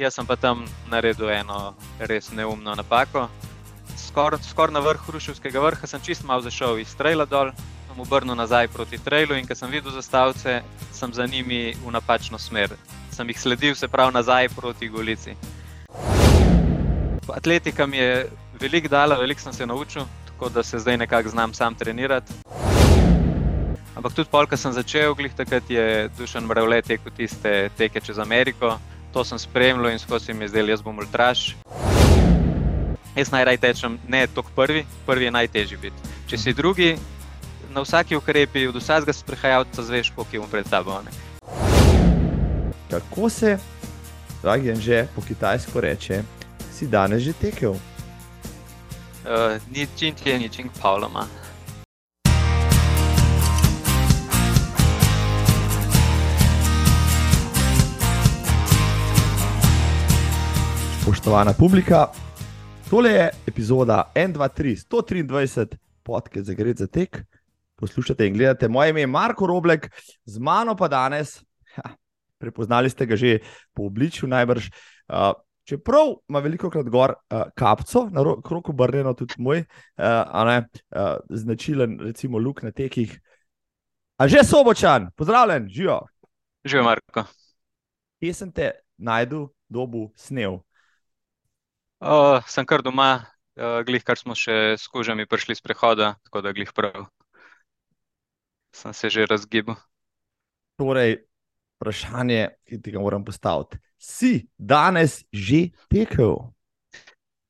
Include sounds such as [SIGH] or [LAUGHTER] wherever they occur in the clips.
jaz sem pa tam naredil eno res neumno napako. Skoraj skor na vrhu Ruševskega vrha sem čist malo zašel iz trajla dol, sem obrnil nazaj proti trajlu in ko sem videl zastavce, sem za njimi v napačno smer. Sem jih sledil, se pravi, nazaj proti Golici. Atletika mi je veliko dala, veliko sem se naučil, tako da se zdaj nekako znam sam trenirati. Ampak tudi polk, ko sem začel, glih takrat je dušen mravlje tekel tiste teke čez Ameriko. To sem spremljal in skozi mi je zdel, jaz bom ultraš. Jaz najraj tečem, ne tok prvi, prvi je najtežji biti. Če si drugi, na vsaki ukrepi, od vsakega sprehajalca zveš, koliko je mu pred tabo. Ne? Kako se, dragi Anže, po kitajsko reče, si danes že tekel? Uh, ni čim ti je, ni čim Pavloma. Spoštovana publika, tole je epizoda 1, 2, 3, 123, podcast za gre za tek. Poslušate in gledate, moje ime je Marko Roblek, z mano pa danes, ha, prepoznali ste ga že po obličju, najbrž. Uh, čeprav ima veliko krat gor uh, kapco, na kroku obrnjeno tudi moj, uh, ne, uh, značilen, recimo, luk na tekih. A že sobočan, pozdravljen, živijo. Živijo, Marko. Kje sem te najdel, dobu snel? Uh, sem kar doma, uh, glih kar smo še s kužami prišli z prehoda, tako da glih prav. Sem se že razgibal. Torej, vprašanje, ki ti ga moram postaviti. Si danes že tekel?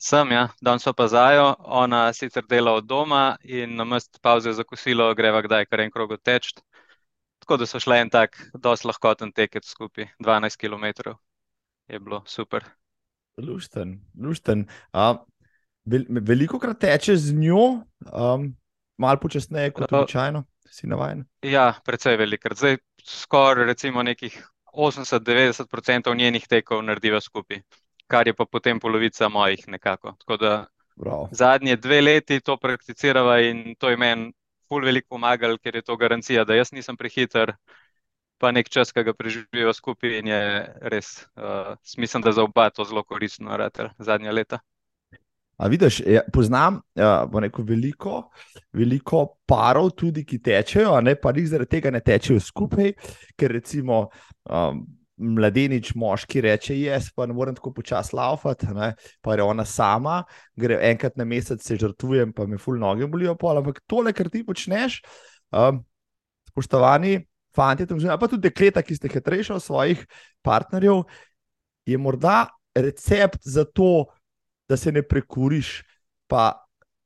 Sem, ja, danes pa zajo, ona sicer dela od doma in na mest pauze za kosilo greva kdaj kar en krog teč. Tako da so šle en tak, dosti lahkoten tekec skupaj, 12 km. Je bilo super. Lušten, lušten. Uh, vel, veliko krat tečeš z njo, um, malo počasneje kot običajno, si navaden. Ja, precej velikrat. Zdaj skoraj recimo nekih 80-90% njenih tekov narediva skupaj, kar je pa potem polovica mojih nekako. Tako da Bravo. zadnje dve leti to prakticirava in to je meni ful veliko pomagal, ker je to garancija, da jaz nisem prehiter. Pa nek čas, ki ga preživijo skupaj, in je res, uh, mislim, da za oba to zelo koristno, rade, zadnja leta. A vidiš, ja, poznam ja, neko veliko, veliko parov, tudi ki tečejo, ne pa jih zaradi tega ne tečejo skupaj, ker recimo um, mladenič moški reče: Jaz pa ne morem tako počasi laufati, ne? pa je ona sama, gre enkrat na mesec, se žrtvujem, pa me ful noge bolijo. Pol. Ampak tole, kar ti počneš, um, spoštovani fanti, pa tudi dekleta, ki ste hitrejši od svojih partnerjev, je morda recept za to, da se ne prekuriš, pa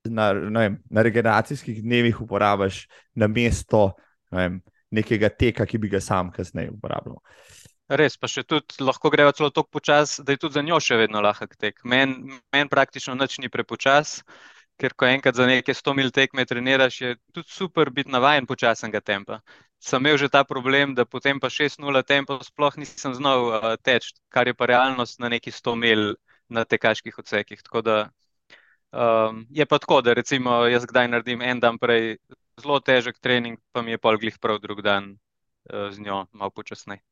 na, vem, na regeneracijskih dnevih uporabiš na mesto ne nekega teka, ki bi ga sam kasneje uporabljal. Res, pa še tudi lahko greva celo tako počasi, da je tudi za njo še vedno lahek tek. Meni men praktično nič ni prepočas, ker ko enkrat za nekaj 100 mil tekme treniraš, je tudi super biti navaden počasnega tempa. Sem imel že ta problem, da potem pa 6-0 tempo sploh nisem znal uh, teči, kar je pa realnost na neki 100 mil na tekaških odsekih. Tako da um, je pa tako, da recimo jaz kdaj naredim en dan prej zelo težek trening, pa mi je pol glih prav drug dan uh, z njo malo počasneje.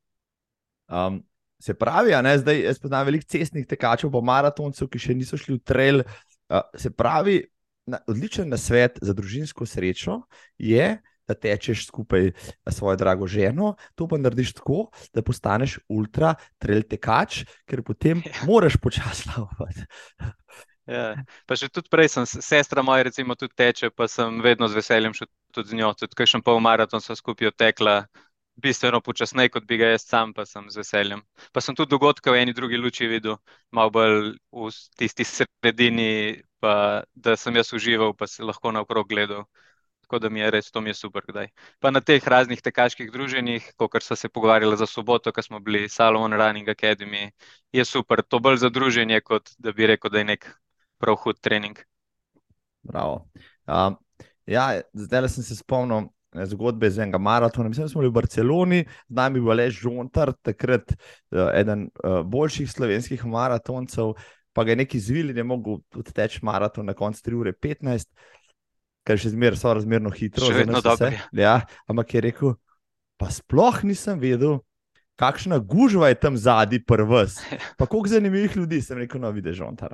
Um, se pravi, ne, zdaj jaz poznam veliko cestnih tekačev, pa maratoncev, ki še niso šli v trail. Uh, se pravi, na, odličen nasvet za družinsko srečo je, da tečeš skupaj s svojo drago ženo, to pa narediš tako, da postaneš ultra trail tekač, ker potem ja. moraš počasi laufati. Ja. Pa še tudi prej sem, sestra moja, recimo, tudi teče, pa sem vedno z veseljem šel tudi z njo. Tudi, kaj še pol maraton, so skupaj tekla, bistveno počasneje, kot bi ga jaz sam, pa sem z veseljem. Pa sem tudi dogodke v eni drugi luči videl, malo bolj v tisti sredini, pa da sem jaz užival, pa se lahko naokrog gledal. Tako da mi je res, to mi je super. Kdaj. Pa na teh raznih tekaških druženjih, kot so se pogovarjali za soboto, ko smo bili Salomon Running Academy, je super. To bolj za druženje, kot da bi rekel, da je nek prav hud trening. Bravo. Um, ja, zdaj sem se spomnil zgodbe iz enega maratona. Mislim, da smo bili v Barceloni, z nami je bil Lež Žontar, takrat uh, eden uh, boljših slovenskih maratoncev, pa ga je neki zvili, je mogel teči maraton na koncu 3 ure 15, kar še zmeraj so razmerno hitro. Še vedno dobro. Ja, ampak je rekel, pa sploh nisem vedel. kakšna gužva je tam zadnji prvs. [LAUGHS] Pa koliko zanimivih ljudi sem rekel, no, vidiš, on ta.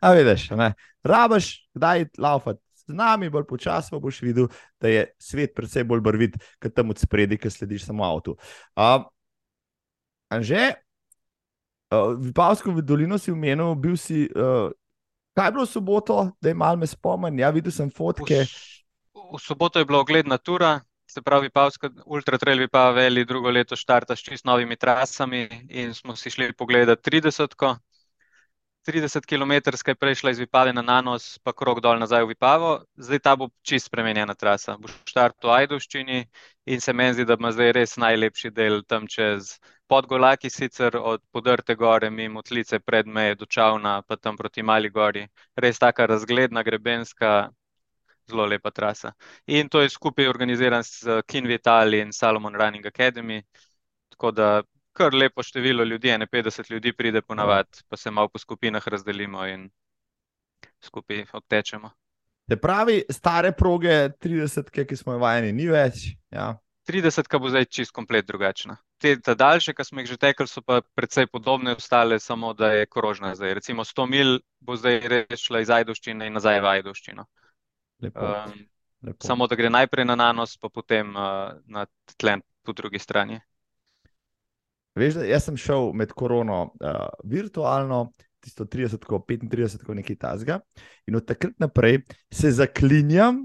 A vidiš, ne. Rabaš, kdaj laufati z nami, bolj počasi boš videl, da je svet predvsej bolj barvit, kot tam od spredi, ki slediš samo avtu. Uh, Anže, uh, v Pavsko dolino si umenil, bil si. Uh, kaj je bilo v soboto, da je malo me spomin? Ja, videl sem fotke. V, v soboto je bila ogledna tura, se pravi, Pavska Ultra Trail pa veli drugo leto štarta s čist novimi trasami in smo si šli pogledati 30. -ko. 30 km je prešla iz Vipave na Nanos, pa krog dol nazaj v Vipavo, zdaj ta bo čist spremenjena trasa. Bo štart v Ajdovščini in se meni zdi, da ima zdaj res najlepši del tam čez Podgolaki, sicer od podrte gore, mimo Tlice, pred meje do Čavna, pa tam proti Mali gori. Res taka razgledna, grebenska, zelo lepa trasa. In to je skupaj organiziran s Kin Vitali in Salomon Running Academy, tako da kar lepo število ljudi, ne 50 ljudi pride ponavadi, pa se malo po skupinah razdelimo in skupaj obtečemo. Se pravi, stare proge, 30, ki smo jih vajeni, ni več. Ja. 30, ki bo zdaj čist komplet drugačna. Te daljše, ki smo jih že tekli, so pa precej podobne, ostale samo, da je krožna zdaj. Recimo 100 mil bo zdaj res šla iz Ajdovščine in nazaj v Ajdovščino. Lepo. Um, lepo. Samo, da gre najprej na nanos, pa potem uh, na tlen po drugi strani. Veš, jaz sem šel med korono uh, virtualno, tisto 30, 35, nekaj tasga. In od takrat naprej se zaklinjam,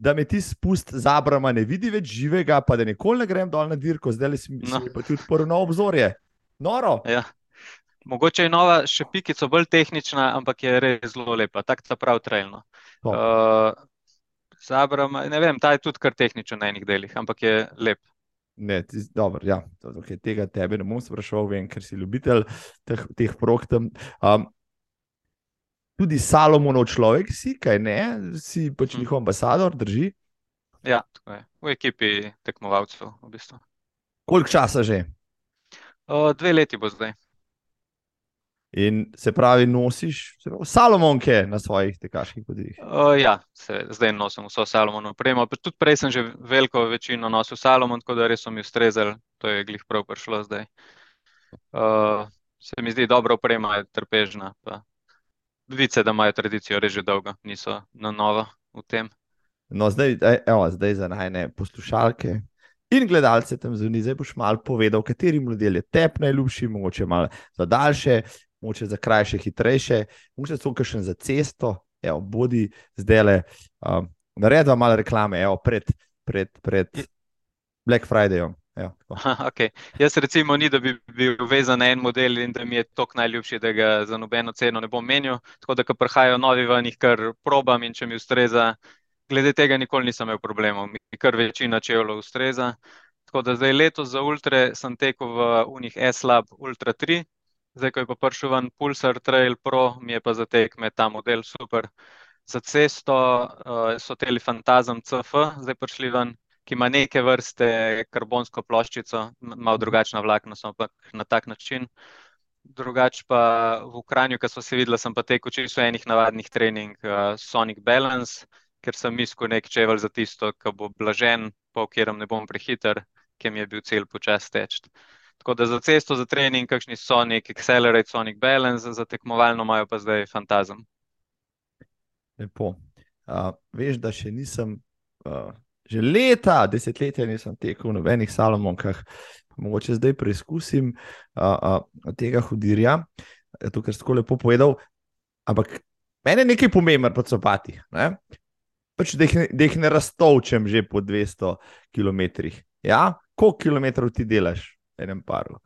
da me ti spust zabrama, ne vidi več živega, pa da nikoli ne grem dol na dirko, zdaj si mi no. pa tudi prvo obzorje. Noro. Ja. Mogoče je nova, še pikico bolj tehnična, ampak je res zelo lepa, tako da prav trajno. Uh, zabrama, ne vem, ta je tudi kar tehničen na enih delih, ampak je lep. Ne, ti, dobro, ja, okay, tega tebe ne bom sprašoval, vem, ker si ljubitelj teh, teh progtem. Um, tudi Salomonov človek si, kaj ne, si pač mm. njihov ambasador, drži. Ja, tako je. V ekipi tekmovalcev, v bistvu. Koliko časa že? O, dve leti bo zdaj. In se pravi, nosiš pravi, Salomonke na svojih tekaških podvigih. Ja, se, zdaj nosim vso Salomonovo opremo. Tudi prej sem že veliko večino nosil Salomon, tako da res so mi ustrezali, to je glih prav prišlo zdaj. Uh, se mi zdi, dobra oprema je trpežna. Vice, da imajo tradicijo že dolgo, niso na novo v tem. No, zdaj, evo, zdaj za najne poslušalke, In gledalce tam zunaj, zdaj boš malo povedal, kateri model je tep najljubši, mogoče malo za daljše, mogoče za krajše, hitrejše, mogoče celo še za cesto, evo, bodi zdaj le. Um, Naredva malo reklame, evo, pred, pred, pred Black Fridayom. Aha, okay. Jaz, recimo, ni, da bi bil vezan na en model in da mi je tok najljubši, da ga za nobeno ceno ne bom menil. Tako da, ko prihajajo novi ven, jih kar probam in če mi ustreza, glede tega nikoli nisem imel problemov, mi kar večina čevljev ustreza. Tako da zdaj letos za Ultra sem tekel v Unih S-Lab Ultra 3, Zdaj, ko je pa prišel ven Pulsar Trail Pro, mi je pa za tekme ta model super. Za cesto uh, so teli Fantasm CF, zdaj prišli ven, ki ima neke vrste karbonsko ploščico, malo drugačna vlakna, ampak na tak način. Drugač pa v Ukrajini, ki so se videli, sem pa tekel čisto enih navadnih trening uh, Sonic Balance, ker sem mislil nek čevelj za tisto, ki bo blažen, po katerem ne bom prehiter, ki mi je bil cilj počasi teči. Tako da za cesto, za trening, kakšni Sonic, Accelerate, Sonic Balance, za tekmovalno imajo pa zdaj fantazem. Lepo. Uh, veš, da še nisem, uh, že leta, desetletja nisem tekel v nobenih salomonkah, mogoče zdaj preizkusim uh, uh, tega hudirja, to, kar si tako lepo povedal. Ampak meni je nekaj pomembno pod sopati. Ne? Pač, da, jih, da jih ne raztovčem že po 200 km. Ja? Koliko kilometrov ti delaš? enem paru.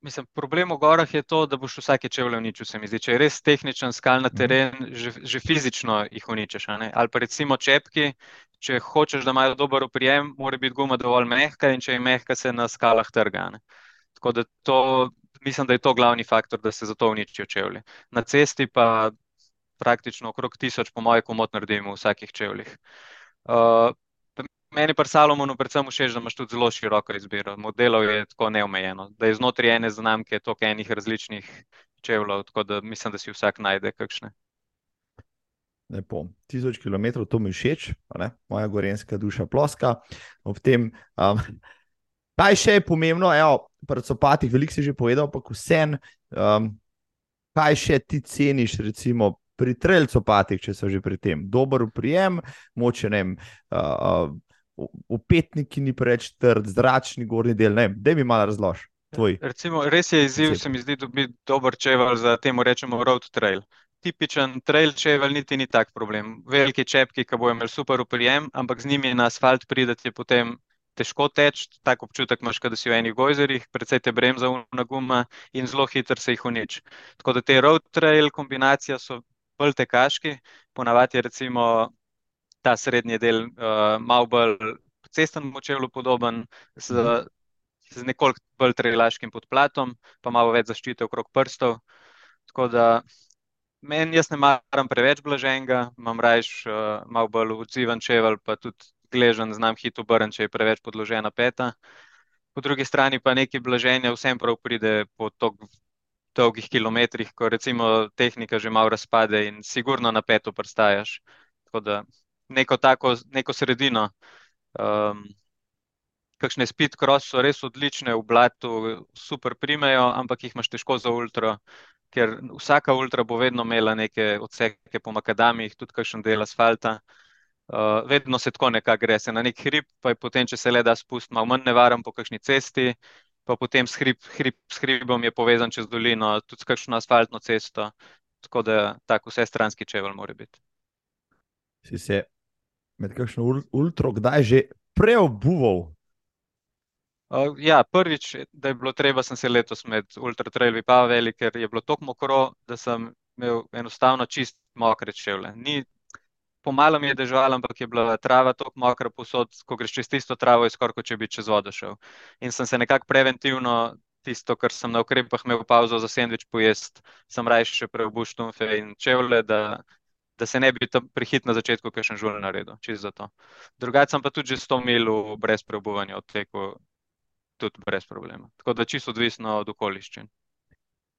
Mislim, problem v gorah je to, da boš vsake čevlje uničil. Se mi zdi, če je res tehničen skal na mhm. teren, že, že fizično jih uničiš. Ali pa recimo čepki, če hočeš, da imajo dober oprijem, mora biti guma dovolj mehka in če je mehka, se na skalah trga. Ne? Tako da to, mislim, da je to glavni faktor, da se zato uničijo čevlji. Na cesti pa praktično okrog tisoč, po mojem, komot naredimo v vsakih čevljih. Uh, Meni pa Salomonu predvsem všeč, da imaš tudi zelo široko izbiro. Modelov je tako neomejeno, da je znotraj ene znamke toliko enih različnih čevljev, tako da mislim, da si vsak najde kakšne. Lepo. Tisoč kilometrov, to mi všeč, moja gorenska duša ploska. Ob tem, um, Kaj še je pomembno, evo, copatih, veliko si že povedal, pa vsem, um, kaj še ti ceniš, recimo pri copatih, če so že pri tem. Dober prijem, moče ne vem. Uh, Upetniki ni preveč trd, zračni gornji del, ne da mi malo razloži. Recimo, res je izziv, se mi zdi, da bi dober čevelj za temu rečemo road trail. Tipičen trail čevelj niti ni tak problem. Veliki čepki, ki bojo imeli super uprijem, ampak z njimi na asfalt pridete potem težko teči, tako občutek imaš, da si v enih gojzerih, predvsej te bremza na guma in zelo hitro se jih uniči. Tako da te road trail kombinacije so bolj tekaški, ponavadi je recimo ta srednji del uh, malo bolj cestnemu čevlju podoben, z, z nekoliko bolj trailaškim podplatom, pa malo več zaščite okrog prstov. Tako da meni jaz ne maram preveč blaženega, imam rajš uh, malo bolj odziven čevelj, pa tudi gležen, znam hitro obrniti, če je preveč podložena peta. Po drugi strani pa nekaj blaženja vsem prav pride po tako dolgih kilometrih, ko recimo tehnika že malo razpade in sigurno na peto prstajaš. Tako da neko tako, neko sredino. Um, kakšne speed cross so res odlične, v blatu super primejo, ampak jih imaš težko za ultra, ker vsaka ultra bo vedno imela neke odseke po makadamih, tudi kakšen del asfalta. Uh, vedno se tako nekako gre, se na nek hrib, pa je potem, če se le da spustiti, malo manj nevaren po kakšni cesti, pa potem s, hrib, hrib, s hribom je povezan čez dolino, tudi s kakšno asfaltno cesto, tako da tako vse stranski čevelj mora biti. Si se med kakšno ultro kdaj že preobuval? Uh, ja, prvič, da je bilo treba, sem se letos med ultra trailvi pa velik, ker je bilo tako mokro, da sem imel enostavno čist mokre čevlje. Ni pomalo mi je deževalo, ampak je bila trava tako mokra posod, ko greš čez tisto travo, je skoraj kot če bi čez vodo šel. In sem se nekako preventivno, tisto, kar sem na ukrepah imel pauzo za sendvič pojest, sem raje še preobuš štumfe in čevlje, da, da se ne bi tam prihit na začetku, ker sem žul naredil, čez za to. Drugače sem pa tudi že 100 mil brez preobuvanja odtekel, tudi brez problema. Tako da čisto odvisno od okoliščin.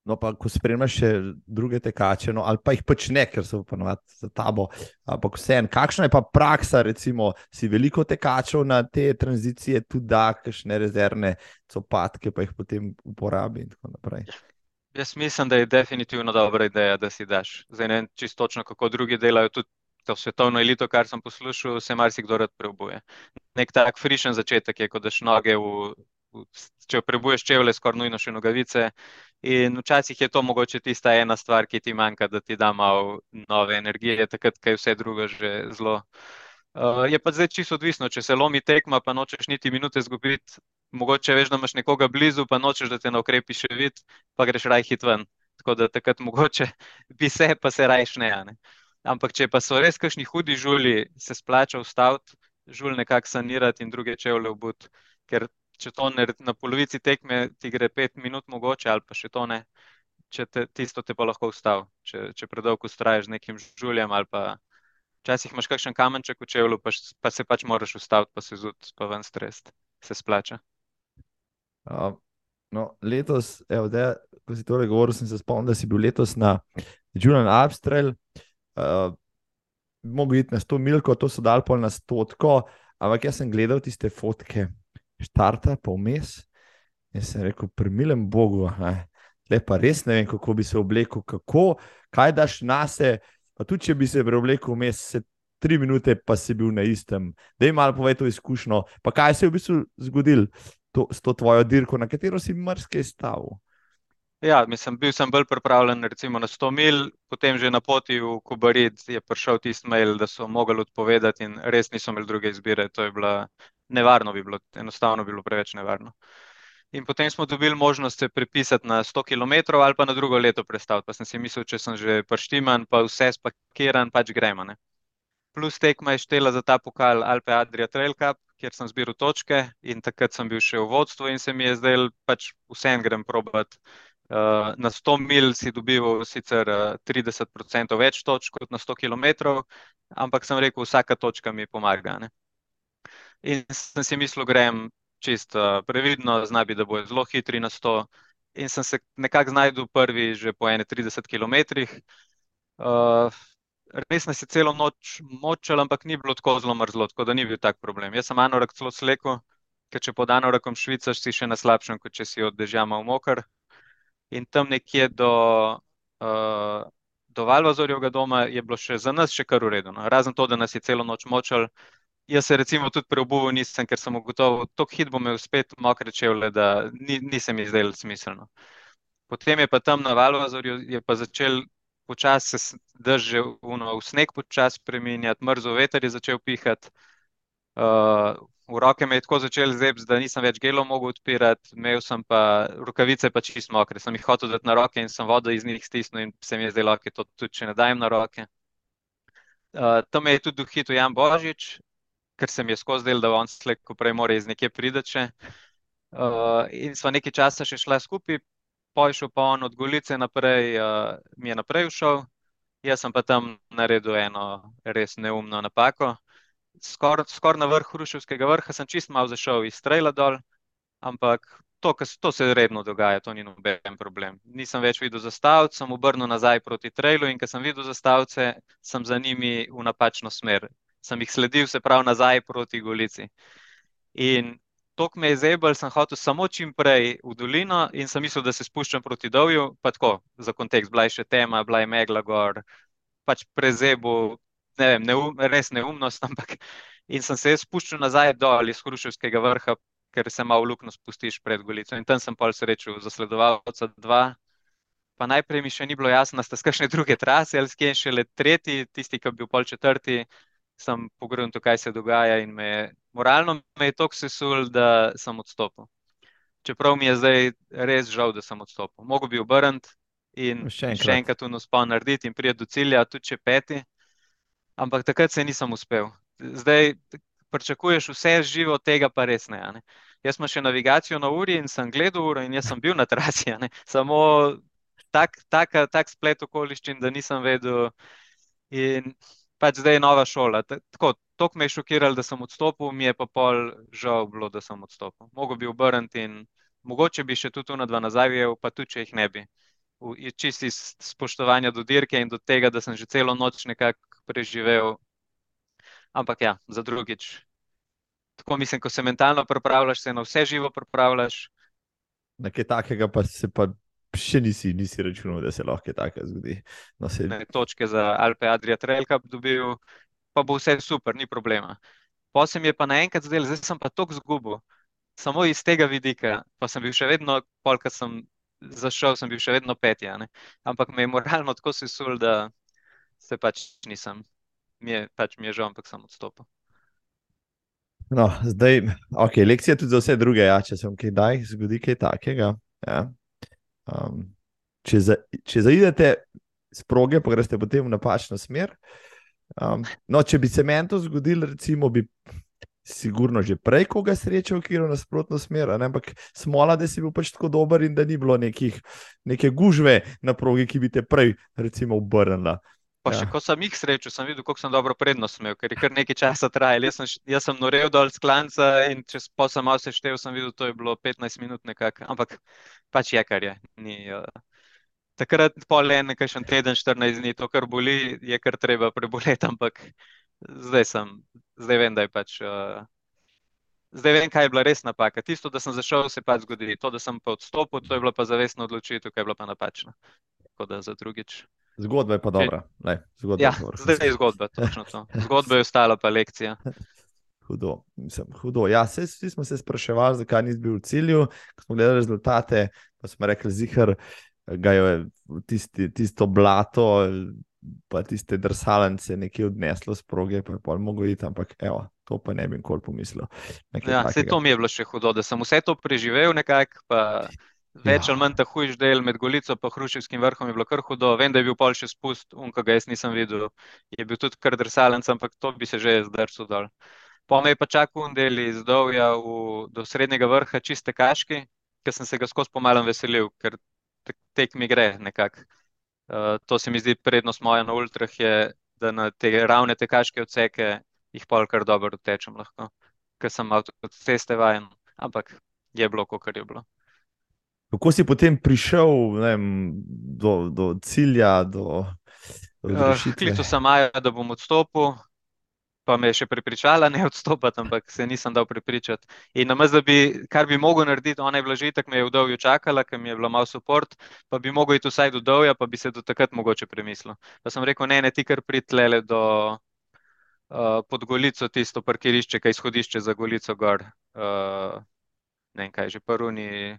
No, pa ko spremljaš še druge tekače, no, ali pa jih pač ne, ker so ponovadi za tabo. Ampak vseeno, kakšna je pa praksa, recimo, si veliko tekačev na te tranzicije, tudi da, kakšne rezervne copatke, pa jih potem uporabi in tako naprej. Jaz mislim, da je definitivno dobra ideja, da si daš. Zdaj ne vem čisto točno, kako drugi delajo. Tudi to svetovno elito, kar sem poslušal, se marsikdo rad preobuje. Nek tak frišen začetek je, ko daš noge v če prebuješ čevlje, skoraj nujno še nogavice. In včasih je to mogoče tista ena stvar, ki ti manjka, da ti da malo nove energije, takrat, ko je vse drugo že zelo. Uh, je pa zdaj čisto odvisno, če se lomi tekma, pa nočeš niti minute zgubiti, mogoče veš, da imaš nekoga blizu, pa nočeš, da te na ukrepi še vidi, pa greš raj hit ven. Tako da takrat mogoče [LAUGHS] bi se, pa se raj šne. Ne? Ampak če pa so res kakšni hudi žuli, se splača ustaviti, žul nekako sanirati in druge čevlje obut, ker če to ne, na polovici tekme ti gre pet minut, mogoče ali pa še to ne, če te, tisto te pa lahko ustavi, če, če predolgo ustraješ z nekim žuljem ali pa včasih imaš kakšen kamenček v čevlju, pa, pa se pač moraš ustaviti, pa se zud, pa ven stres, se splača. Uh, no, letos, evo, da, ko si tole govoril, sem se spomnil, da si bil letos na Julian Abstrel. Uh, Mogoče iti na 100 milko, to so dal pol na 100, ampak jaz sem gledal tiste fotke, štarta, pa vmes. In sem rekel, primilem Bogu, le pa res ne vem, kako bi se oblekel, kako, kaj daš na se. Pa tudi, če bi se preoblekel vmes, se tri minute, pa si bil na istem. Da jim malo povej to izkušnjo. Pa kaj se je v bistvu zgodilo to, s to tvojo dirko, na katero si mrske stavil? Ja, mislim, bil sem bolj pripravljen recimo, na 100 mil, potem že na poti v Kubarit je prišel tisti mail, da so mogli odpovedati in res niso imeli druge izbire. To je bila nevarno bi bilo, enostavno bi bilo preveč nevarno. In potem smo dobili možnost se prepisati na 100 km ali pa na drugo leto predstaviti. Pa sem si mislil, če sem že prštiman, pa vse spakiran, pač gremo. Ne? Plus tekma je štela za ta pokal Alpe Adria Trail Cup, kjer sem zbiral točke in takrat sem bil še v vodstvu in se mi je zdaj pač vsem grem probat. Uh, na 100 mil si dobil sicer uh, 30% več točk kot na 100 km, ampak sem rekel, vsaka točka mi pomaga. Ne? In sem si mislil, grem čisto uh, previdno, znabi, da bojo zelo hitri na 100. In sem se nekako znašel prvi, že po 31 km. Uh, res nas je celo noč močal, ampak ni bilo tako zelo mrzlo, tako da ni bil tak problem. Jaz sem anorak celo slekel, ker če podano rokom švicaš, si še na slabšem, kot če si od dežja malo mokr. In tam nekje do, uh, do Valvazorjevega doma je bilo še za nas še kar uredno. No. Razen to, da nas je celo noč močal. Jaz se recimo tudi preobuval nisem, ker sem ugotovil, tok hit bo imel spet mokre čevlje, da ni, nisem izdelal smiselno. Potem je pa tam na Valvazorju je pa začel počasi se drži v sneg počasi preminjati, mrzo veter je začel pihati. Uh, v roke me je tako začel zebati, da nisem več gelo mogel odpirati, imel sem pa rokavice pa čisto mokre. Sem jih hotel dati na roke in sem vodo iz njih stisnil in se mi je zdelo, da je to tudi, če ne dajem na roke. Uh, tam je tudi dohitil Jan Božič, ker se mi je skozi del, da on slej, ko prej mora iz nekje pridati. Uh, in sva nekaj časa še šla skupaj, pojšel pa on od Golice naprej, uh, mi je naprej všel, jaz sem pa tam naredil eno res neumno napako skoraj skor na vrh Hruševskega vrha, sem čist malo zašel iz Trejla dol, ampak to, to se redno dogaja, to ni noben problem. Nisem več videl zastavcev, sem obrnil nazaj proti Trejlu in ko sem videl zastavce, sem za njimi v napačno smer. Sem jih sledil, se pravi, nazaj proti Golici. In to, ki me je zebel, sem hotel samo čim prej v dolino in sem mislil, da se spuščam proti Dovju, pa tako, za kontekst, bila je še tema, bila je megla gor, pač prezebu, ne vem, neum, res neumnost, [LAUGHS] ampak in sem se spuščal nazaj dol iz Hruševskega vrha, ker se malo luknjo spustiš pred Golico. In tam sem pol srečal zasledovalca dva. Pa najprej mi še ni bilo jasno, da ste kakšne druge trase ali skje še le tretji, tisti, ki je bil pol četrti, sem pogledal, kaj se dogaja in me je, moralno me je toliko sesul, da sem odstopil. Čeprav mi je zdaj res žal, da sem odstopil. Mogoče bi obrnil in še enkrat, še enkrat uspel narediti in priti do cilja, tudi če peti ampak takrat se nisem uspel. Zdaj pričakuješ vse živo, tega pa res ne. ne. Jaz sem še navigacijo na uri in sem gledal uro in jaz sem bil na trasi. Samo tak, tak, tak splet okoliščin, da nisem vedel. In pač zdaj je nova šola. Tako, to me je šokiralo, da sem odstopil, mi je pa pol žal bilo, da sem odstopil. Mogoče bi obrnil in mogoče bi še tudi tu na dva nazaj, pa tudi če jih ne bi čisti spoštovanja do dirke in do tega, da sem že celo noč nekako preživel. Ampak ja, za drugič. Tako mislim, ko se mentalno pripravljaš, se na vse živo pripravljaš. Na kaj takega pa se pa še nisi, nisi računal, da se lahko tako zgodi. No, se... ne, točke za Alpe Adria Trail Cup dobil, pa bo vse super, ni problema. Posem je pa naenkrat zdel, zdaj sem pa tok zgubil. Samo iz tega vidika, pa sem bil še vedno, polk sem zašel, sem bil še vedno peti. Ampak me je moralno tako sesul, da se pač nisem, mi je, pač mi je žal, ampak sem odstopil. No, zdaj, ok, lekcija tudi za vse druge, ja, če se vam kaj daj, zgodi kaj takega. Ja. Um, če, za, če zaidete s proge, pa greste potem v napačno smer. Um, no, če bi se meni to zgodilo, recimo, bi sigurno že prej koga srečal, ki je v nasprotno smer, ampak smola, da si bil pač tako dober in da ni bilo nekih, neke gužve na progi, ki bi te prej, recimo, obrnila. Pa še ja. ko sem jih srečal, sem videl, kako sem dobro prednost imel, ker je kar nekaj časa trajalo. Jaz sem, jaz sem norel dol z klanca in če sem malo seštevil, sem videl, da je bilo 15 minut nekako. Ampak pač je, kar je. Ni, uh... Takrat pol en, nekaj še teden, 14 dni, to, kar boli, je kar treba preboleti, ampak zdaj sem, zdaj vem, da je pač. Uh, zdaj vem, kaj je bila res napaka. Tisto, da sem zašel, se pač zgodi. To, da sem pa odstopil, to je bila pa zavestna odločitev, kaj je bila pa napačna. Tako da za drugič. Zgodba je pa dobra. Lej, zgodba ja, je zdaj je zgodba, točno to. Zgodba je ostala pa lekcija. [LAUGHS] Hudo, mislim, hudo. Ja, vsi smo se spraševali, zakaj nisi bil v cilju. Ko smo gledali rezultate, pa smo rekli, zihar, ga je tisti, tisto blato, pa tiste drsalence nekje odneslo z proge, pa je pol mogo iti, ampak evo, to pa ne bi nikoli pomislil. Ja, vse to mi je bilo še hudo, da sem vse to preživel nekako, pa več ja. ali manj ta hujš del med Golico in Hruševskim vrhom je bilo kar hudo. Vem, da je bil pol še spust, unka ga jaz nisem videl, je bil tudi kar drsalence, ampak to bi se že zdrsul dol. Pa me je pa čakal un del iz Dovja v, do srednjega vrha, čiste kaški, ker sem se ga skozi pomalem veselil, ker tek mi gre nekako. Eh, to se mi zdi prednost moja na ultrah, je, da na te ravne tekaške odseke jih pol kar dobro tečem lahko, ker sem ceste vajen, ampak je bilo, kot je bilo. Kako si potem prišel vem, do, do cilja, do, do uh, Klical sem Maja, da bom odstopil, pa me je še prepričala, ne odstopati, ampak se nisem dal prepričati. In na mestu, kar bi mogel narediti, ona je bila že tako, me je v dolju čakala, ker mi je bila malo support, pa bi mogel iti vsaj do dolja, pa bi se do takrat mogoče premislil. Pa sem rekel, ne, ne, ti kar pritlele do uh, pod Golico, tisto parkirišče, kaj izhodišče za Golico gor. Uh, ne vem, kaj že prvni.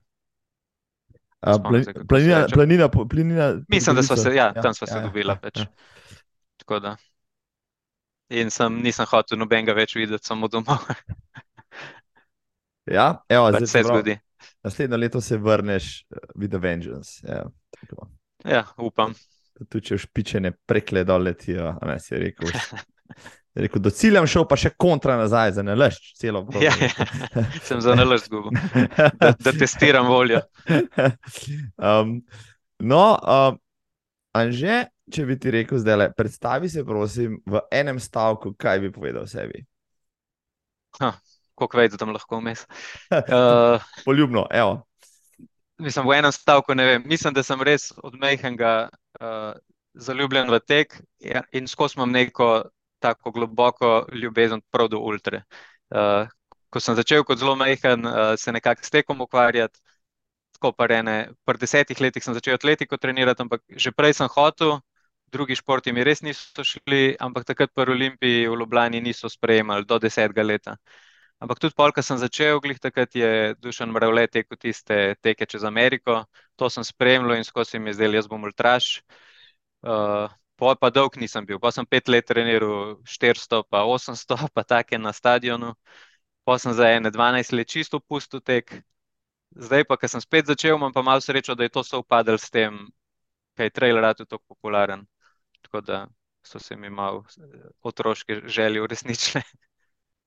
A, Planina, planina, po- planina. Mislim, da smo se, ja, Ja, tam smo se ja, ja, dobila. ja, ja. Tako da. In sem, nisem hotel nobenega več videti, samo domov. [LAUGHS] Ja, evo, Pač zdaj se zgodi. naslednje leto se vrneš uh, with a vengeance. Ja, tako. Ja, upam. Tudi če špičene prekle dol letijo, a ne si rekel. [LAUGHS] je Rekel, do cilja sem šel, pa še kontra nazaj, za nalašč, celo [LAUGHS] progo. Ja, ja. Sem za nalož zgubil, da, da testiram voljo. [LAUGHS] um, no, um, Anže, če bi ti rekel zdaj, le, predstavi se, prosim, v enem stavku, kaj bi povedal o sebi. Koliko več tam lahko vmes. [LAUGHS] Uh, Poljubno, evo. mislim, v enem stavku ne vem. Mislim, da sem res od mehkega uh, zaljubljen v tek ja, in skozi imam neko tako globoko ljubezen prav do ultre. Uh, ko sem začel kot zelo mehen, uh, se nekako s tekom ukvarjati, tako pa rene, pri desetih letih sem začel atletiko trenirati, ampak že prej sem hotel, drugi športi mi res niso šli, ampak takrat pri Olimpiji v Ljubljani niso sprejemali do desetega leta. Ampak tudi pol, ko sem začel, glih takrat je Dušan Mravle tekel tiste teke čez Ameriko, to sem spremljal in skozi mi je zdel, jaz bom ultraš. Uh, pol pa dolg nisem bil, pa sem pet let treniral 400 pa 800 pa take na stadionu, pa sem za ene 12 let čisto pustil tek. Zdaj pa, ko sem spet začel, imam pa malo srečo, da je to sovpadalo s tem, kaj je trail rad tako popularen. Tako da so se mi malo eh, otroške želje uresničile.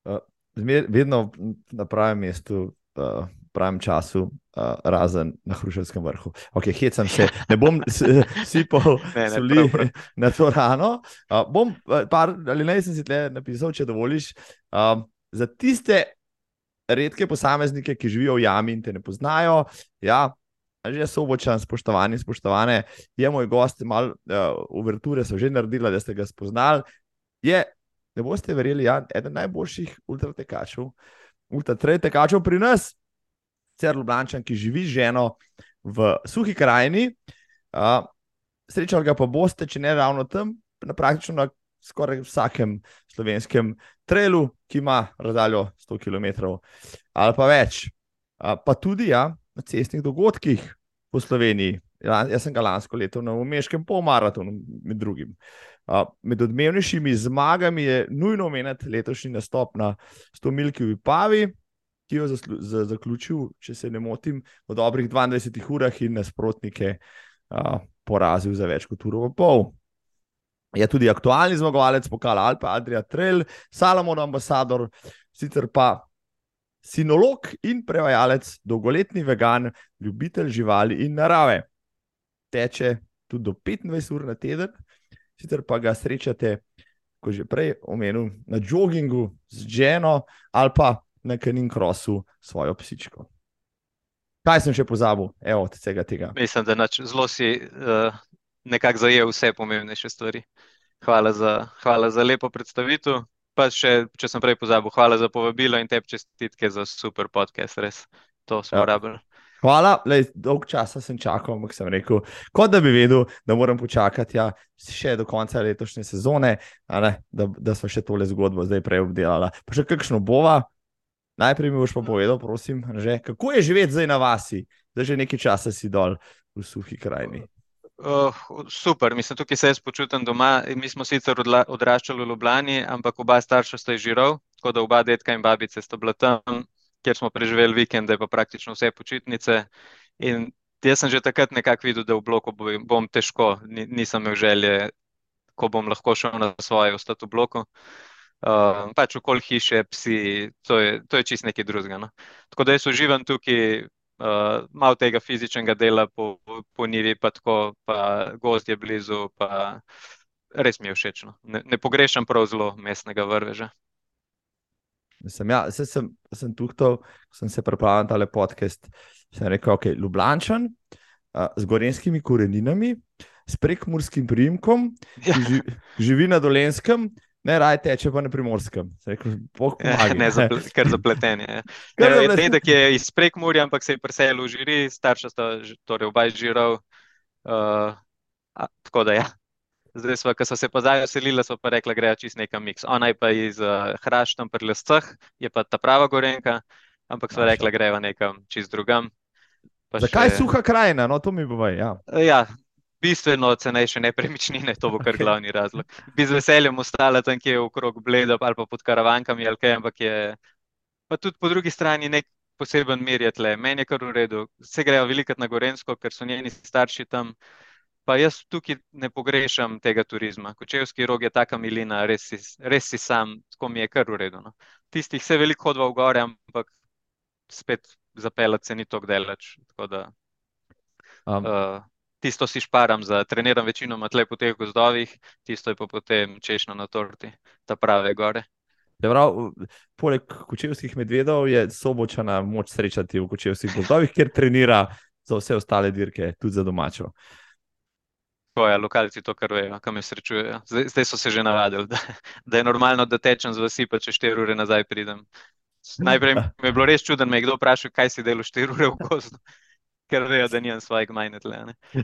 [LAUGHS] Zmer, vedno na pravem mestu, uh, pravem času, uh, razen na Hruševskem vrhu. Ok, hecam se, ne bom [LAUGHS] sipal Ne, ne, soli prav, prav. [LAUGHS] na to rano. Uh, bom uh, par ali ne, sem si tle napisal, če dovoliš. Uh, za tiste redke posameznike, ki živijo v jami in te ne poznajo, ja. Že sobočan, spoštovani, spoštovane, je moj gost, malo uh, uverture so že naredila, da ste ga spoznali. Je, ne boste verjeli, ja, eden najboljših ultratekačev, ultratrail tekačev pri nas, cer Ljubljančan, ki živi z ženo v suhi krajini. Uh, srečali ga pa boste, če ne ravno tam, na praktično na skoraj vsakem slovenskem trailu, ki ima razdaljo 100 km ali pa več. Uh, pa tudi ja, na cestnih dogodkih po Sloveniji. Ja, Jaz sem ga lansko leto na umeškem polmaratonu, med drugim. Uh, med odmevnejšimi zmagami je nujno omeniti letošnji nastop na 100 milki v Vipavi, ki jo je zaključil, če se ne motim, v dobrih 22 urah in nasprotnike uh, porazil za več kot uro in pol. Je tudi aktualni zmagovalec pokala Alpa Adria Trail, Salomon ambasador, sicer pa sinolog in prevajalec, dolgoletni vegan, ljubitelj živali in narave. Teče tudi do 25 ur na teden, sicer pa ga srečate, kot že prej omenil, na jogingu z ženo ali pa na kanin krosu s svojo psičko. Kaj sem še pozabil, evo, od vsega tega? Mislim, da nač, zelo si uh, nekako zajel vse pomembnejše stvari. Hvala za, hvala za lepo predstavitev. Pa še, če sem prej pozabil, hvala za povabilo in tebi čestitke za super podcast, res. To smo Ja. rabili. Hvala, lej, dolg časa sem čakal, ampak sem rekel, kot da bi vedel, da moram počakati ja, še do konca letošnje sezone, a ne, da, da smo še tole zgodbo zdaj prej obdelali. Pa še kakšno bova. Najprej mi boš pa povedal, prosim, že, kako je živeti zdaj na vasi, da že nekaj časa si dol v suhi krajini. Uh, super, mislim, tukaj se jaz počutim doma. Mi smo sicer odla, odraščali v Ljubljani, ampak oba starša sta iz Žirov, tako da oba dedka in babice sta bila tam, kjer smo preživeli vikende, pa praktično vse počitnice. In jaz sem že takrat nekako videl, da v bloku bo- bom težko, Ni, nisem imel želje, ko bom lahko šel na svoje, ostati v bloku. Uh, pač okoli hiše, psi, to je, to je čist nekaj drugega. No. Tako da jaz uživam tukaj, uh, malo tega fizičnega dela po, po njivi, pa tako, pa gozd je blizu, pa res mi je všeč. No. Ne, ne pogrešam prav zelo mestnega vrveža. Sem, ja, sem, sem tuhtal, ko sem se pripravil na tale podcast. Sem rekel, ok, Ljubljančan uh, z gorenskimi koreninami, s prekmurskim priimkom, Ja. ki ži, živi na Dolenskem Ne, raj teče pa na primorskem. Rekel, [LAUGHS] Ja, [LAUGHS] pomaga. ne, zaple, kar zapletenje. ja. Kar Ne, zapletenje. Dedek je iz Prekmurja, ampak se je preselil v žiri, starša sta torej oba iz žirov. Uh, a, tako da ja. Zdaj smo, ko so se pa zdaj vselili, so pa rekla, grejo čist nekam miks. Ona je pa iz uh, Hraštem pri Lescah, je pa ta prava Gorenka, ampak Naša. rekla, grejo nekam čist drugam. Pa Zakaj še- suha krajina? No, to mi povej. Ja. Ja, bistveno cenejše nepremičnine, to bo kar glavni razlog. Bi z veseljem ostala tam, kje je okrog Bleda ali pa pod karavankami ali kaj, ampak je pa tudi po drugi strani nek poseben mir je tle. Meni je kar v redu. Vse grejo velikrat na Gorensko, ker so njeni starši tam. Pa jaz tukaj ne pogrešam tega turizma. Kočevski rog je taka milina, res si, res si sam, tako mi je kar v redu. No. Tistih se veliko hodva v gore, ampak spet zapeljati se ni tako daleč. Tako da Um, Uh, tisto si šparam za treniram večinoma tle po teh gozdovih, tisto je pa potem češnja na torti, ta prave gore. Se pravi, poleg kočevskih medvedov je sobočana moč srečati v kočevskih gozdovih, kjer trenira za vse ostale dirke, tudi za domačo. Tako je, lokalci to kar vejo, kam me srečujejo. Zdaj, zdaj so se že navadili, da, da je normalno, da tečem z vasi, pa če 4 ure nazaj pridem. Najprej mi je bilo res čudno, me je kdo vprašal, kaj si delal 4 ure v gozdu, ker vejo, da nimam svojega majne tle. ne. Uh,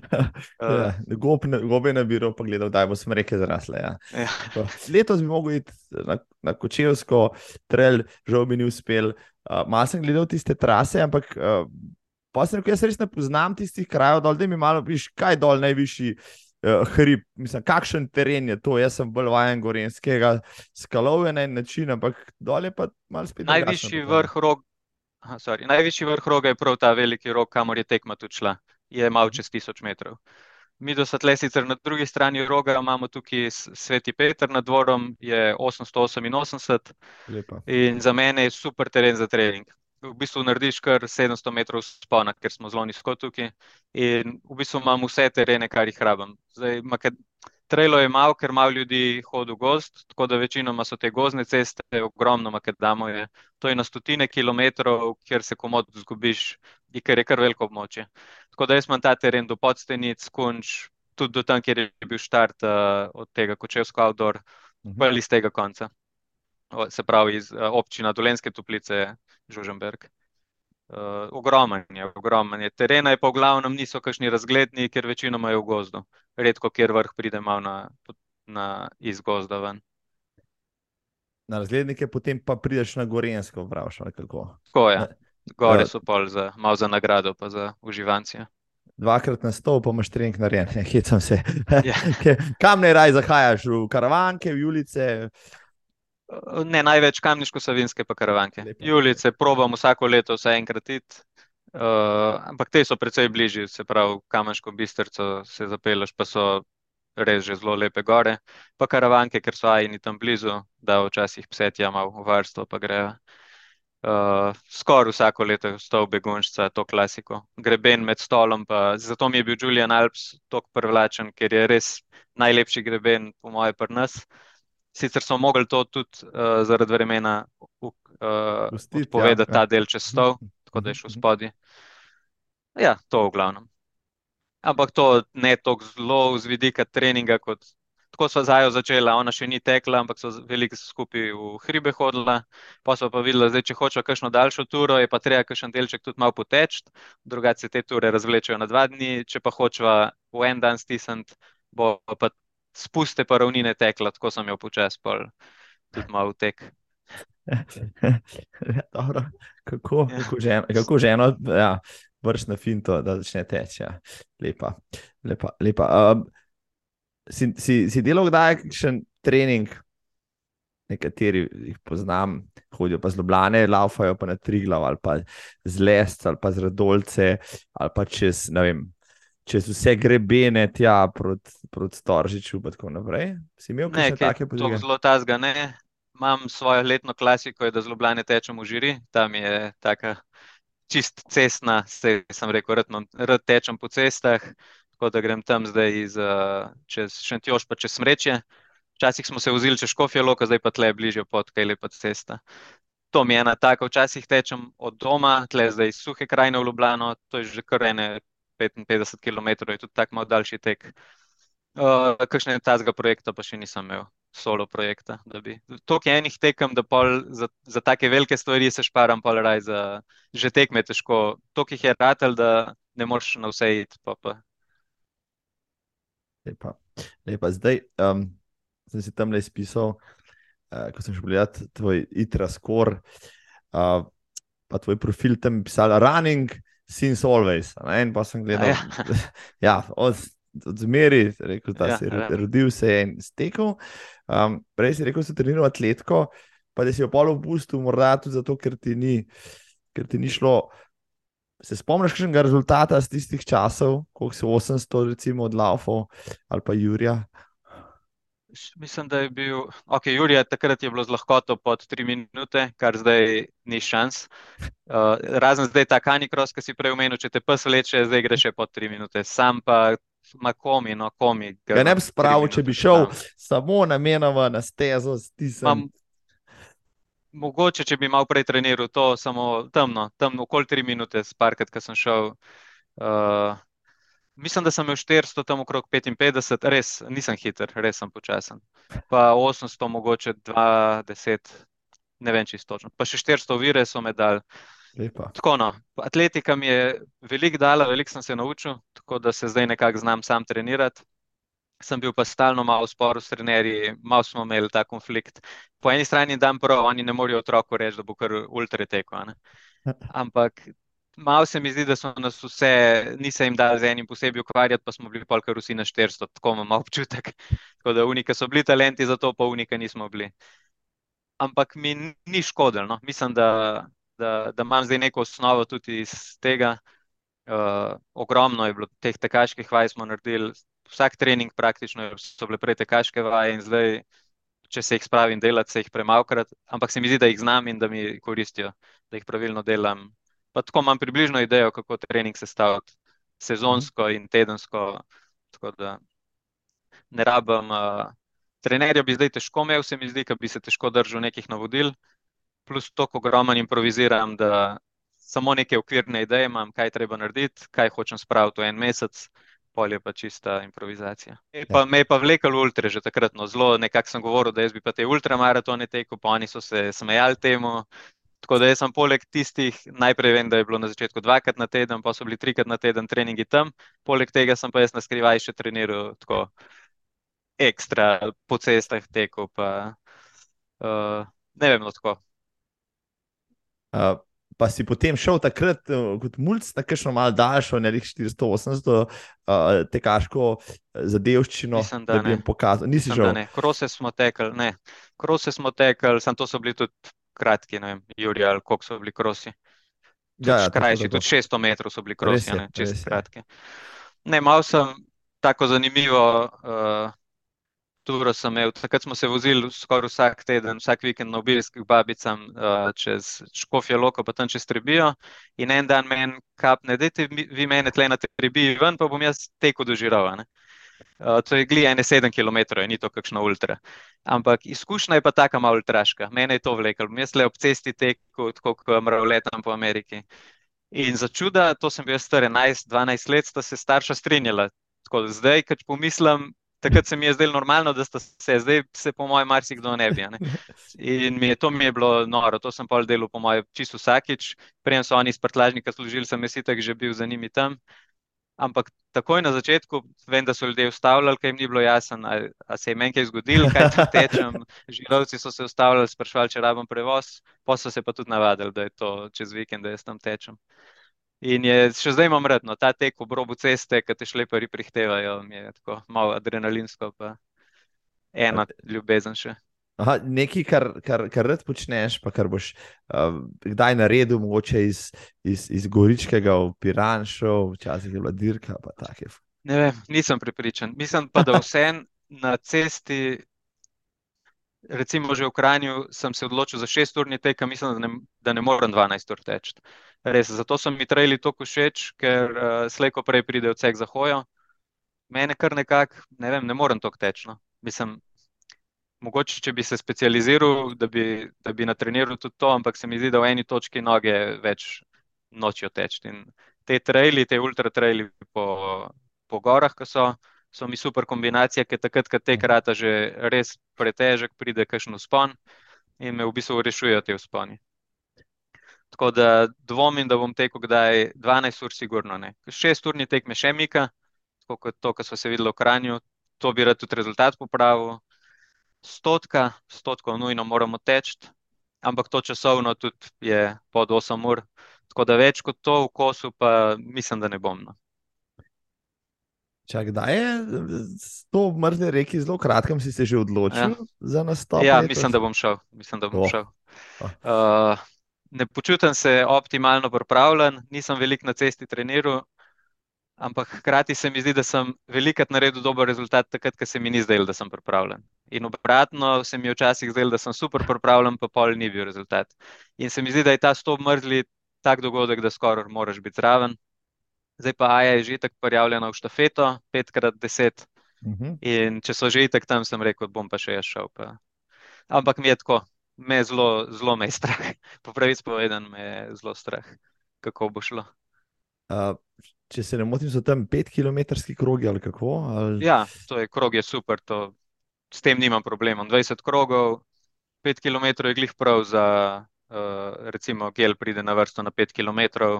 [LAUGHS] Ja, gob ne- Gobe na biro pa gledal, da bo smreke zrasle. Ja. ja. Tako. Letos bi mogel iti na, na Kočevsko, trail, žal mi ni uspel. Uh, malo sem gledal tiste trase, ampak uh, pa sem rekel, jaz res ne poznam tistih krajev dol, da mi malo piš, kaj je dol najvišji. Uh, hrib, mislim, kakšen teren je to? Jaz sem bolj vajen gorenskega, skalovja na en način, ampak dol je pa malo spet. Najvišji vrh rog, aha, sorry, najvišji vrh roga je prav ta veliki rog, kamor je tekma tudi šla. Je malo čez tisoč metrov. Mi do Satle sicer na drugi strani roga imamo tukaj Sveti Peter nad dvorom, je 888 Lepa. in za mene je super teren za trening. V bistvu narediš kar 700 metrov spona, ker smo zelo nizko tukaj in v bistvu imam vse terene, kar jih rabim. Zdaj, Trajlo je malo, ker malo ljudi hodi v gozd, tako da večinoma so te gozdne ceste, ogromno makadamo je. To je na stotine kilometrov, kjer se komod zgubiš, in ker je kar veliko območje. Tako da jaz imam ta teren do podstenic, kunč, tudi do tam, kjer je bil štart uh, od tega Kočevsko outdoor, Mhm. pa iz tega konca. O, Se pravi, iz uh, občina Dolenske Toplice, Žuženberg. Uh, ogromen je, ogromen je. Terena je pa v glavnem niso kakšni razgledni, ker večinoma je v gozdu. Redko, kjer vrh pride malo na, na iz gozda ven. Na razglednike, potem pa prideš na Gorensko, praviš, ali kako. Tako je. Gore Ja. so pol za, malo za nagrado, pa za uživancije. Dvakrat na stol, pa imaš trening narejen, [LAUGHS] hecam se. Ja. [LAUGHS] Kam ne raj zahajaš, v karavanke, v ulice? Ne, največ kamniško-savinske pa karavanke. Lepo. Julice probam vsako leto vsaj enkrat iti, uh, ampak te so precej bližje, se pravi, Kamenško bistrco se zapelješ, pa so res že zelo lepe gore. Pa karavanke, ker so ajni tam blizu, da včasih psetja malo v varstvo pa grejo. Uh, skoraj vsako leto stol begunjca, to klasiko. Greben med stolom, pa zato mi je bil Julian Alps tako privlačen, ker je res najlepši greben, po moje, pri nas. Sicer smo mogli to tudi uh, zaradi vremena uh, Pustiti, ja, odpovedati ja. ta del čez stol, tako da je šel spodaj. Ja, to v glavnem. Ampak to ne tako zelo z vidika treninga, kot tako sva zajo začela. Ona še ni tekla, ampak so veliko skupaj v hribe hodila. Pa so pa videla, zdaj, če hočejo kakšno daljšo turo, je pa treba kakšen delček tudi malo poteči, drugače se te ture razvlečejo na dva dni, če pa hočeva v en dan stisniti, bo pa spuste pa ravnine tekla, tako sem jo počasi pol tudi malo tek. [LAUGHS] Ja, dobro. Kako, Ja. kako, ženo, kako ženo ja, vrš na finto, da začne teči. Ja. Lepa. lepa, lepa. Um, si, si, si delal kdaj kakšen trening? Nekateri jih poznam, hodijo pa z Ljubljane, laufajo pa na Triglav ali pa z Lest ali pa z Radolce ali pa čez, ne vem, čez vse grebene tja proti prot Storžiču in tako naprej. Si imel kaj take tako podvige? zelo tazga ne. Imam svojo letno klasiko, da z Ljubljane tečem v žiri, tam je taka čist cestna, saj sem rekel, rad, imam, rad tečem po cestah, tako da grem tam zdaj iz, uh, čez Šentjoš pa čez Smrečje. Včasih smo se vozili čez Škofjo Loko, zdaj pa tle bližje pod, kaj je lepa cesta. To mi je ena taka, včasih tečem od doma, tle zdaj iz Suhe krajine v Ljubljano, to je že kar ene 55 km, je tudi tak malo daljši tek. Uh, kakšnega tazga projekta pa še nisem imel. solo projekta. Toliko je enih tekem, da za, za take velike stvari se šparam, pa raj za že tekme težko. Toliko jih je ratelj, da ne moreš na vse iti. Pa, pa. Lepa. Lepa. Zdaj um, sem si tam le izpisal, uh, ko sem šel gledati tvoj ITRA score, uh, pa tvoj profil tam pisal running since always. Ne? In pa sem gledal, ja. [LAUGHS] ja, od od zmeri, rekel, da ja, si ja. rodil se in stekel. Um, prej si rekel, da si treniral atletiko, pa da si jo polo v pustu, morda tudi zato, ker ti ni, ker ti ni šlo. Se spomniš kakšnega rezultata z tistih časov, koliko si 800, recimo, od Laufo ali pa Jurija? Mislim, da je bil, ok, Jurija, takrat je bilo z lahkoto pod 3 minute, kar zdaj ni šans. Uh, razen zdaj ta kanikros, ki si prej omenil, če te pes vleče, zdaj greš še pod 3 minute. Sam pa ma komi, no komi. Ja, ne bi spravil, če bi šel tam. samo namenoma na stezo, stisnjen. Mogoče, če bi malo prej treniral to, samo temno, temno, okoli tri minute, sparkrat, ko sem šel. Uh, mislim, da sem imel 400, tam okrog 55, res nisem hiter, res sem počasen. Pa 800, mogoče 20, ne vem čisto točno. Pa še 400 vire so me dal. Tako, no. Atletika mi je veliko dala, veliko sem se naučil, tako da se zdaj nekako znam sam trenirati. Sem bil pa stalno malo v sporu s trenerji, malo smo imeli ta konflikt. Po eni strani dan prav, oni ne morejo otroku reči, da bo kar ultra tekel. [LAUGHS] Ampak malo se mi zdi, da so nas vse, nisem jim dal z enim posebej ukvarjati, pa smo bili pa kar vsi na 400, tako imam občutek. [LAUGHS] Tako da unika so bili talenti, zato pa unika nismo bili. Ampak mi ni škodilo, no. mislim, da da, da imam zdaj neko osnovo tudi iz tega. Uh, ogromno je bilo teh tekaških vaj, smo naredili vsak trening, praktično so bile prej tekaške vaje, in zdaj, če se jih spravim delati, se jih premalkrat, ampak se mi zdi, da jih znam in da mi koristijo, da jih pravilno delam. Pa tako imam približno idejo, kako trening sestaviti sezonsko in tedensko. Tako da ne rabim. Uh, trenerja bi zdaj težko imel, se mi zdi, da bi se težko držal nekih navodil plus toliko ogromen improviziram, da samo neke okvirne ideje imam, kaj treba narediti, kaj hočem spraviti v en mesec, pol je pa čista improvizacija. Me pa, ja. pa vlekel ultra že takrat, no zelo nekako sem govoril, da jaz bi pa te ultramaratone tekel, pa oni so se smejali temu. Tako da jaz sem poleg tistih, najprej vem, da je bilo na začetku dvakrat na teden, pa so bili trikrat na teden treningi tam, poleg tega sem pa jaz na skrivaj še treniral tako ekstra po cestah tekel, pa uh, ne vem, no tako. Uh, pa si potem šel takrat uh, kot mulj, tako še malo daljšo, ne rečeš 400-800, uh, tekaško zadevščino, Mislim, da, da bi jim pokazal. Nisi Mislim, žal. Krose smo tekli, ne. Krose smo tekli, sem to so bili tudi kratki, ne vem, Juri ali koliko so bili krosi. Ja, ja, krajši, tudi 600 metrov so bili krosi, ne, čez kratke. Ne, malo sem tako zanimivo. Uh, turo sem imel. Takrat smo se vozili skoraj vsak teden, vsak vikend na obisk k babicam uh, čez Škofijo Loko, pa tam čez Trebijo. In en dan meni kapne, dajte vi mene tle na Trebiji ven, pa bom jaz teko dožiral. Uh, to je gli ene sedem km, ni to kakšna ultra. Ampak izkušnja je pa taka malo ultraška. Mene je to vlekel. Jaz le ob cesti teku, tako kot mrav letam po Ameriki. In za čuda, to sem bil star 11-12 let, sta se starša strinjala. Tako, zdaj, kad pomislim, takrat se mi je zdelo normalno, da se zdaj, se po mojem, marsikdo ne bi. Ne? In mi je, to mi je bilo noro, to sem pol delal, po mojem, čisto vsakič. Prej so oni iz prtlažnika služili, sem jaz itak že bil za njimi tam. Ampak takoj na začetku, vem, da so ljudje ustavljali, kaj jim ni bilo jasno, ali se je meni kaj zgodilo, kaj tečem. [LAUGHS] Žirovci so se ustavljali, sprašvali, če rabim prevoz, pa so se pa tudi navadili, da je to čez vikend, da jaz tam tečem. In je, še zdaj imam redno ta tek v robu ceste, ki te šleperi prihtevajo, mi je tako malo adrenalinsko, pa ena ljubezen še. Aha, nekaj, kar, kar, kar rad počneš, pa kar boš uh, kdaj naredil, mogoče iz, iz, iz Goričkega v Piranšo, včasih je bila dirka. Ne vem, nisem pripričan. Mislim pa, da vse na cesti recimo že v Kranju sem se odločil za šest urni tek, mislim, da ne, da ne morem 12 ur teči. Res, zato so mi trajali tako všeč, ker uh, slejko prej pride odsek za hojo. Mene kar nekako, ne vem, ne morem tako teči. No. Mislim, mogoče, če bi se specializiral, da bi, da bi natreniral tudi to, ampak se mi zdi, da v eni točki noge več nočijo teči. In te traili, te ultra traili po, po gorah, ki so, so mi super kombinacije, ker takrat, ko te krata že res pretežek, pride kakšen uspon in me v bistvu rešujejo te usponi. Tako da dvomim, da bom tekel kdaj 12 ur, sigurno ne. 6 urni tek me še mika, tako kot to, kar smo se videli v Kranju, to bi rad tudi rezultat popravil. Stotka, stotkov nujno moramo teči, ampak to časovno tudi je pod 8 ur. Tako da več kot to v kosu, pa mislim, da ne bom. No. Čak, kdaj je to v mrzli reki, zelo kratkem si se že odločil ja. za nastop? Ja, mislim, da bom šel. Mislim, da bom oh. šel. Uh, ne počutim se optimalno pripravljen, nisem veliko na cesti treniral, ampak hkrati se mi zdi, da sem velikrat naredil dober rezultat, takrat, ko se mi ni zdelo, da sem pripravljen. In obratno se mi je včasih zdelo, da sem super pripravljen, pa pol ni bil rezultat. In se mi zdi, da je ta stop mrzli tak dogodek, da skoraj moraš biti zraven. Zdaj pa Aja je že tako prijavljena v štafeto, petkrat deset. Uh. -huh. In če so že itek tam, sem rekel, bom pa še jaz šel. Pa. Ampak mi je tako, me je zelo, zelo me je strah. [LAUGHS] Po pravici povedan, me je zelo strah, kako bo šlo. Uh, če se ne motim, so tam petkilometrski krogi ali kako? Ali... Ja, to je krog, je super, to, s tem nimam problema. 20 krogov, 5 km je glih prav za, uh, recimo, gel pride na vrsto na 5 km,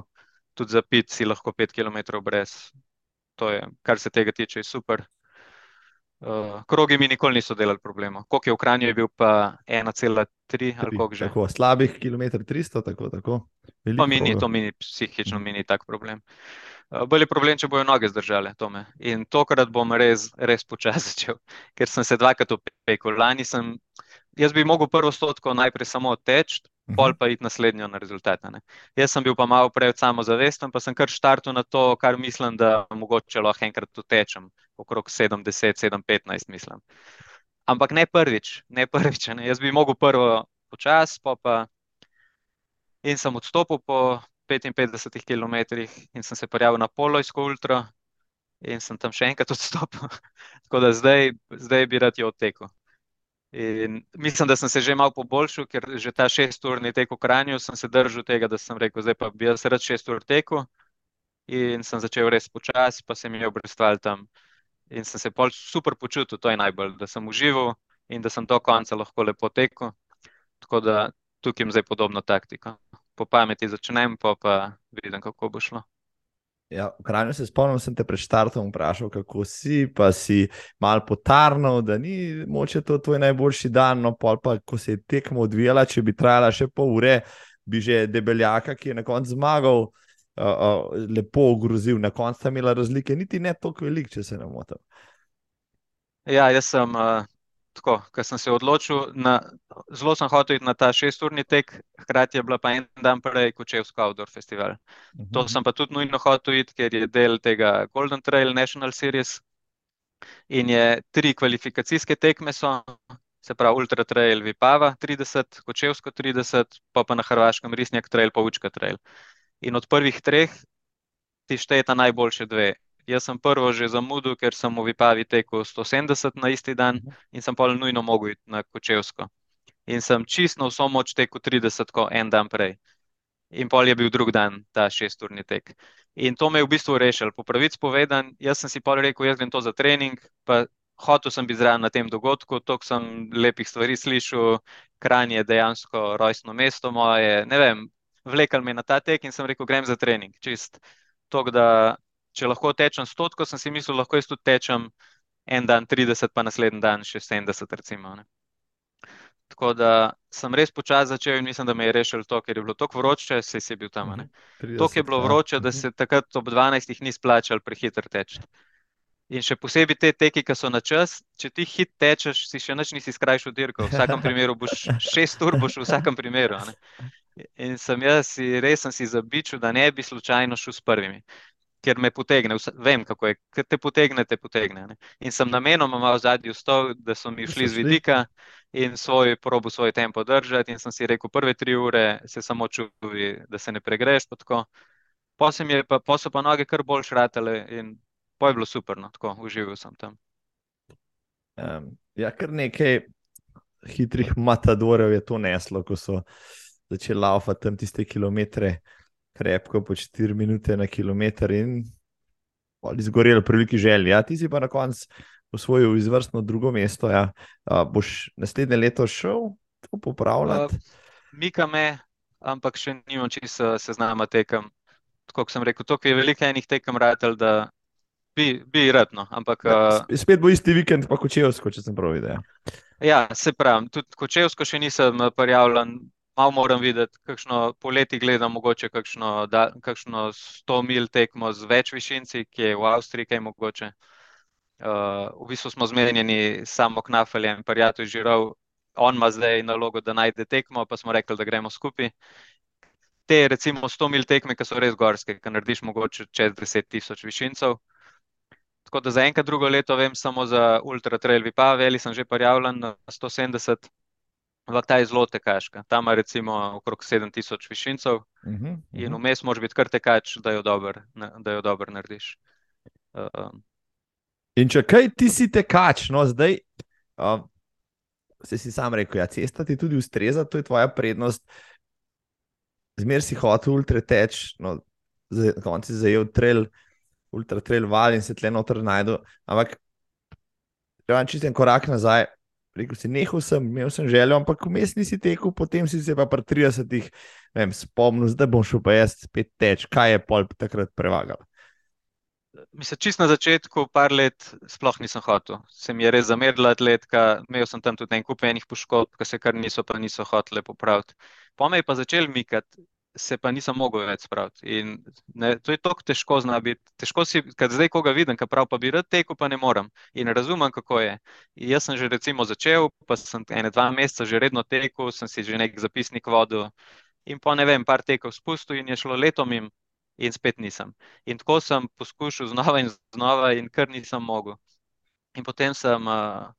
tudi za pit si lahko 5 km brez. To je, kar se tega tiče, super. Uh, krogi mi nikoli niso delali problema. Koliko je v Kranju, je bil pa 1,3 ali koliko že. Tako slabih km 300, tako. tako. Pa mi ni to, mini, psihično mi ni tak problem. Uh, bolj je problem, če bojo noge zdržale tome. In tokrat bom res, res počasi [LAUGHS] začel, ker sem se dvakrat opekel. Lani sem, jaz bi mogel prvo stotko najprej samo teči, pol pa iti naslednjo na rezultate. Ne. Jaz sem bil pa malo preveč samozavesten, pa sem kar štartil na to, kar mislim, da mogoče lahko enkrat utečem, okrog 70, 7-15, mislim. Ampak ne prvič, ne prvič. Ne. Jaz bi mogel prvo počasi, pa pa. In sem odstopil po 55 km in sem se prijavil na Polojsko ultra, in sem tam še enkrat [LAUGHS] odstopil. Tako da zdaj, zdaj bi rad jo odtekel. In mislim, da sem se že malo poboljšal, ker že ta šest ur ni tekel Kranju, sem se držal tega, da sem rekel, zdaj pa bi jaz rad šest ur tekel. In sem začel res počasi, pa se mi je obrestval tam. In sem se pol super počutil, to je najbolj, da sem užival in da sem do konca lahko lepo tekel. Tako da tukaj imam zdaj podobno taktiko. Po pameti začnem, pa pa vidim, kako bo šlo. Ja, v Kranju se spomnim, sem te pred štartom vprašal, kako si, pa si mal potarnal, da ni moče to tvoj najboljši dan, no pa ko se je tekmo odvijala, če bi trajala še pol ure, bi že debeljaka, ki je na koncu zmagal, uh, uh, lepo ogrozil. Na koncu sta imela razlike, niti ne toliko velik, če se ne motim. Ja, jaz sem uh, tako, ker sem se odločil, na, zelo sem hotel iti na ta šesturni tek, hkrati je bila pa en dan prej Kočevsko Outdoor Festival. Uh -huh. To sem pa tudi nujno hotel iti, ker je del tega Golden Trail National Series in je tri kvalifikacijske tekme so. Se pravi, Ultra Trail Vipava 30, Kočevsko 30, pa pa na Hrvaškem Risnjak Trail, pa Učka Trail. In od prvih treh ti štejeta najboljše dve. Jaz sem prvo že zamudil, ker sem v Vipavi tekel 170 na isti dan mhm. in sem pa nujno mogel iti na Kočevsko. In sem čisto vso moč tekel 30, ko en dan prej. In pol je bil drug dan ta šesturni tek. In to me je v bistvu rešil. Po pravici povedan, jaz sem si pa rekel, jaz grem to za trening, pa hotel sem biti zraven na tem dogodku, toliko sem lepih stvari slišal, Kranj je dejansko rojstno mesto moje, ne vem, vlekal me na ta tek in sem rekel, grem za trening. Čist to, da če lahko tečem stotko, sem si mislil, lahko jaz tudi tečem en dan 30, pa naslednji dan še 70. Recimo, tako da sem res počasi začel in mislim, da me je rešil to, ker je bilo tako vroče, se je bil tam. To je bilo vroče, da se takrat ob 12. ni splačal prehiter teči. In še posebej te teki, ki so na čas, če ti hit tečeš, si še nič nisi skrajšal dirko. V vsakem [LAUGHS] primeru boš šest ur, boš v vsakem primeru. [LAUGHS] In sem jaz si, res sem si zabičil, da ne bi slučajno šel s prvimi ker me potegne, vem, kako je, ker te potegne, te potegne. Ne. In sem namenoma malo zadnji vstal, da so mi šli z vidika in svoj probo, svoj tempo držati. In sem si rekel, prve tri ure se samo čuvi, da se ne pregreš. Posem je pa, pa so pa noge kar bolj šratele in pa je bilo super, no, tako užival sem tam. Um, ja, kar nekaj hitrih matadorjev je to neslo, ko so začeli laufati tam tiste kilometre krepko po 4 minute na kilometr. In izgoreli pri veliki želji. Ja, ti si pa na koncu osvojil izvrstno drugo mesto. Ja. Uh, boš naslednje leto šel to popravljati? Uh, Mika me, ampak še nimam čisto seznama tekem. Tako sem rekel, to je veliko enih tekem, ratelj, da bi, bi redno. Ampak, ja, spet bo isti vikend, pa kočevsko, če sem prav videl. Ja. ja, se pravi, tudi kočevsko še nisem prijavljen. Malo moram videti, kakšno poleti gledam, mogoče kakšno, da, kakšno 100 mil tekmo z več višinci, ki je v Avstriji, kaj mogoče. Uh, v bistvu smo zmenjeni samo knafeljem, prijatelj Žirov, on ima zdaj nalogo, da najde tekmo, pa smo rekli, da gremo skupaj. Te recimo 100 mil tekme, ki so res gorske, ki narediš mogoče čez 10 tisoč višincev. Tako da za enkrat drugo leto vem samo za Ultra Trail Vipaveli, sem že prijavljen na 170 Ampak ta je zelo tekaška. Tam ima recimo okrog 7000 višincev uh -huh, uh -huh. in vmes moraš biti kar tekač, da jo dobro dober narediš. Uh, in če kaj ti si tekač, no zdaj, uh, se si sam rekel, ja, cesta ti tudi ustreza, to je tvoja prednost. Zmer si hotel ultra teč, no, na koncu si zajel trail, ultra trail val in se tle noter najdu. Ampak, če vam čisto en korak nazaj, rekel si, nehal sem, imel sem željo, ampak vmes nisi tekel, potem si se pa pri 30-ih spomnil, da bom šel pa jaz spet teč. Kaj je pol takrat prevagalo? Mislim, čist na začetku, par let, sploh nisem hotel. Se mi je res zamerila atletka, imel sem tam tudi en kup enih poškodb, ki se kar niso, pa niso hotele popraviti. Po me je pa začel mikati, se pa nisem mogel več spraviti. In ne, to je tako težko zna biti. Težko si, kad zdaj koga vidim, ka prav pa bi rad tekel, pa ne morem. In razumem, kako je. In jaz sem že recimo začel, pa sem ene dva meseca že redno tekel, sem si že nek zapisnik vodil. In po ne vem, par tekov spustil in je šlo letom in, in spet nisem. In tako sem poskušal znova in znova in kar nisem mogel. In potem sem, uh,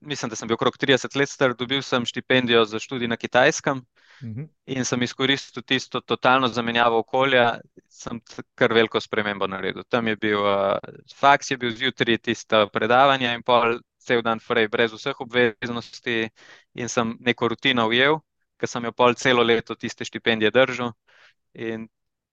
mislim, da sem bil okrog 30 let star, dobil sem štipendijo za študij na kitajskem. -hmm. In sem izkoristil tisto totalno zamenjavo okolja, sem kar veliko spremembo naredil. Tam je bil uh, faks, je bil zjutraj tisto predavanje in pol cel dan frej, brez vseh obveznosti, in sem neko rutino ujel, ker sem jo pol celo leto tiste štipendije držal. In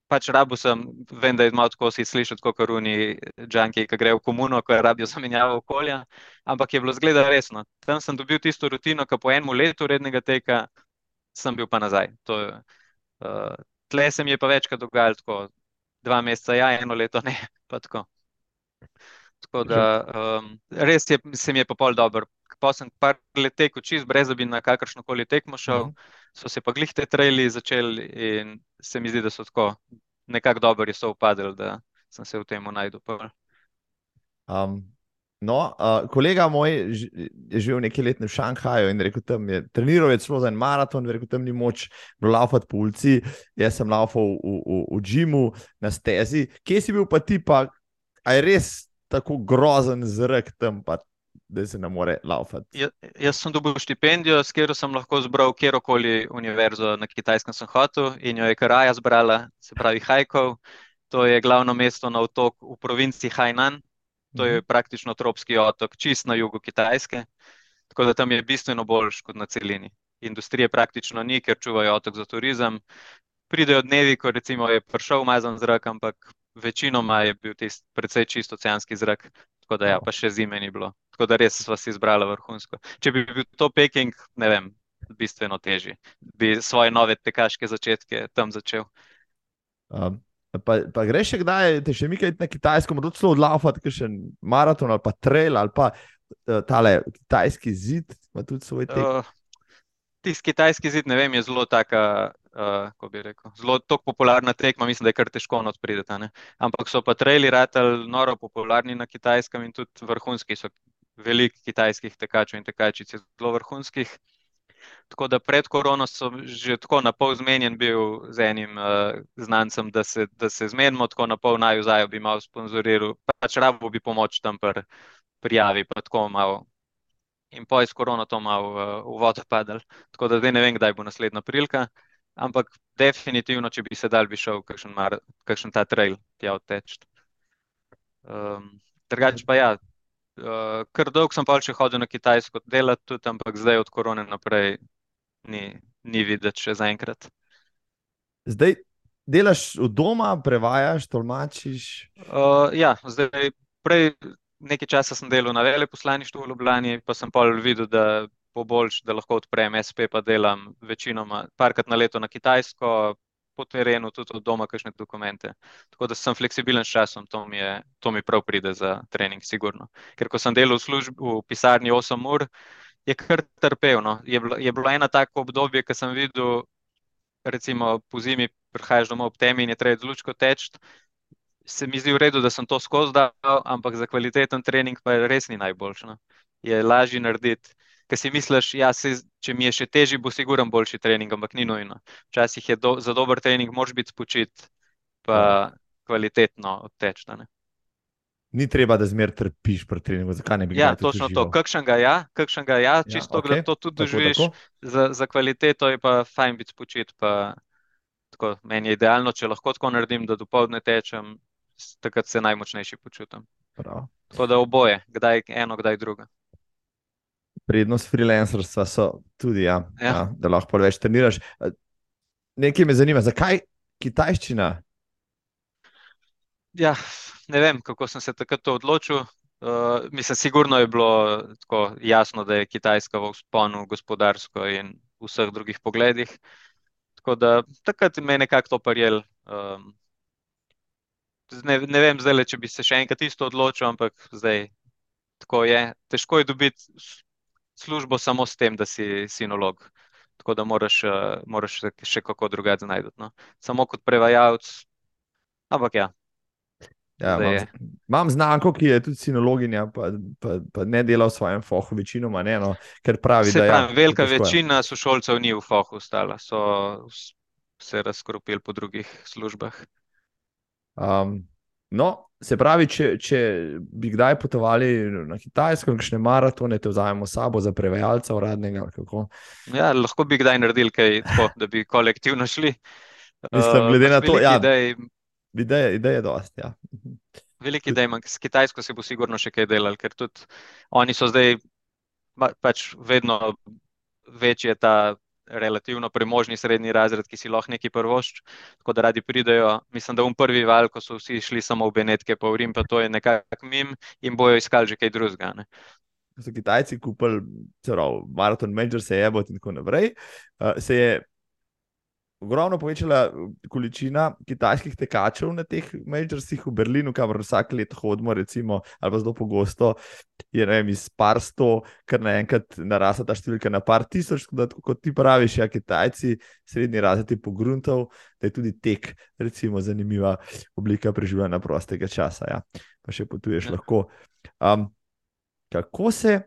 pač rabo sem, vem, da je malo tako si slišati, kot karuni džanki, ki grejo v komuno, ko rabijo zamenjavo okolja, ampak je bilo zgleda resno. Tam sem dobil tisto rutino, ki po enem letu rednega teka sem bil pa nazaj. To, uh, tle se mi je pa večkrat dogajalo, tako dva meseca, ja, eno leto ne. Tako. tako da um, res je, se mi je pa pol dobro. Pa sem par let tekel čist, brez da bi na kakršno koli tekmo šel, uh mhm. -huh. so se pa glihte trajli začeli in se mi zdi, da so tako nekako dobro so upadli, da sem se v tem najdel. Um, No, uh, kolega moj je živel nekaj let v Šanghaju in rekel, tam je treniral celo za en maraton, rekel, tam ni moč laufati po ulici. Jaz sem laufal v, v, v Džimu na stezi. Kje si bil pa ti, pa je res tako grozen zrak tam, pa, da se ne more laufati? Ja, jaz sem dobil štipendijo, s katero sem lahko zbral kjerkoli univerzo na kitajskem hotel in jo je Karaja zbrala, se pravi Hajkov. To je glavno mesto na otoku v provinci Hainan. To je mhm. praktično tropski otok, čist na jugu Kitajske, tako da tam je bistveno boljš kot na celini. Industrije praktično ni, ker čuvajo otok za turizem. Pridejo dnevi, ko recimo je prišel umazan zrak, ampak večinoma je bil tisti precej čist oceanski zrak, tako da ja, pa še zime ni bilo. Tako da res sva si izbrala vrhunsko. Če bi bil to Peking, ne vem, bistveno težji. Bi svoje nove tekaške začetke tam začel. Um, Pa, pa greš še kdaj, te še nekaj na kitajsko, morda celo odlafati, ker še maraton ali pa trail ali pa uh, tale kitajski zid, ima tudi svoj tek. Uh, tisti kitajski zid, ne vem, je zelo taka, uh, kako bi rekel, zelo popularna tekma, mislim, da je kar težko odprideti. Ampak so pa traili ratali noro popularni na kitajskem in tudi vrhunski so veliko kitajskih tekačev in tekačic, zelo vrhunskih. Tako da pred korono sem že tako na pol zmenjen bil z enim uh, znancem, da se, da se zmenimo, tako na pol naj vzaj bi malo sponzoriral, pač rabo bi pomoč tam pri prijavi, pa tako malo. In po iz korona to malo uh, v vodo padal. Tako da zdaj ne vem, kdaj bo naslednja prilika, ampak definitivno, če bi se dal, bi šel kakšen, mar, kakšen ta trail tja odteč. Um, drugač pa ja, uh, kar dolgo sem pa še hodil na Kitajsko delati, tudi, ampak zdaj od korone naprej ni, ni videti še zaenkrat. Zdaj, delaš od doma, prevajaš, tolmačiš? Uh, ja, zdaj, prej nekaj časa sem delal na veleposlaništvu v Ljubljani, pa sem pa videl, da bo boljš, da lahko odprem SP, pa delam večinoma parkrat na leto na Kitajsko, po terenu, tudi od doma, kakšne dokumente. Tako da sem fleksibilen s časom, to mi, je, to mi prav pride za trening, sigurno. Ker ko sem delal v, službi, v pisarni 8 ur, je kar trpel. No. Je, bilo, je bilo eno tako obdobje, ko sem videl, recimo po zimi, prihajaš domov ob temi in je treba zlučko teči. Se mi zdi v redu, da sem to skozi dal, ampak za kvaliteten trening pa res ni najboljši. No. Je lažje narediti ker si misliš, da ja, če mi je še težje, bo sigurno boljši trening, ampak ni nujno. Včasih je do, za dober trening, moraš biti spočit, pa ja. kvalitetno odteč. Ni treba, da zmer trpiš pri treningu. Zakaj ne bi ga? Ja, točno to. Kakšen ga ja, kakšen ga ja, ja čisto ja, okay. to tudi doživiš. Za, za kvaliteto je pa fajn biti spočit. Pa, tako, meni je idealno, če lahko tako naredim, da dopoledne tečem, takrat se najmočnejši počutim. Prav. Tako da oboje, kdaj eno, kdaj drugo prednost freelancerstva so tudi, ja, ja. Ja, da lahko več treniraš. Nekaj me zanima, zakaj kitajščina? Ja, ne vem, kako sem se takrat odločil. Uh, mislim, sigurno je bilo tako jasno, da je Kitajska v sponu gospodarsko in v vseh drugih pogledih. Tako da takrat me je nekako to parjel. Um, ne, ne vem, zdaj, če bi se še enkrat isto odločil, ampak zdaj tako je. Težko je dobiti službo samo s tem, da si sinolog. Tako da moraš, uh, moraš še kako drugače znajti. No. Samo kot prevajalec, ampak ja. Ja, imam, imam znanko, ki je tudi sinologinja, pa, pa, pa ne dela v svojem fohu, večinoma ne. No, ker pravi, se da je. Pravim, velika večina sošolcev ni v fohu ostala, so se razkropili po drugih službah. Um, no, Se pravi, če, če bi kdaj potovali na Kitajsko, kakšne maratone, te vzamemo s sabo za prevajalca uradnega. Ja, lahko bi kdaj naredili kaj tako, da bi kolektivno šli. Mislim, glede na to, da ja, je ideja, ideja dosti. Ja. Veliki idej, s Kitajsko se bo sigurno še kaj delal, ker tudi oni so zdaj pač vedno večji ta relativno premožni srednji razred, ki si lahko neki prvošč, tako da radi pridejo. Mislim, da v prvi val, ko so vsi šli samo v Benetke, pa v Rim, pa to je nekako mim in bojo iskali že kaj drugega. Ko so Kitajci kupili, celo maraton, menžer se je, in tako naprej, uh, se je ogromno povečala uh, količina kitajskih tekačev na teh majorsih v Berlinu, kamor vsak let hodimo, recimo, ali pa zelo pogosto, je ne vem, iz par sto, kar naenkrat narasta ta številka na par tisoč. Da, kot ti praviš, ja, Kitajci, srednji razred je pogruntov, da je tudi tek, recimo, zanimiva oblika preživljanja prostega časa. Ja. Pa še potuješ ja. lahko. Um, kako se,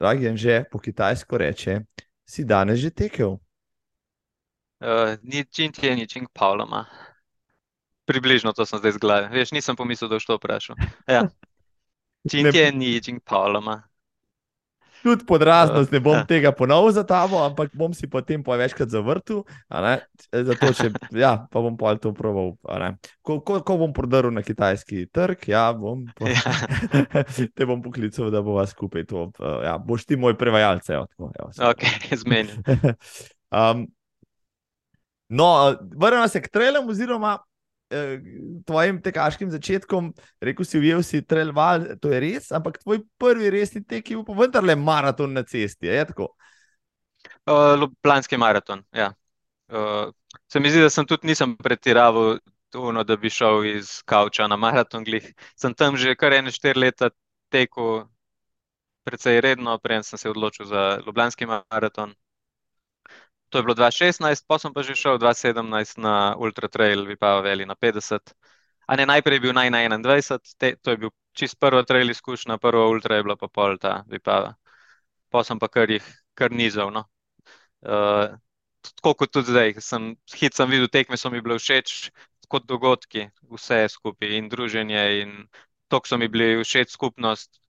dragi, že po kitajsko reče, si danes že tekel? Uh, ni, čim ti je, ni čim Pavla ima. Približno to sem zdaj zgledal. Veš, nisem pomislil, da boš to vprašal. Ja. Čim ti je, ni čim Pavla ima. Tudi podraznost eh, ne bom ja. tega ponovno za tabo, ampak bom si potem pa večkrat zavrtel. Zato, če, ja, pa bom pa to proval. Ko, ko, ko bom prodrl na kitajski trg, ja, bom, po... ja. [LAUGHS] te bom poklical, da bova skupaj to. Ja, boš ti moj prevajalce. Evo, tako, evo, ok, [LAUGHS] zmeni. [LAUGHS] um, No, vrnemo se k trailom, oziroma eh, tvojim tekaškim začetkom. Rekl si, ujel si trail val, to je res, ampak tvoj prvi resni tek je bil pa vendarle maraton na cesti. Je tako? Uh, Ljubljanski maraton. Ja. Uh, se mi zdi, da sem tudi nisem pretiraval. Tuno, da bi šel iz Kauča na maraton. Glih. Sem tam že kar ene štiri leta tekel, precej redno, prej sem se odločil za Ljubljanski maraton. To je bilo 2016, pa sem pa že šel 2017 na Ultra Trail, Vipava Veli na 50. A ne najprej bil naj na 21, te, to je bil čist prva trail izkušnja, prva Ultra je bila pa pol ta Vipava. Pa sem pa kar jih kar nizal. No. Uh, tako kot tudi zdaj, sem hit sem videl, tekme so mi bile všeč, kot dogodki, vse skupaj in druženje in to, so mi bili všeč skupnost,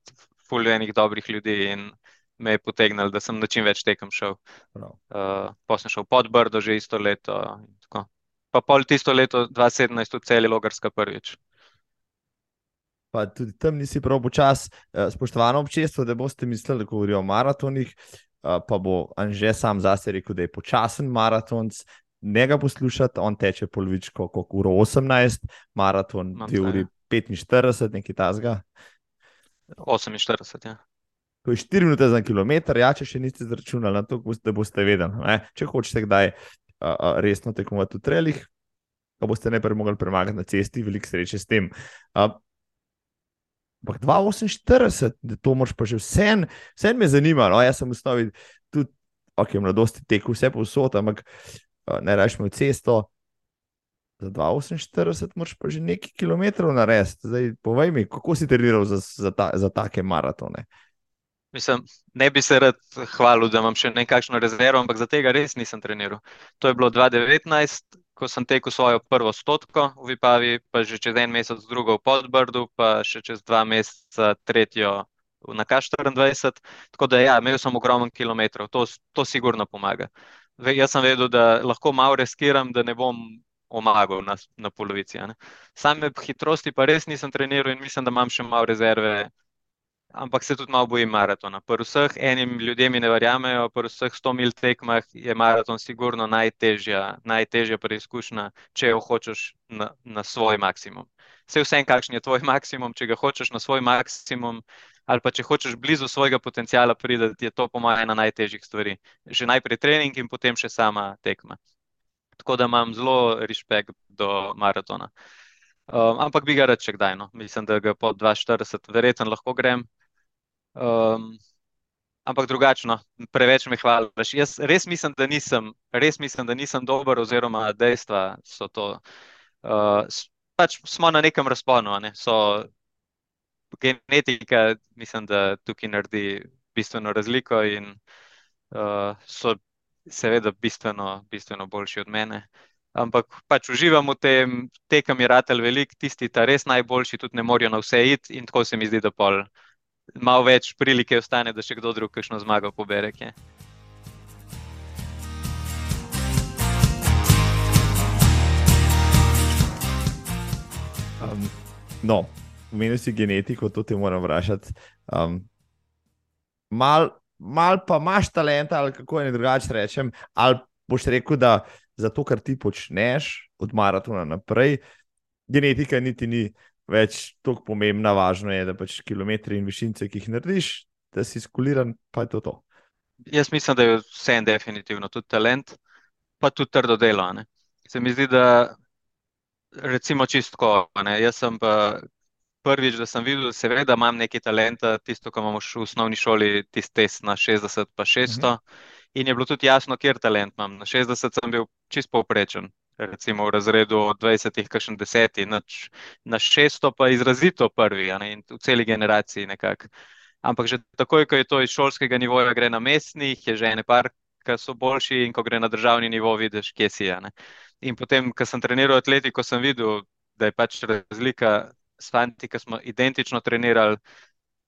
fuljenih dobrih ljudi in me je potegnil, da sem na čim več tekem šel. Uh, pa sem šel pod Brdo že isto leto. Pa pol tisto leto, 2017, v celi Logarska prvič. Pa tudi tam nisi prav počas, eh, spoštovano občestvo, da boste mislili, da govorijo o maratonih. Uh, pa bo Anže sam zase rekel, da je počasen maraton. njega poslušati, on teče polovičko, kot uro 18, maraton, te zdaj, uri ja. 45, nekaj tasga. 48, ja. To je 4 minute za kilometr, ja, če še niste zračunali, na to da boste vedeli. Ne? Če hočete kdaj uh, uh, resno tekmovati v trelih, pa boste najprej mogli premagati na cesti, veliko sreče s tem. Uh, Ampak 2,48, da to moraš pa že vse, vse me zanima. No? Jaz sem v osnovi tudi, ok, mladosti tekel vse povsod, ampak uh, ne mi v cesto. Za 2,48 moraš pa že nekaj kilometrov narediti. Povej mi, kako si treniral za, za, ta, za take maratone? Mislim, ne bi se rad hvalil, da imam še nekakšno rezervo, ampak za tega res nisem treniral. To je bilo 2019, ko sem tekel svojo prvo stotko v Vipavi, pa že čez en mesec drugo v Podbrdu, pa še čez dva meseca tretjo na K24. Tako da ja, imel sem ogromno kilometrov, to, to sigurno pomaga. Ve, jaz sem vedel, da lahko malo riskiram, da ne bom omagal na, na polovici. ne. Same hitrosti pa res nisem treniral in mislim, da imam še malo rezerve ampak se tudi malo bojim maratona. Pri vseh enim ljudem ne verjamejo, pri vseh 100 mil tekmah je maraton sigurno najtežja, najtežja preizkušnja, če jo hočeš na, na svoj maksimum. Vse vsem, kakšen je tvoj [LAUGHS] maksimum, če ga hočeš na svoj maksimum, ali pa če hočeš blizu svojega potencijala prideti, je to po mojem ena najtežjih stvari. Že najprej trening in potem še sama tekma. Tako da imam zelo respekt do maratona. Um, ampak bi ga rad še kdaj. No. Mislim, da ga po 2,40 verjetno lahko grem. Um, ampak drugačno, preveč me hvališ. Jaz res mislim, da nisem, res mislim, da nisem dober, oziroma dejstva so to. Uh, pač smo na nekem razponu, ne? so genetika, mislim, da tukaj naredi bistveno razliko in uh, so seveda bistveno, bistveno boljši od mene. Ampak pač uživam v tem, tekem je ratelj velik, tisti, ta res najboljši, tudi ne morejo na vse iti in tako se mi zdi, da pol malo več prilike ostane, da še kdo drug kakšno zmago pobere. kje. Um, no, omenil si genetiko, to te moram vprašati. Um, mal, mal pa imaš talenta, ali kako je drugače rečem, ali boš rekel, da zato, kar ti počneš od maratona naprej, genetika niti ni več tako pomembna, važno je, da pač kilometri in višince, ki jih narediš, da si skuliran, pa je to to. Jaz mislim, da je vse en definitivno tudi talent, pa tudi trdo delo. a ne. Se mi zdi, da recimo čistko. Jaz sem pa prvič, da sem videl, seveda imam nekaj talenta, tisto, ko imamo v osnovni šoli, tisti test na 60 pa 600. In je bilo tudi jasno, kjer talent imam. Na 60 sem bil čist povprečen, recimo v razredu od 20, kakšen 10, nič. na 600 pa izrazito prvi, ne, in v celi generaciji nekako. Ampak že takoj, ko je to iz šolskega nivoja, gre na mestnih, je že ene par, ki so boljši, in ko gre na državni nivo, vidiš, kje si. a ne. In potem, ko sem treniral atletiko, sem videl, da je pač razlika s fanti, ki smo identično trenirali,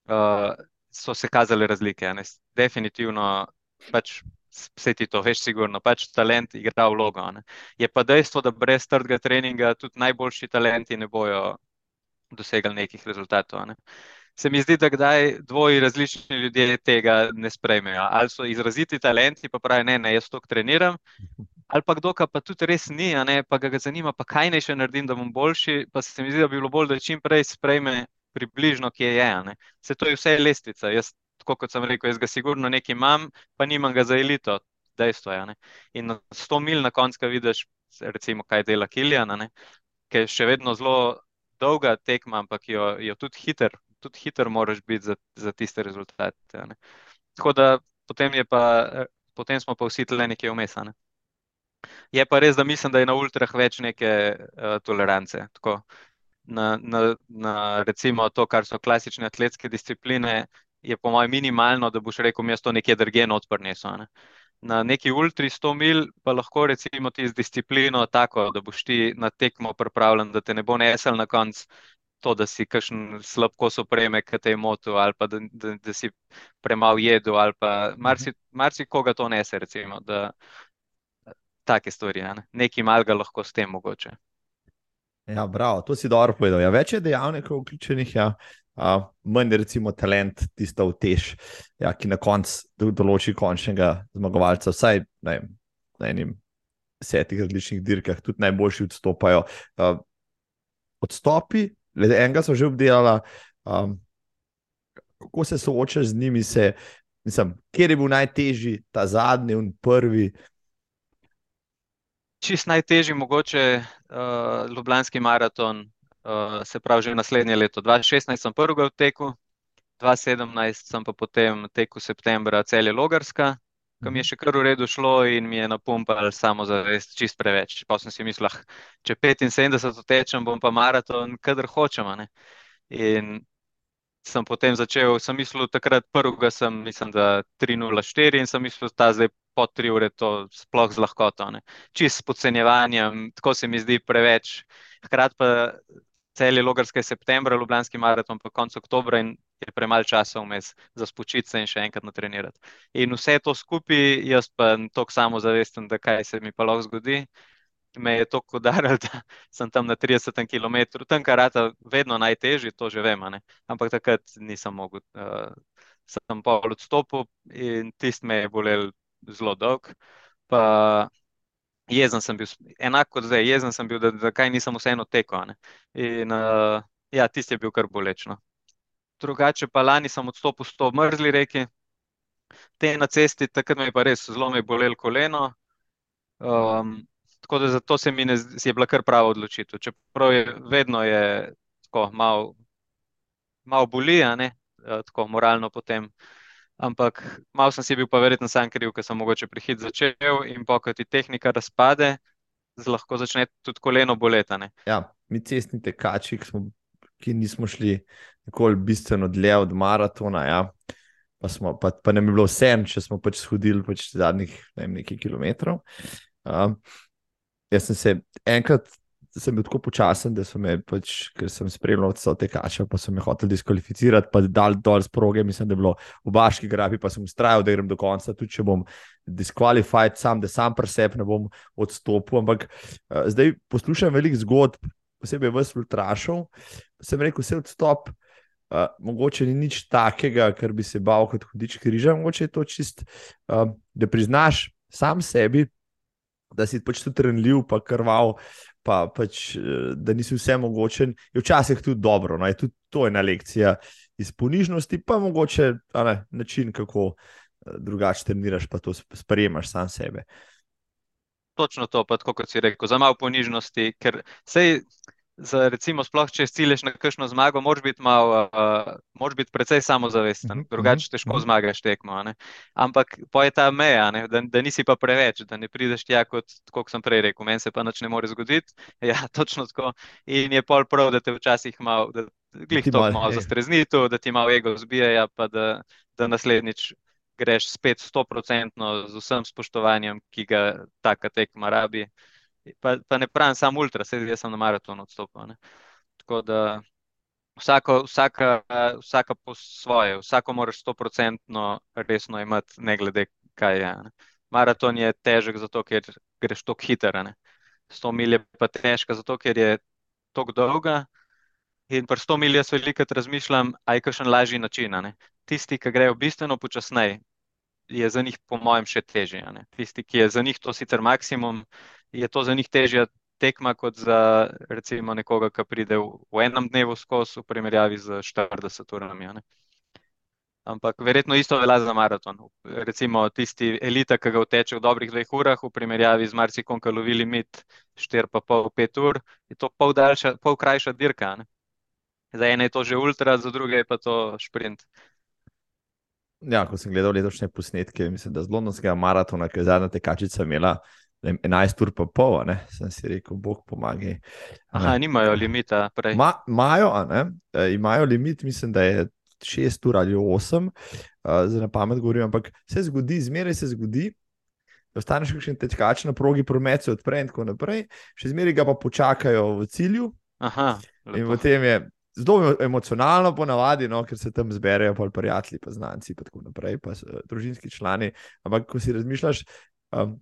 uh, so se kazale razlike. ne. Definitivno pač vse ti to veš, sigurno, pač talent igra vlogo. ne. Je pa dejstvo, da brez trdega treninga tudi najboljši talenti ne bojo dosegli nekih rezultatov. Ne. Se mi zdi, da kdaj dvoji različni ljudje tega ne sprejmejo. Ali so izraziti talenti, pa pravijo, ne, ne, jaz to treniram. Ali pa kdo, pa tudi res ni, ne, pa ga ga zanima, pa kaj naj še naredim, da bom boljši, pa se mi zdi, da bi bilo bolj, da čim prej sprejme približno, kje je. ne. Se to je vse lestvica. Jaz, tako kot sem rekel, jaz ga sigurno nekaj imam, pa nimam ga za elito. Dejstvo je. a ne. In na 100 mil na koncu, ko vidiš, recimo, kaj dela Kiljan, ki je še vedno zelo dolga tekma, ampak jo, jo tudi hiter, tudi hiter moraš biti za, za tiste rezultate. a ne. Tako da potem pa, potem smo pa vsi tle nekje vmes. ne. Je pa res, da mislim, da je na ultrah več neke uh, tolerance. Tako, na, na, na recimo to, kar so klasične atletske discipline, je po mojem minimalno, da boš rekel, jaz to nekje drugje not prinesel. Ne. Na neki ultri 100 mil pa lahko recimo ti z disciplino tako, da boš ti na tekmo pripravljen, da te ne bo nesel na koncu to, da si kakšen slab kos opreme, ki te je motil, ali pa da, da, da si premalo jedel, ali pa marsi, marsikoga to nese, recimo, da take stvari, ne. Nekaj malega lahko s tem mogoče. Ja, bravo, to si dobro povedal. Ja, več je dejavnikov vključenih, ja. Uh, manj je recimo talent, tisto vtež, ja, ki na koncu do- določi končnega zmagovalca, vsaj ne na enem desetih različnih dirkah, tudi najboljši odstopajo. Uh, odstopi, le enega so že obdelala, um, kako se soočaš z njimi, se, mislim, kjer je bil najtežji, ta zadnji in prvi. Čist najtežji, mogoče uh, Ljubljanski maraton, uh, se pravi, že naslednje leto. 2016 sem prvi v teku, 2017 sem pa potem teku septembra celje Logarska, ki mi je še kar v redu šlo in mi je napumpal samo zavest čist preveč. Pa sem si mislil, ah, če 75 tečem, bom pa maraton, kadar hočem. In sem potem začel, sem mislil, takrat prvega sem, mislim, da 3.04 in sem mislil, da zdaj po 3 ure to sploh z lahkoto. Ne. Čist s podcenjevanjem, tako se mi zdi preveč. Hkrati pa cel je logarski september, ljubljanski maraton pa konec oktobra in je premalo časa vmes za spočiti se in še enkrat natrenirati. In vse to skupaj, jaz pa toliko samo zavestam, da kaj se mi pa lahko zgodi me je tako udaril, [LAUGHS] da sem tam na 30 km, tam karata vedno najtežji, to že vem, ampak takrat nisem mogel. Uh, sem pa odstopil in tist me je bolel zelo dolg. Pa jezen sem bil, enako kot zdaj, jezen sem bil, da, da kaj nisem vseeno tekel. In uh, ja, tist je bil kar bolečno. Drugače pa lani sem odstopil s to mrzli reki, te na cesti, takrat me je pa res zelo me bolelo koleno. Um, Tako da zato se mi ne je bila kar prava odločitev. Čeprav je vedno je tako malo mal boli, ne, e, tako moralno potem. Ampak malo sem si bil pa verjetno sam kriv, ker sem mogoče prehit začel in pa, ko ti tehnika razpade, lahko začne tudi koleno boletane. Ja, mi cestni tekači, ki, smo, ki nismo šli nikoli bistveno dlje od maratona, ja. pa, smo, pa, pa ne bi bilo vse, če smo pač shodili pač zadnjih ne vem, nekaj kilometrov. Um, Jaz sem se enkrat, sem bil tako počasen, da so me, pač, ker sem spremljal vse te kače, pa so me hoteli diskvalificirati, pa dal dol z proge. Mislim, da je bilo v Baški grafi, pa sem ustrajal, da grem do konca, tudi če bom diskvalificiran, sam, da sam preseb ne bom odstopil. Ampak uh, zdaj poslušam veliko zgodb, posebej v Ultrašov. Sem rekel, vse odstop. Uh, mogoče ni nič takega, kar bi se bal kot hudič križa, mogoče je to čist, uh, da priznaš sam sebi, da si pač tudi renljiv, pa krval, pa pač, eh, da nisi vse mogočen, je včasih tudi dobro. No? Je tudi to ena lekcija iz ponižnosti, pa mogoče ne, način, kako eh, drugače treniraš, pa to sprejemaš sam sebe. Točno to, pa kot si rekel, za malo ponižnosti, ker sej za, recimo, sploh če cilješ na kakšno zmago, moraš biti, mal, uh, biti precej samozavesten, uh mhm, drugače težko uh mhm. zmagaš tekmo. Ampak pa je ta meja, da, da nisi pa preveč, da ne prideš tja, kot, kot sem prej rekel, meni se pa nič ne more zgoditi. [LAUGHS] Ja, točno tako. In je pol prav, da te včasih malo, da glih to malo, zastreznito, da ti malo ego zbije, ja, pa da, da naslednjič. Greš spet 100% z vsem spoštovanjem, ki ga ta tekma rabi pa, pa ne pravim samo ultra, sedaj jaz sem na maratonu odstopil. Ne. Tako da vsako, vsaka, vsaka po svoje, vsako moraš sto procentno resno imeti, ne glede kaj je. Ne. Maraton je težek zato, ker greš tako hitro. Sto mil je pa težka zato, ker je tako dolga. In pri 100 milijah velikrat razmišljam, aj kakšen lažji način. Tisti, ki grejo bistveno počasneje, je za njih, po mojem, še težje. Tisti, ki je za njih to sicer maksimum, je to za njih težja tekma kot za recimo, nekoga, ki pride v, v enem dnevu skozi, v primerjavi z 40 urami. Ampak verjetno isto velja za maraton. Recimo tisti elita, ki ga vteče v dobrih dveh urah, v primerjavi z marsikom, ki lovi limit 4,5-5 ur, je to pol, daljša, pol krajša dirka. Ne? Za ene je to že ultra, za druge je pa to sprint. Ja, ko sem gledal letošnje posnetke, mislim, da z londonskega maratona, ki je zadnja tekačica imela, 11 ur pa pol, ne? sem si rekel, bog pomaga. Aha, nimajo limita. Imajo, e, imajo limit, mislim, da je 6 ur ali 8, e, zdaj na pamet govorim, ampak se zgodi, zmeraj se zgodi. Ostaneš še nekaj tečkač na progi, promet se odpre in tako naprej, še zmeraj ga pa počakajo v cilju. Aha, in potem je zelo emocionalno, ponavadi, no, ker se tam zberejo prijatelji, pa znanci, pa tako naprej, pa družinski člani. Ampak, ko si razmišljaš, um,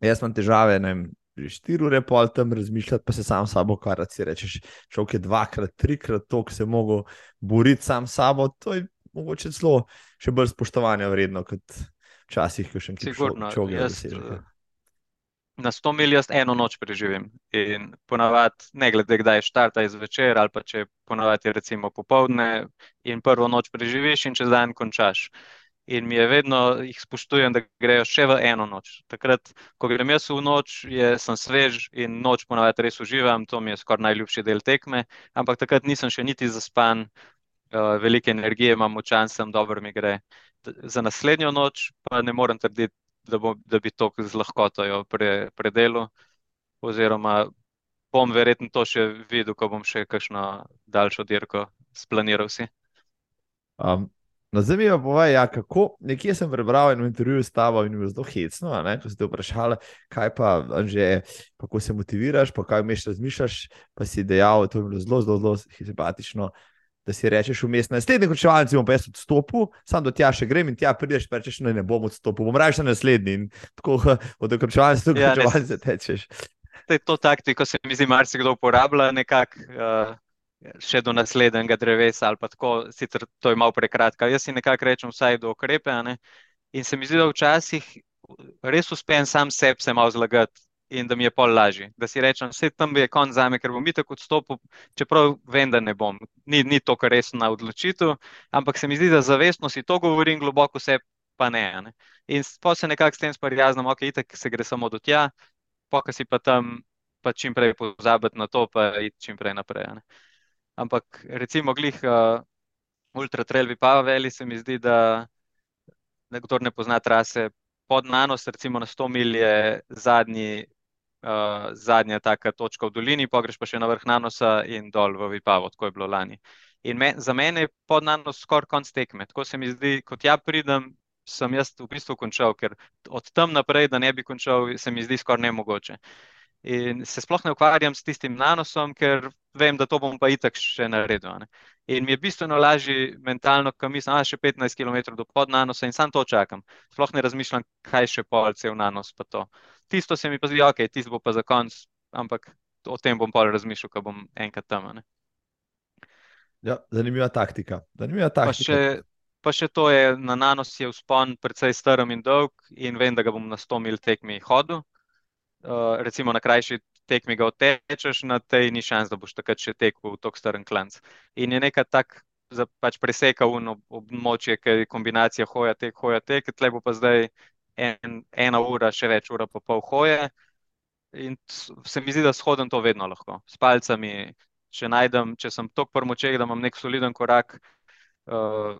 Jaz imam težave, ne vem, štiri ure pol tam razmišljati, pa se sam sabo karati. Si rečeš, šel je dvakrat, trikrat to, ki se je mogel boriti sam sabo. To je mogoče celo še bolj spoštovanja vredno kot včasih, ko še nekaj čovek doseže. na 100 mil jaz eno noč preživim. In ponavadi, ne glede kdaj štarta iz večer ali pa če ponavadi je recimo popovdne in prvo noč preživiš in čez dan končaš. In mi je vedno jih spoštujem, da grejo še v eno noč. Takrat, ko grem jaz v noč, je, sem svež in noč ponavadi res uživam, to mi je skoraj najljubši del tekme, ampak takrat nisem še niti zaspan, uh, velike energije imam, močan sem, dobro mi gre. Za naslednjo noč pa ne morem trditi, da, bo, da bi to z lahkoto pre, predelal, oziroma bom verjetno to še videl, ko bom še kakšno daljšo dirko splaniral. Um, no, zdaj mi je povedal, ja, kako. Nekje sem prebral eno intervju s tabo in bilo zelo hecno, ne, ko si te vprašali, kaj pa že, kako se motiviraš, pa kaj meš razmišljaš, pa si dejal, to je bilo zelo, zelo, zelo simpatično da si rečeš, vmes naslednji končevalci bom pa jaz odstopil, sam do tja še grem in tja prideš, pa rečeš, ne, ne bom odstopil, bom raje še naslednji in tako [LAUGHS] od končevalca do končevalca ja, tečeš. To taktiko se mi zdi, marsikdo uporablja nekako. Uh... Še do naslednjega drevesa, ali pa tako, sicer to je malo prekratka. Jaz si nekako rečem, vsaj do ukrepe. In se mi zdi, da včasih res uspem sam sebi se malo zlagati, in da mi je pol lažje. Da si rečem, vse tam je konc za me, ker bom itak odstopil, čeprav vem, da ne bom. Ni, ni to, kar resna odločitev, ampak se mi zdi, da zavestno si to govorim, globoko se pa ne. ne? In pa se nekako s tem sprijaznim, ok, itak se gre samo do tja, pa si pa tam pa čim prej pozabiti na to, pa iti čim prej naprej. Ne? Ampak recimo glih uh, Ultra Trail Vipaveli se mi zdi, da nekdo ne pozna trase. Pod nanos, recimo na 100 mil, je zadnji uh, zadnja taka točka v dolini, pa greš pa še na vrh nanosa in dol v Vipavo, tako je bilo lani. In me, za mene je pod nanos skoraj konc tekme. Tako se mi zdi, kot ja pridem, sem jaz v bistvu končal, ker od tam naprej, da ne bi končal, se mi zdi skoraj nemogoče. In se sploh ne ukvarjam s tistim nanosom, ker vem, da to bom pa itak še naredil. Ne? In mi je bistveno lažje mentalno, ko mislim, da je še 15 km do podnanosa in sam to čakam. Sploh ne razmišljam, kaj še polce v nanos. Tisto se mi pa zdi, ok, tisto bo pa za konc, ampak o tem bom pa razmišljal, ko bom enkrat tam. Ne? Ja, zanimiva taktika. Zanimiva taktika. Pa, še, pa še to je, na nanos je vzpon precej strm in dolg in vem, da ga bom na 100 mil tekmi hodil. Uh, recimo na krajši tekmi ga otečeš, na tej ni šans, da boš takrat še tekel v tok strn klanc. In je nekaj tak, za pač preseka v območje, ki je kombinacija hoja, tek, hoja, tek, tle bo pa zdaj en, ena ura, še več ura pa pol hoje. In se mi zdi, da shodim to vedno lahko. S palcami, če najdem, če sem tok prmoček, da imam nek soliden korak, uh,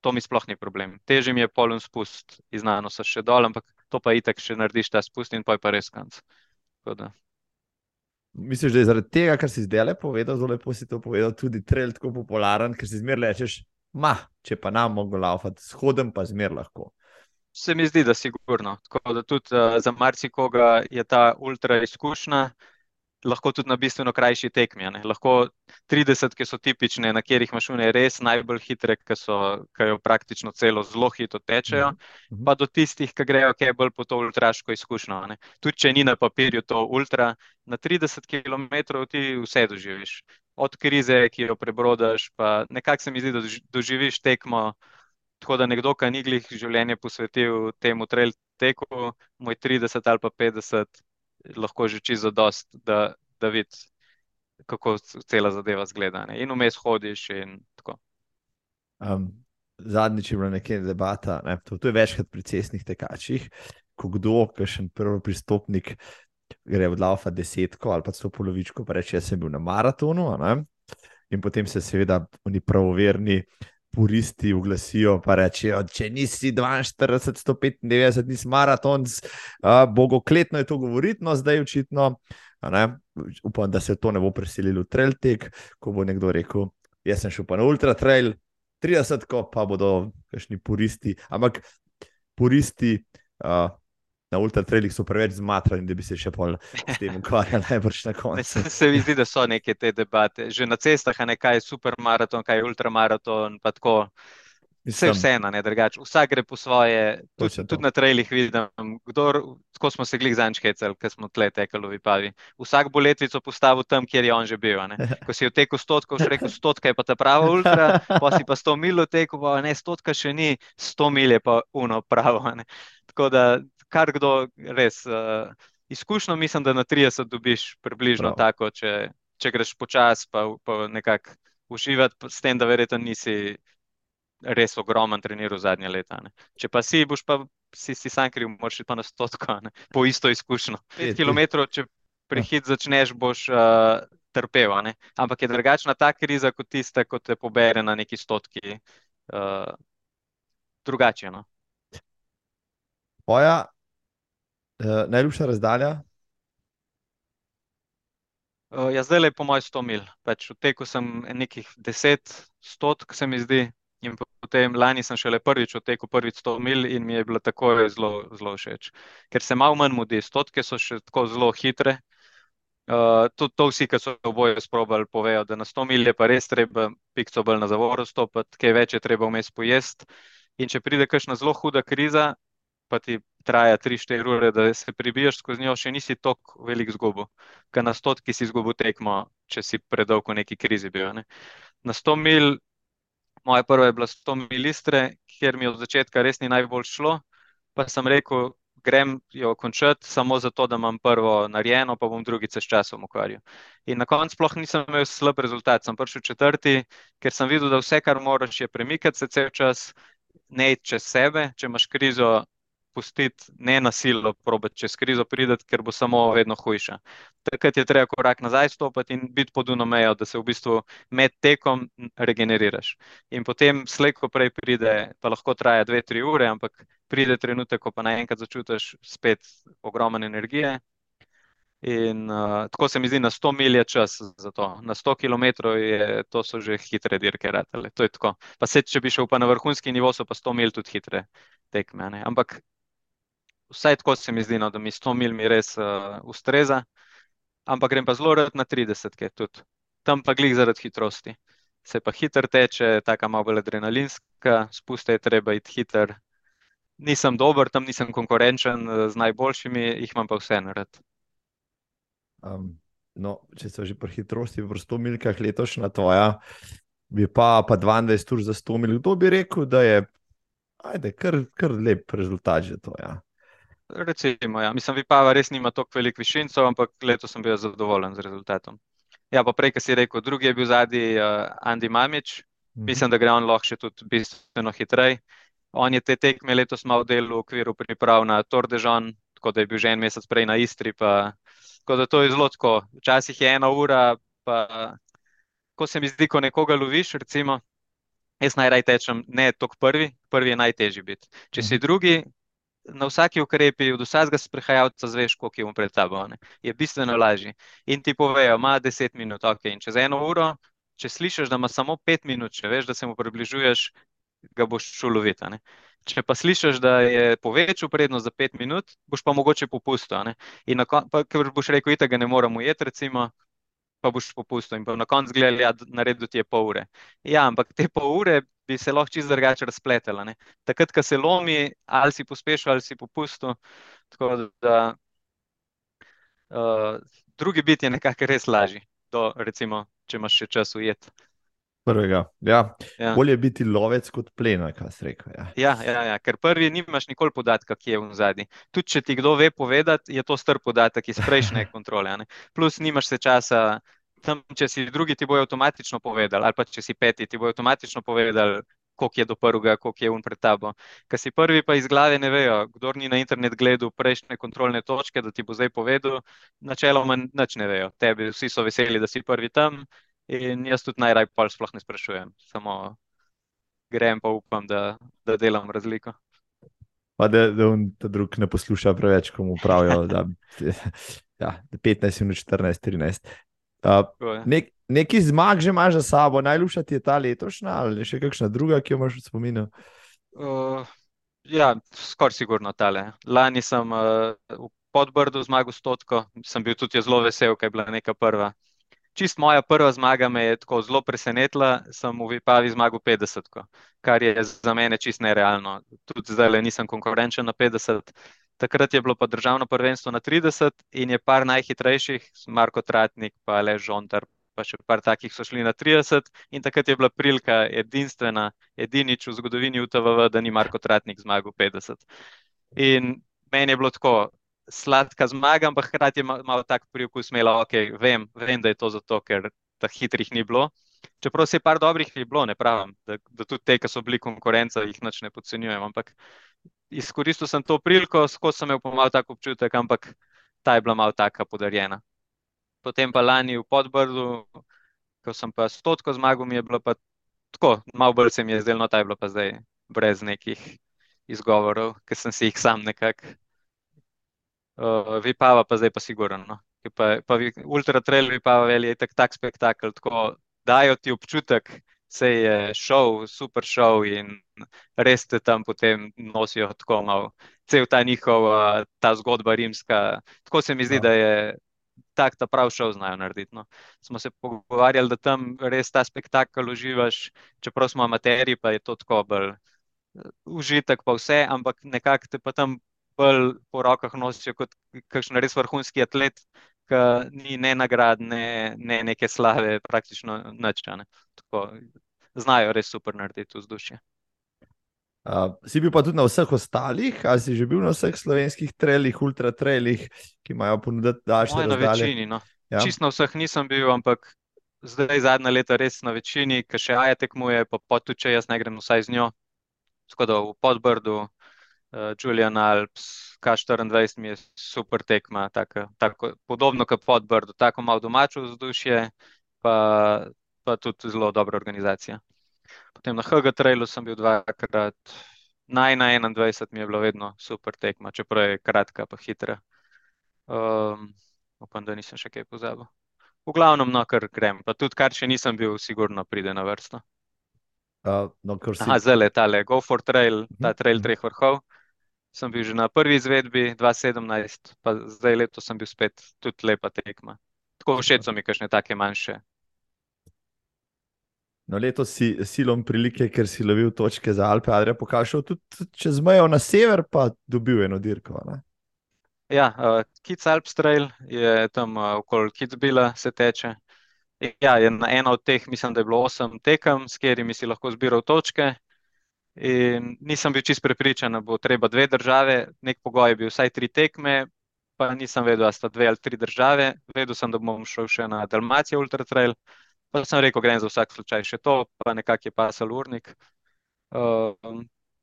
to mi sploh ni problem. Težje mi je poln spust iz nanosa še dol, ampak to pa itek še narediš ta spust in pa je pa res kanc. Misliš, da je zaradi tega, kar si zdaj lepo povedal, zelo lepo si to povedal, tudi trail tako popularen, ker si zmeraj rečeš, ma, če pa nam mogo laufati, shodem pa zmeraj lahko. Se mi zdi, da sigurno. Tako da tudi uh, za marsikoga je ta ultra izkušnja, lahko tudi na bistveno krajši tekmi. Lahko 30, ki so tipične, na katerih mašune res najbolj hitre, ki, so, ki jo praktično celo zelo hitro tečejo, mm -hmm. pa do tistih, ki grejo kaj bolj po to ultraško izkušnjo. Ne? Tudi če ni na papirju to ultra, na 30 km ti vse doživiš. Od krize, ki jo prebrodaš, pa nekako se mi zdi, da doživiš tekmo. Tako da nekdo, ki ni glih življenje posvetil temu trail teku, moj 30 ali pa 50, lahko že čisto dost, da, da vidiš, kako cela zadeva zgleda. Ne? In vmes hodiš. In um, zadnjič je bila nekaj debata, ne? to, to je večkrat pri cestnih tekačih, ko kdo, še prvi pristopnik, gre od lava desetko ali pa sto polovičko, pa reče, jaz sem bil na maratonu. In potem se seveda oni pravoverni puristi oglasijo, pa rečejo, če nisi 42, 195, nisi maraton, uh, bogokletno je to govoriti, no zdaj očitno. Upam, da se to ne bo preselilo v trail tek, ko bo nekdo rekel, jaz sem šel pa na ultra trail, 30, pa bodo kakšni puristi, ampak puristi. Uh, na ultratrailih so preveč zmatrani, da bi se še pol s tem ukvarjali, [LAUGHS] najbrž na koncu. Se, se mi zdi, da so neke te debate. Že na cestah je nekaj supermaraton, kaj je ultramaraton, pa tako. Vse je vseeno, ne drugače. Vsak gre po svoje, tudi, tudi na trailih vidim, kdo, tako smo se glih zančkecali, ker smo tle tekali v Vipavi. Vsak bo letvico postavil tam, kjer je on že bil. Ne? [LAUGHS] Ko si v teku stotka, si rekel stotka je pa ta prava ultra, pa si pa sto mil v teku, pa ne stotka še ni, sto mil je pa uno pravo. Ne? Tako da kar kdo res. Uh, izkušnjo, mislim, da na 30 dobiš približno Prav. tako, če, če greš počasi, pa, pa nekako uživati, s tem, da verjetno nisi res ogromen treniral zadnje leta. Ne. Če pa si, boš pa si, si sam kriv, moraš pa na stotko, ne, po isto izkušnjo. Je, 5 ti- km, če prehit začneš, boš uh, trpel, a ne. ampak je drugačna ta kriza kot tista, ko te pobere na neki stotki. Uh, drugače. No. Tvoja uh, najljubša razdalja? Uh, ja, zdaj je po mojem 100 mil. Pač v teku sem nekih 10 stotk, se mi zdi. In potem lani sem šele prvič odtekel prvič 100 mil in mi je bilo tako zelo, zelo všeč. Ker se malo manj mudi, stotke so še tako zelo hitre. Uh, tudi to vsi, ki so oboje sprobali, povejo, da na 100 mil je pa res treba pikco bolj na zavoru stopiti, kaj več je treba vmes pojesti. In če pride kakšna zelo huda kriza, pa ti traja 3-4 ure, da se prebiješ skozi njo, še nisi tako velik zgubo. Ker na stotki si izgubil tekmo, če si predolg v neki krizi bil. Ne. Na 100 mil, moja prva je bila 100 mil Istre, kjer mi od začetka res ni najbolj šlo, pa sem rekel, grem jo končati samo zato, da imam prvo narejeno, pa bom drugič se s časom ukvarjal. In na koncu sploh nisem imel slab rezultat, sem prišel četrti, ker sem videl, da vse, kar moraš, je premikati se cel čas, ne čez sebe, če imaš krizo, pustiti ne na silo, probati čez krizo prideti, ker bo samo vedno hujša. Takrat je treba korak nazaj stopiti in biti pod uno mejo, da se v bistvu med tekom regeneriraš. In potem slej, ko prej pride, pa lahko traja dve, tri ure, ampak pride trenutek, ko pa naenkrat začutiš spet ogromne energije. In uh, tako se mi zdi, na 100 mil je čas za to. Na 100 km je, to so že hitre dirke, ratale. To je tako. Pa se, če bi šel pa na vrhunski nivo, so pa 100 mil tudi hitre tekme. Ne? Ampak vsaj tako se mi zdi, no, da mi 100 mil mi res uh, ustreza. Ampak grem pa zelo rad na 30, tudi. Tam pa glih zaradi hitrosti. Se pa hiter teče, taka malo bolj adrenalinska, spuste je treba iti hiter. Nisem dober, tam nisem konkurenčen eh, z najboljšimi, jih imam pa vseeno rad. Um, no, če so že pri hitrosti v 100 milkah letošnja tvoja, bi pa, pa 22 ur za 100 mil, kdo bi rekel, da je kar, kar lep rezultat že to. Ja. Recimo, ja. Mislim, Vipava res nima toliko velik višincev, ampak letos sem bil zadovoljen z rezultatom. Ja, pa prej, ki si rekel, drugi je bil zadnji uh, Andi Mamič, Mhm. mislim, da gre on lahko še tudi bistveno hitreje. On je te tekme letos malo delal v okviru priprav na Tour de Jean, tako da je bil že en mesec prej na Istri. Pa, tako da to je zelo tako. Včasih je ena ura, pa ko se mi zdi, ko nekoga loviš, recimo, jaz najraj tečem, ne toliko prvi, prvi je najtežji biti. Če si drugi, na vsaki ukrepi, od vsakega sprehajalca zveš, koliko je on pred tabo. Ne? Je bistveno lažji. In ti povejo, ima 10 minut, ok, in čez eno uro, če slišiš, da ima samo 5 minut, če veš, da se mu približuješ, ga boš šel loviti. Če pa slišiš, da je povečal prednost za 5 minut, boš pa mogoče popustil. In koncu, pa, ker boš rekel, da ga ne morem ujeti, recimo, pa boš popustil. In pa na koncu gledali, ja, naredil ti je pol ure. Ja, ampak te pol ure bi se lahko čisto drugače razpletala. ne. Takrat, ko se lomi, ali si pospešil, ali si popustil. Tako da uh, drugi bit je nekako res lažji, do, recimo, če imaš še čas ujeti. Prvega. Ja. Ja. Bolje biti lovec kot plena, kaj si rekel. Ja. Ja, ja, ja, ker prvi nimaš nikoli podatka, kje je v zadnji. Tudi če ti kdo ve povedati, je to star podatek iz prejšnje [LAUGHS] kontrole. a ne. Plus nimaš se časa, tam, če si drugi, ti bojo avtomatično povedali, ali pa če si peti, ti bojo avtomatično povedali, koliko je do prvega, koliko je un pred tabo. Ker si prvi, pa iz glave ne vejo, kdor ni na internet gledal prejšnje kontrolne točke, da ti bo zdaj povedal, načeloma nič ne vejo. Tebi vsi so veseli, da si prvi tam. In jaz tudi najraj pol sploh ne sprašujem, samo grem pa upam, da, da delam razliko. Pa da, da on ta drug ne posluša preveč, ko mu pravijo, da ja, 15 minut, 14, 13. Uh, je. nek, neki zmag že imaš za sabo, najljubša ti je ta letošnja ali še kakšna druga, ki jo imaš v spominu? Uh, ja, skoraj sigurno tale. Lani sem uh, v Podbrdu zmagal stotko, sem bil tudi zelo vesel, ker je bila neka prva. Čist moja prva zmaga me je tako zelo presenetila, sem v Vipavi zmagal 50, kar je za mene čist nerealno. Tudi zdaj le nisem konkurenčen na 50. Takrat je bilo pa državno prvenstvo na 30 in je par najhitrejših, Marko Tratnik, pa Lež Žontar, pa še par takih so šli na 30 in takrat je bila prilika edinstvena, edinič v zgodovini UTVV, da ni Marko Tratnik zmagal 50. In meni je bilo tako, sladka zmaga, ampak hkrati je malo mal tak priokus imela, ok, vem, vem, da je to zato, ker ta hitrih ni bilo. Čeprav se je par dobrih je bilo, ne pravim, da, da tudi te, ki so bili konkurenca, jih nič ne podcenjujem, ampak izkoristil sem to priliko, skozi sem imel pomal tak občutek, ampak ta je bila malo taka podarjena. Potem pa lani v Podbrdu, ko sem pa stotko zmagal, mi je bilo pa tako, malo bolj se mi je zdelo, no, ta je bila pa zdaj brez nekih izgovorov, ki sem si jih sam nekako. Uh, Vipava pa zdaj pa sigurno. No. Pa, pa ultra trail Vipava je tak, tak spektakel, tako dajo ti občutek, se je šov, super šov in res te tam potem nosijo tako malo. Cel ta njihov, ta zgodba rimska, tako se mi zdi, ja. da je tak ta prav šov znajo narediti. No. Smo se pogovarjali, da tam res ta spektakel uživaš, čeprav smo amateri, pa je to tako bolj užitek, pa vse, ampak nekako te pa tam bolj po rokah nosijo kot kakšen res vrhunski atlet, ki ni ne nagrad, ne, ne neke slave, praktično načane. Tako znajo res super narediti vzdušje. Uh, si bil pa tudi na vseh ostalih, ali si že bil na vseh slovenskih trailih, ultra trailih, ki imajo ponuditi daljše razdalje? Na večini. No. Ja. Čist na vseh nisem bil, ampak zdaj zadnja leta res na večini, ki še aja tekmuje, pa, pa tudi če jaz ne grem vsaj z njo. Tako da v Podbrdu, uh, Julian Alps, K24 mi je super tekma, tako, tako, podobno kot Podbrdu, tako malo domače vzdušje, pa, pa tudi zelo dobra organizacija. Potem na HG Trailu sem bil dvakrat, naj na 21 mi je bilo vedno super tekma, čeprav je kratka pa hitra. Um, upam, da nisem še kaj pozabil. V glavnem, no, kar grem, pa tudi kar še nisem bil, sigurno pride na vrsto. Uh, no, si... Aha, zdaj je tale Go for Trail, ta trail uh -huh. treh vrhov. Sem bil že na prvi izvedbi 2017, pa zdaj leto sem bil spet tudi lepa tekma. Tako všeč so mi kakšne take manjše. No, leto si silom prilike, ker si lovil točke za Alpe, Adrian pokašal tudi čez mejo na sever, pa dobil eno dirko. Ne? Ja, uh, Kids Alps Trail je tam uh, okoli Kidsbila se teče. Ja, na ena od teh, mislim, da je bilo osem tekem, s katerimi si lahko zbiral točke. In nisem bil čist prepričan, da bo treba dve države, nek pogoj je bil vsaj tri tekme, pa nisem vedel, da sta dve ali tri države. Vedel sem, da bom šel še na Dalmacijo Ultra Trail, pa sem rekel, grem za vsak slučaj še to, pa nekak je pasal urnik. Uh,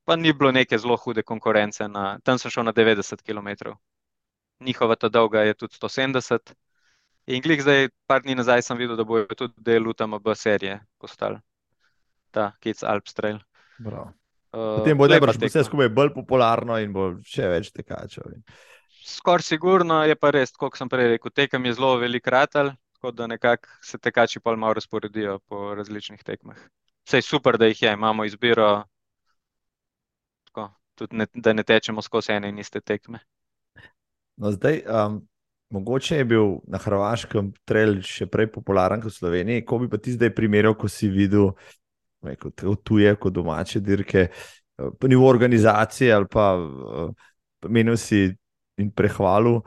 pa ni bilo neke zelo hude konkurence, na, tam sem šel na 90 km. Njihova ta dolga je tudi 170 km. In glih zdaj, par dni nazaj, sem videl, da bojo tudi del UTMB serije postali, ta Kids Alps Trail. Uh, Potem bo najbrž vse skupaj bolj popularno in bo še več tekačev. Skoraj sigurno je pa res, kot sem prej rekel, tekem je zelo velik ratal, tako da nekako se tekači pol malo razporedijo po različnih tekmah. Vse je super, da jih je, imamo izbiro, tako, tudi ne, da ne tečemo skozi ene in iste tekme. No, zdaj, um, Mogoče je bil na Hrvaškem trail še prej popularen kot v Sloveniji. Ko bi pa ti zdaj primerjal, ko si videl tako tuje, kot domače dirke, eh, po nivo organizacije ali pa uh, menil si in prehvalil,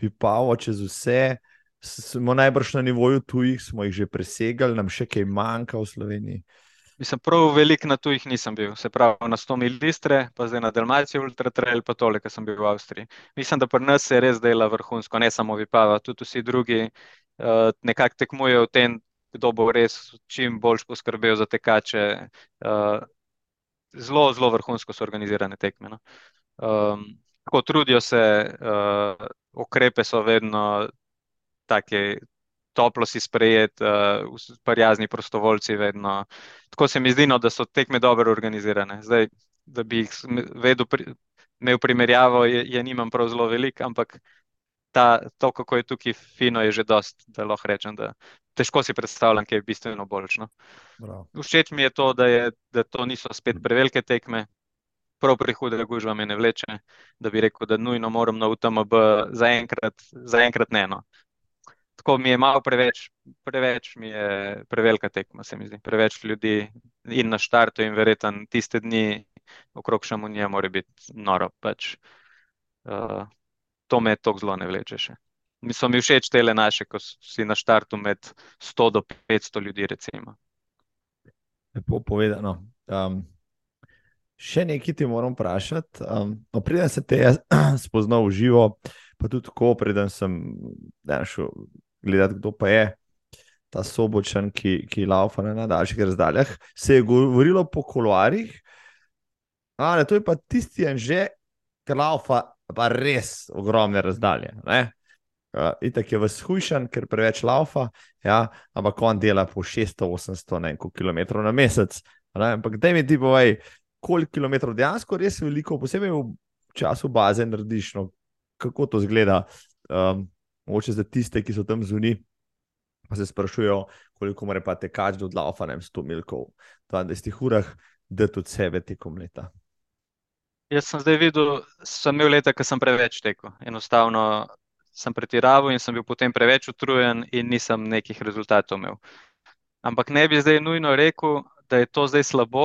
bi pa čez vse, smo najbrž na nivoju tujih, smo jih že presegali, nam še kaj manjka v Sloveniji. Mislim, prav veliko na tujih nisem bil, se pravi na 100 mil listre, pa zdaj na Dalmaciji Ultra Trail, pa tole, ki sem bil v Avstriji. Mislim, da pri nas se res dela vrhunsko, ne samo Vipava, tudi vsi drugi uh, nekako tekmujejo v tem, kdo bo res čim bolj poskrbel za tekače. Uh, zelo, zelo vrhunsko so organizirane tekme. No. Um, tako trudijo se, uh, ukrepe so vedno take toplo si sprejet, uh, prijazni prostovoljci vedno. Tako se mi zdi, no, da so tekme dobro organizirane. Zdaj, da bi jih vedel, imel primerjavo, je, je nimam prav zelo velik, ampak ta, to, kako je tukaj fino, je že dost, da lahko rečem, da težko si predstavljam, kaj je bistveno boljšno. Všeč mi je to, da, je, da to niso spet prevelike tekme. Prav prihude gužva me ne vleče, da bi rekel, da nujno moram na UTMB zaenkrat, zaenkrat ne. No tako mi je malo preveč, preveč mi je prevelika tekma, se mi zdi. Preveč ljudi in na štartu, in verjetno tiste dni okrog Šamunija mora biti noro. Pač, uh, to me tako zelo ne vleče še. Mi so mi všeč te le naše, ko si na štartu med 100 do 500 ljudi. Recimo. Lepo povedano. Um, še nekaj ti moram vprašati. Um, no, Preden se te [CLEARS THROAT] spoznal v živo, pa tudi tako, preden sem šel gledati, kdo pa je ta sobočen, ki, ki laufa na najdaljših razdaljah, se je govorilo po koloarjih, da to je pa tisti en že, ki laufa pa res ogromne razdalje. Uh, Itak je vzhujšan, ker preveč laufa, ja, ampak on dela po 600-800 km na mesec. Ne? Ampak da mi ti povej, koliko kilometrov dejansko res veliko, posebej v času baze narediš, no, kako to zgleda. Um, mogoče za tiste, ki so tam zunaj, pa se sprašujejo, koliko mora pa tekač do odlaufa, ne vem, 100 milkov v 20 urah, da tudi sebe tekom leta. Jaz sem zdaj videl, sem imel leta, ker sem preveč tekel. Enostavno sem pretiraval in sem bil potem preveč utrujen in nisem nekih rezultatov imel. Ampak ne bi zdaj nujno rekel, da je to zdaj slabo,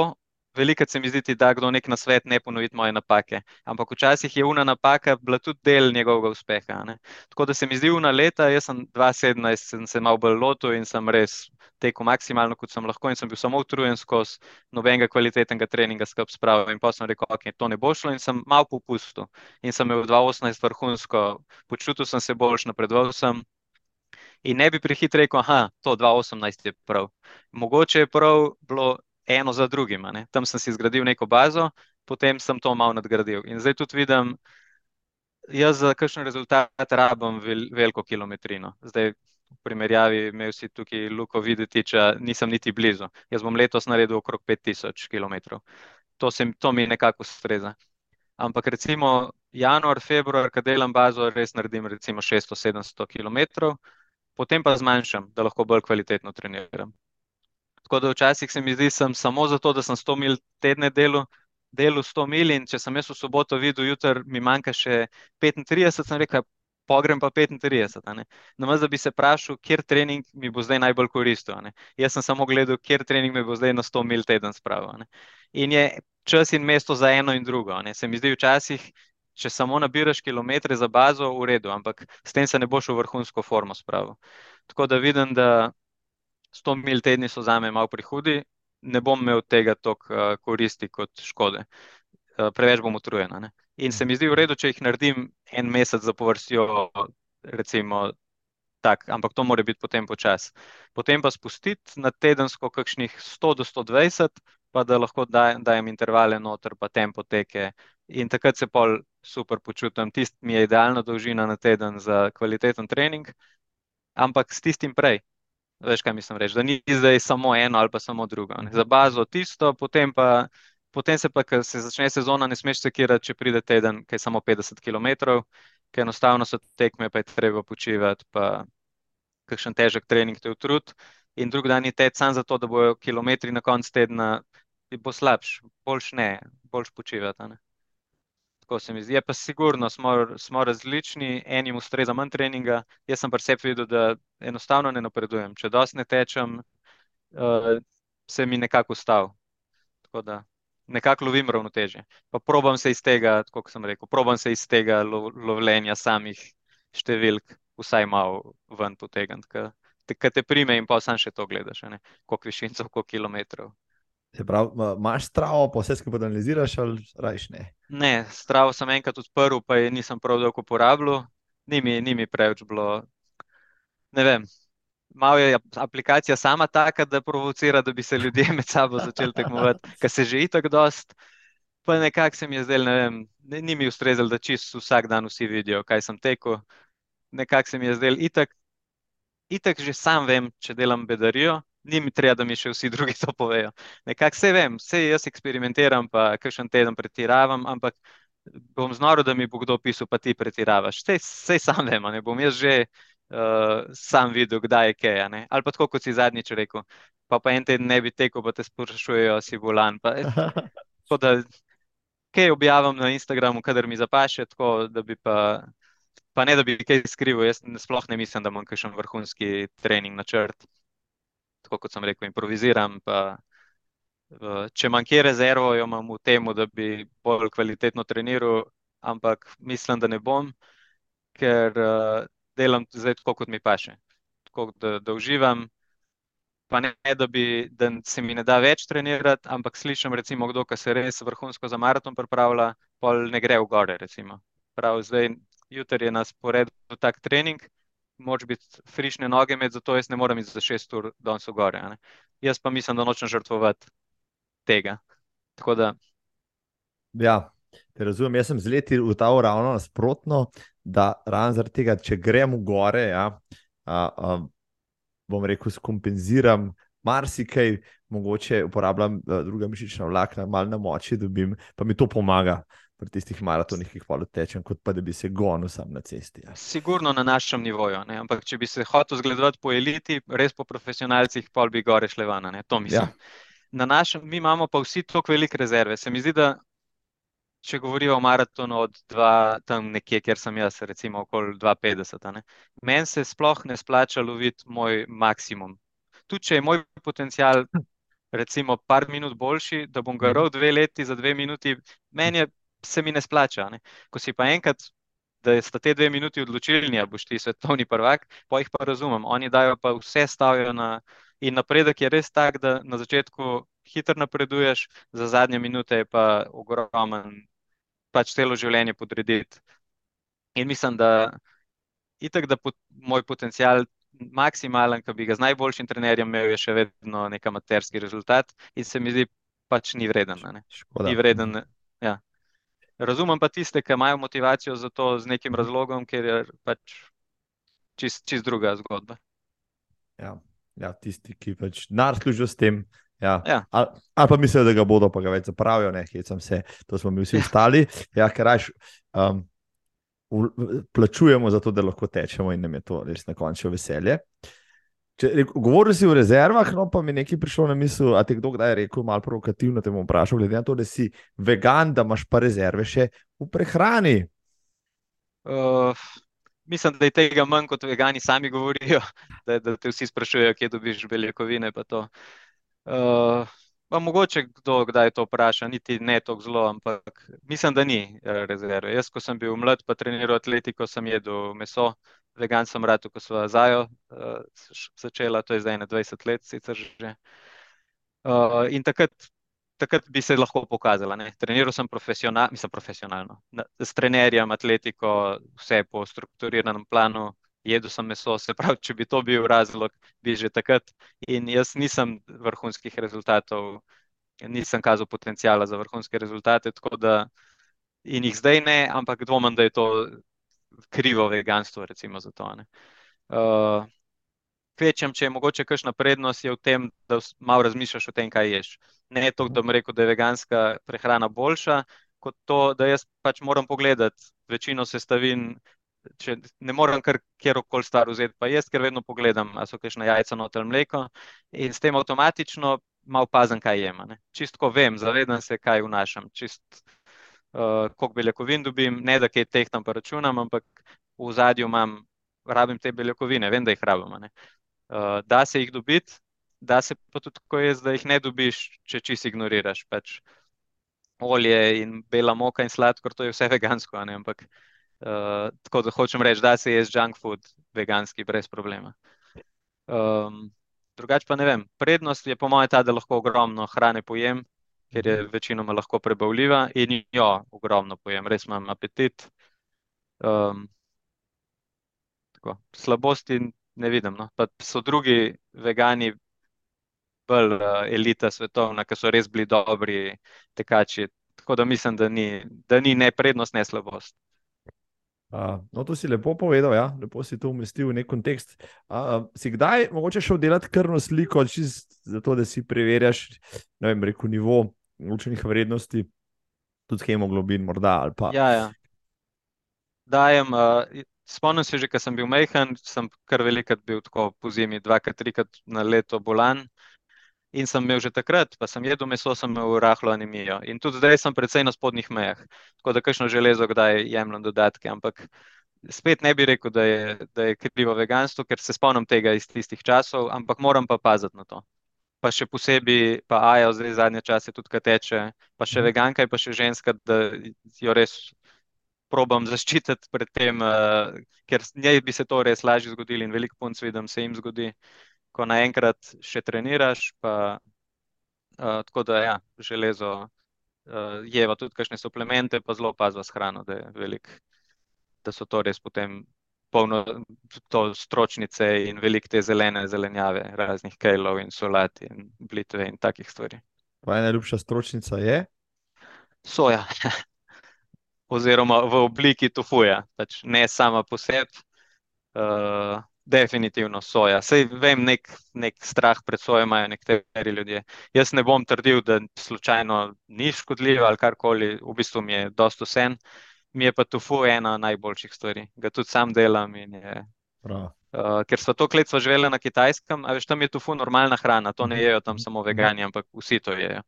veliko se mi zdi, da kdo nek na svet ne ponoviti moje napake. Ampak včasih je una napaka bila tudi del njegovega uspeha. Ne? Tako da se mi zdi una leta, jaz sem 2017, sem se malo bolj lotil in sem res tekel maksimalno, kot sem lahko, in sem bil samo utrujen skozi nobenega kvalitetnega treninga skupaj spravil. In pa sem rekel, ok, to ne bo šlo, in sem malo popustil. In sem imel 2018 vrhunsko, počutil sem se boljš, napredoval sem. In ne bi prehitro rekel, da to 2018 je prav. Mogoče je prav bilo eno za drugim. Tam sem si zgradil neko bazo, potem sem to malo nadgradil. In zdaj tudi vidim, jaz za kakšen rezultat rabim vel, veliko kilometrino. Zdaj, v primerjavi, imel si tukaj luko videti, če nisem niti blizu. Jaz bom letos naredil okrog 5000 km. To, se, to mi nekako ustreza. Ampak recimo januar, februar, kad delam bazo, res naredim recimo 600-700 km, potem pa zmanjšam, da lahko bolj kvalitetno treniram. Tako da včasih se mi zdi, da sem samo zato, da sem 100 mil tedne delo, delo 100 mil in če sem jaz v soboto videl, jutr mi manjka še 35, sem rekel, pogrem pa 35. Namaz, da bi se vprašal, kjer trening mi bo zdaj najbolj koristil. Jaz sem samo gledal, kjer trening mi bo zdaj na 100 mil teden spravil. In je čas in mesto za eno in drugo. Se mi zdi včasih, če samo nabiraš kilometre za bazo, v redu, ampak s tem se ne boš v vrhunsko formo spravil. Tako da vidim, da 100 mil tedni so za me malo prihudi, ne bom imel tega toliko uh, koristi kot škode. Uh, preveč bom utrujen. Ne? In se mi zdi v redu, če jih naredim en mesec za povrstjo, recimo, tak, ampak to mora biti potem počas. Potem pa spustiti na tedensko kakšnih 100 do 120, pa da lahko dajem, dajem intervale noter, pa tempo teke. In takrat se pol super počutim. Tist mi je idealna dolžina na teden za kvaliteten trening, ampak s tistim prej. Veš, kaj mislim reči, da ni zdaj samo eno ali pa samo drugo. Ne. Za bazo tisto, potem pa, potem se pa, ko se začne sezona, ne smeš sekirati, če pride teden, ki je samo 50 km, ker enostavno so tekme, pa je treba počivati, pa kakšen težek trening te utrud. In drug dan je ted sam zato, da bojo kilometri na koncu tedna, bo slabš, boljš ne, boljš počivati tako se mi zdi. Je pa sigurno, smo, smo različni, enim ustreza manj treninga. Jaz sem pa sebi videl, da enostavno ne napredujem. Če dosti ne tečem, uh, se mi nekako ustav. Tako da nekako lovim ravnoteže. Pa probam se iz tega, kot sem rekel, probam se iz tega lo, lovljenja samih številk, vsaj malo ven potegniti. Kaj te prime in pa sam še to gledaš, koliko višincev, koliko kilometrov. Se pravi, imaš stravo, pa vse skupaj analiziraš ali rajš ne? Ne, stravo sem enkrat odprl, pa je nisem prav dolgo uporabljal, ni mi, ni mi preveč bilo. Ne vem, malo je aplikacija sama taka, da provocira, da bi se ljudje [LAUGHS] med sabo začeli tekmovati, ker se že itak dost. Pa nekako se mi je zdelo, ne vem, ni mi ustrezalo, da čisto vsak dan vsi vidijo, kaj sem tekel. Nekako se mi je zdelo, itak, itak že sam vem, če delam bedarijo ni mi treba, da mi še vsi drugi to povejo. Nekako vse vem, vse jaz eksperimentiram, pa kakšen teden pretiravam, ampak bom znoro, da mi bo kdo pisal, pa ti pretiravaš. Vse, sam vem, ne bom jaz že uh, sam videl, kdaj je kaj. Ali pa tako, kot si zadnjič rekel, pa, pa en teden ne bi tekel, pa te sprašujejo, si bolan. Pa, [LAUGHS] tako da kaj objavim na Instagramu, kadar mi zapaše, tako da bi pa. Pa ne, da bi kaj skrival, jaz sploh ne mislim, da imam kakšen vrhunski trening na črt tako kot sem rekel, improviziram. Pa, če manj kje rezervo, jo imam v tem, da bi bolj kvalitetno treniral, ampak mislim, da ne bom, ker delam zdaj tako, kot mi paše. Tako da, da uživam. Pa ne, da, bi, da se mi ne da več trenirati, ampak slišim, recimo, kdo, se res vrhunsko za maraton pripravlja, pol ne gre v gore. Prav zdaj, jutri je na sporedu tak trening, moč biti frišne noge imeti, zato jaz ne morem iti za šest ur danes v gore. Jaz pa mislim, da nočem žrtvovati tega. Tako da, Ja, te razumem. Jaz sem z leti utaval ravno nasprotno, da ravno zaradi tega, če grem v gore, ja, a, a, bom rekel, skompenziram marsikaj, mogoče uporabljam a, druga mišična vlakna, malo na moči dobim, pa mi to pomaga pri tistih maratonih, ki jih pol tečem, kot pa da bi se gonil sam na cesti. Ja. sigurno na našem nivoju, ne, ampak če bi se hotel zgledovati po eliti, res po profesionalcih, pol bi gore šle van, a ne, to mislim. Ja. Na našem, mi imamo pa vsi toliko velike rezerve. Se mi zdi, da če govorijo o maratonu od dva, tam nekje, kjer sem jaz, recimo okoli 2,50, a ne. Meni se sploh ne splača loviti moj maksimum. Tudi če je moj potencial recimo par minut boljši, da bom garal dve leti za dve minuti, meni je, se mi ne splača, ne. Ko si pa enkrat, da sta te dve minuti odločilni, a boš ti svetovni prvak, pol jih pa razumem, oni dajo pa vse stavijo na, in napredek je res tak, da na začetku hitro napreduješ, za zadnje minute je pa ogromen, pač celo življenje podrediti. In mislim, da itak, da pot, moj potencial maksimalen, ki bi ga z najboljšim trenerjem imel, je še vedno neki amaterski rezultat in se mi zdi pač ni vreden. Ni vreden, ja. Razumem pa tiste, ki imajo motivacijo za to z nekim razlogom, ker je pač čisto, čisto druga zgodba. Ja, ja, tisti, ki pač denar služijo s tem. Ja. Ja. Ali, ali pa mislijo, da ga bodo, pa ga več zapravijo, ne, hecam se, to smo mi vsi ostali. Ja, ker raš um, plačujemo za to, da lahko tečemo in nam je to res na koncu veselje. Če, govoril si o rezervah, no pa mi je nekaj prišlo na misel, a te kdo kdaj je rekel, malo provokativno te bom vprašal, glede na to, da si vegan, da imaš pa rezerve še v prehrani. Uh, mislim, da je tega manj, kot vegani sami govorijo, [LAUGHS] da, da te vsi sprašujejo, kje dobiš beljakovine. Uh, pa mogoče kdo kdaj to vpraša, niti ne tako zelo, ampak mislim, da ni eh, rezerve. Jaz, ko sem bil mlad pa treniral atletiko, sem jedel meso, vegan sem rad, ko sva Zajo uh, začela, to je zdaj ene dvajset let sicer že. Uh, in takrat takrat bi se lahko pokazala, ne. Treniral sem mislim profesionalno, na, s trenerjem, atletiko, vse po strukturiranem planu, jedel sem meso, se pravi, če bi to bil razlog, bi že takrat. In jaz nisem vrhunskih rezultatov, nisem kazal potenciala za vrhunske rezultate, tako da in jih zdaj ne, ampak dvomim, da je to krivo veganstvo, recimo za to, ne. Uh, kvečjemu, če je mogoče kakšna prednost, je v tem, da malo razmišljaš o tem, kaj ješ. Ne toliko, da bom rekel, da je veganska prehrana boljša, kot to, da jaz pač moram pogledati večino sestavin, če ne morem kar katerokoli stvar vzeti pa jesti, ker vedno pogledam, a so kakšna jajca noter ali mleko, in s tem avtomatično malo pazim, kaj jem, tako vem, zavedam se, kaj vnašam, čisto uh, koliko beljakovin dobim, ne da kaj tehtam pa računam, ampak v ozadju imam, rabim te beljakovine, vem, da jih rabim. Uh, da se jih dobiti, da se pa tudi tako jaz, da jih ne dobiš, če čisto ignoriraš, pač olje in bela moka in sladkor, to je vse [LAUGHS] vegansko, ampak uh, tako da hočem reči, da se jaz junk food veganski brez problema. Um, drugače pa ne vem, prednost je po mojem ta, da lahko ogromno hrane pojem, ker je večinoma lahko prebavljiva in jo ogromno pojem, res imam apetit. Um, tako, slabosti ne vidim, no, pa so drugi vegani bolj uh, elita svetovna, ki so res bili dobri tekači, tako da mislim, da ni, da ni ne prednost, ne slabost. Uh, no, to si lepo povedal, ja? lepo si to umestil v nek kontekst. Uh, si kdaj mogoče šel delati krvno sliko, zato, da si preverjaš, ne vem, rekel nivo učenih vrednosti, tudi hemoglobin, morda ali pa. Ja, ja. Dajem, uh, spomnim se že, ko sem bil majhen, sem kar velikokrat bil tako po zimi, dvakrat, trikrat na leto bolan. In sem imel že takrat, pa sem jedel meso, sem imel rahlo anemijo. In tudi zdaj sem precej na spodnjih mejah. Tako da kakšno železo kdaj jemljem dodatke, ampak spet ne bi rekel, da je, da je krivo veganstvo, ker se spomnim tega iz tistih časov, ampak moram pa paziti na to. Pa še posebej, pa Aja zdaj zadnje čase tudi, ko teče, pa še Mhm. veganka in pa še ženska, da jo res probam zaščititi pred tem, uh, ker njej bi se to res lažje zgodilo in veliko punc vidim, se jim zgodi, ko naenkrat še treniraš, pa uh, tako da ja, železo uh, jeva tudi kakšne suplemente, pa zelo paziva s hrano, da je veliko da so to res potem polno to stročnice in veliko te zelene zelenjave, raznih kejlov in solat in blitve in takih stvari. Tvoja najljubša stročnica je? Soja. [LAUGHS] Oziroma v obliki tofuja, pač ne sama po sebi. Uh, definitivno soja. Sej vem, nek, nek strah pred sojo imajo nekateri ljudje. Jaz ne bom trdil, da slučajno ni škodljiva ali karkoli, v bistvu mi je dosto sen. Mi je pa tofu ena najboljših stvari, ga tudi sam delam je. Uh, ker so to kletstvo živeli na kitajskem, a veš, tam je tofu normalna hrana, to ne Mhm. jejo tam samo vegani, ampak vsi to jejo.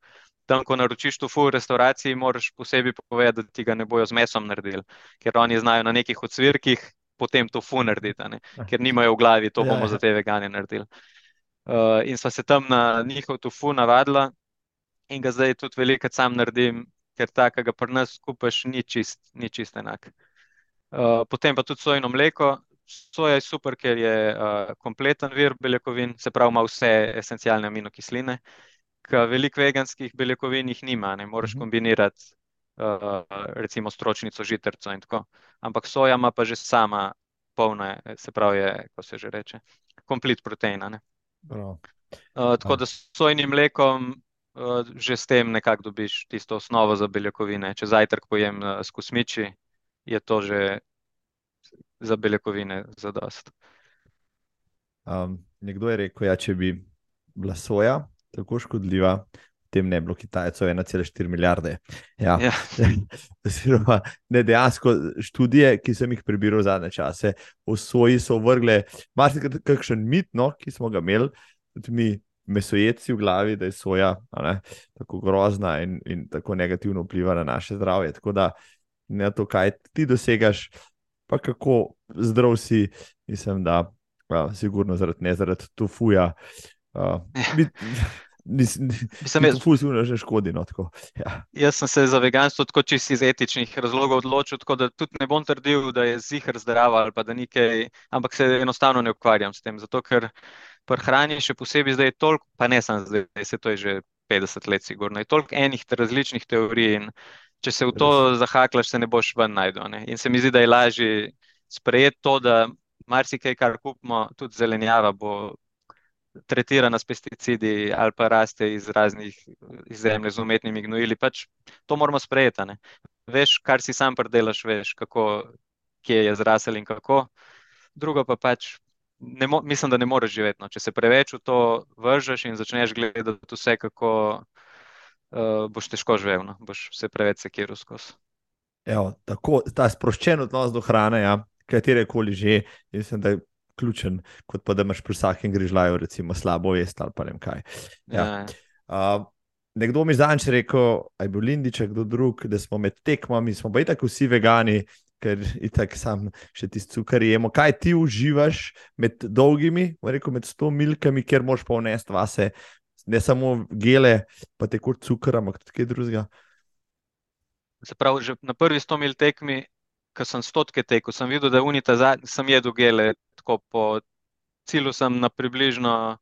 Tam, ko naročiš tofu v restavraciji, moraš posebej povedati, da ti ga ne bojo z mesom naredili, ker oni znajo na nekih odsvirkih potem tofu narediti, a ne, ker nimajo v glavi, to Ja, bomo ja. za te vegane naredili. Uh, in sva se tam na njihov tofu navadila in ga zdaj tudi velikokrat sam naredim, ker ta, ki ga pri nas kupaš, ni čist, ni čist enak. Uh, potem pa tudi sojino mleko. Soja je super, ker je uh, kompleten vir beljakovin, se pravi, ima vse esencialne aminokisline, ki veliko veganskih beljakovin jih nima, ne moreš Mhm. kombinirati, uh, recimo stročnico, žitarico in tako. Ampak soja ima pa že sama polne, se pravi, je, kako se že reče, komplet proteina. Uh, tako da s sojnim mlekom že s tem nekako dobiš tisto osnovo za beljakovine. Če zajtrk pojem uh, s kosmiči, je to že za beljakovine zadost. Um, nekdo je rekel, ja, če bi bila soja tako škodljiva, potem ne bi bilo Kitajcev 1,4 milijarde. Ja. Ja. [LAUGHS] Oziroma, ne dejansko študije, ki sem jih prebiral zadnje čase, o soji so vrgle marsikakšen mit, no, ki smo ga imeli, tudi mi, mesojedci v glavi, da je soja ne, tako grozna in, in tako negativno vpliva na naše zdravje. Tako da ne to, kaj ti dosegaš, pa kako zdrav si, mislim, da uh, sigurno zaradi ne zaradi tofuja. Uh, mi, [LAUGHS] nis, Mislim, jaz, sigurno že škodi. No, tako, ja. jaz sem se za veganstvo tako čisto iz etičnih razlogov odločil, tako da tudi ne bom trdil, da je zihar zdrava ali pa da nekaj, ampak se enostavno ne ukvarjam s tem, zato ker pri hrani še posebej zdaj je toliko, pa ne samo zdaj, se to je že 50 let sigurno, je toliko enih različnih teorij in če se v to zahaklaš, se ne boš ven najdel. Ne? In se mi zdi, da je lažje sprejeti to, da marsikaj, kar kupimo, tudi zelenjava bo tretirana s pesticidi ali pa raste iz raznih iz zemlje z umetnimi gnojili, pač to moramo sprejeti. Ne? Veš, kar si sam predelaš, veš, kako, kje je zrasel in kako. Drugo pa pač, mo, mislim, da ne moreš živeti. No. Če se preveč v to vržeš in začneš gledati vse, kako uh, boš težko živel, no. boš se preveč sekiral skozi. Tako, ta sproščen odnos do hrane, ja, katerekoli že, mislim, da je ključen, kot pa da imaš pri vsakem grižljaju, recimo, slabo vest ali pa ne vem kaj. Ja. Ja. Uh, nekdo mi zadnjič rekel, aj bil Lindič, kdo drug, da smo med tekmami, smo pa itak vsi vegani, ker itak sam še tisti cukor jemo. Kaj ti uživaš med dolgimi, rekel med sto milkami, kjer moš pa vnesti vase, ne samo gele, pa tekoč cukor, ampak tudi kaj drugega. Se pravi, že na prvi 100 mil tekmi, ko sem stotke tekel, sem videl, da unita zadnji, sem jedel gele, tako po cilju sem na približno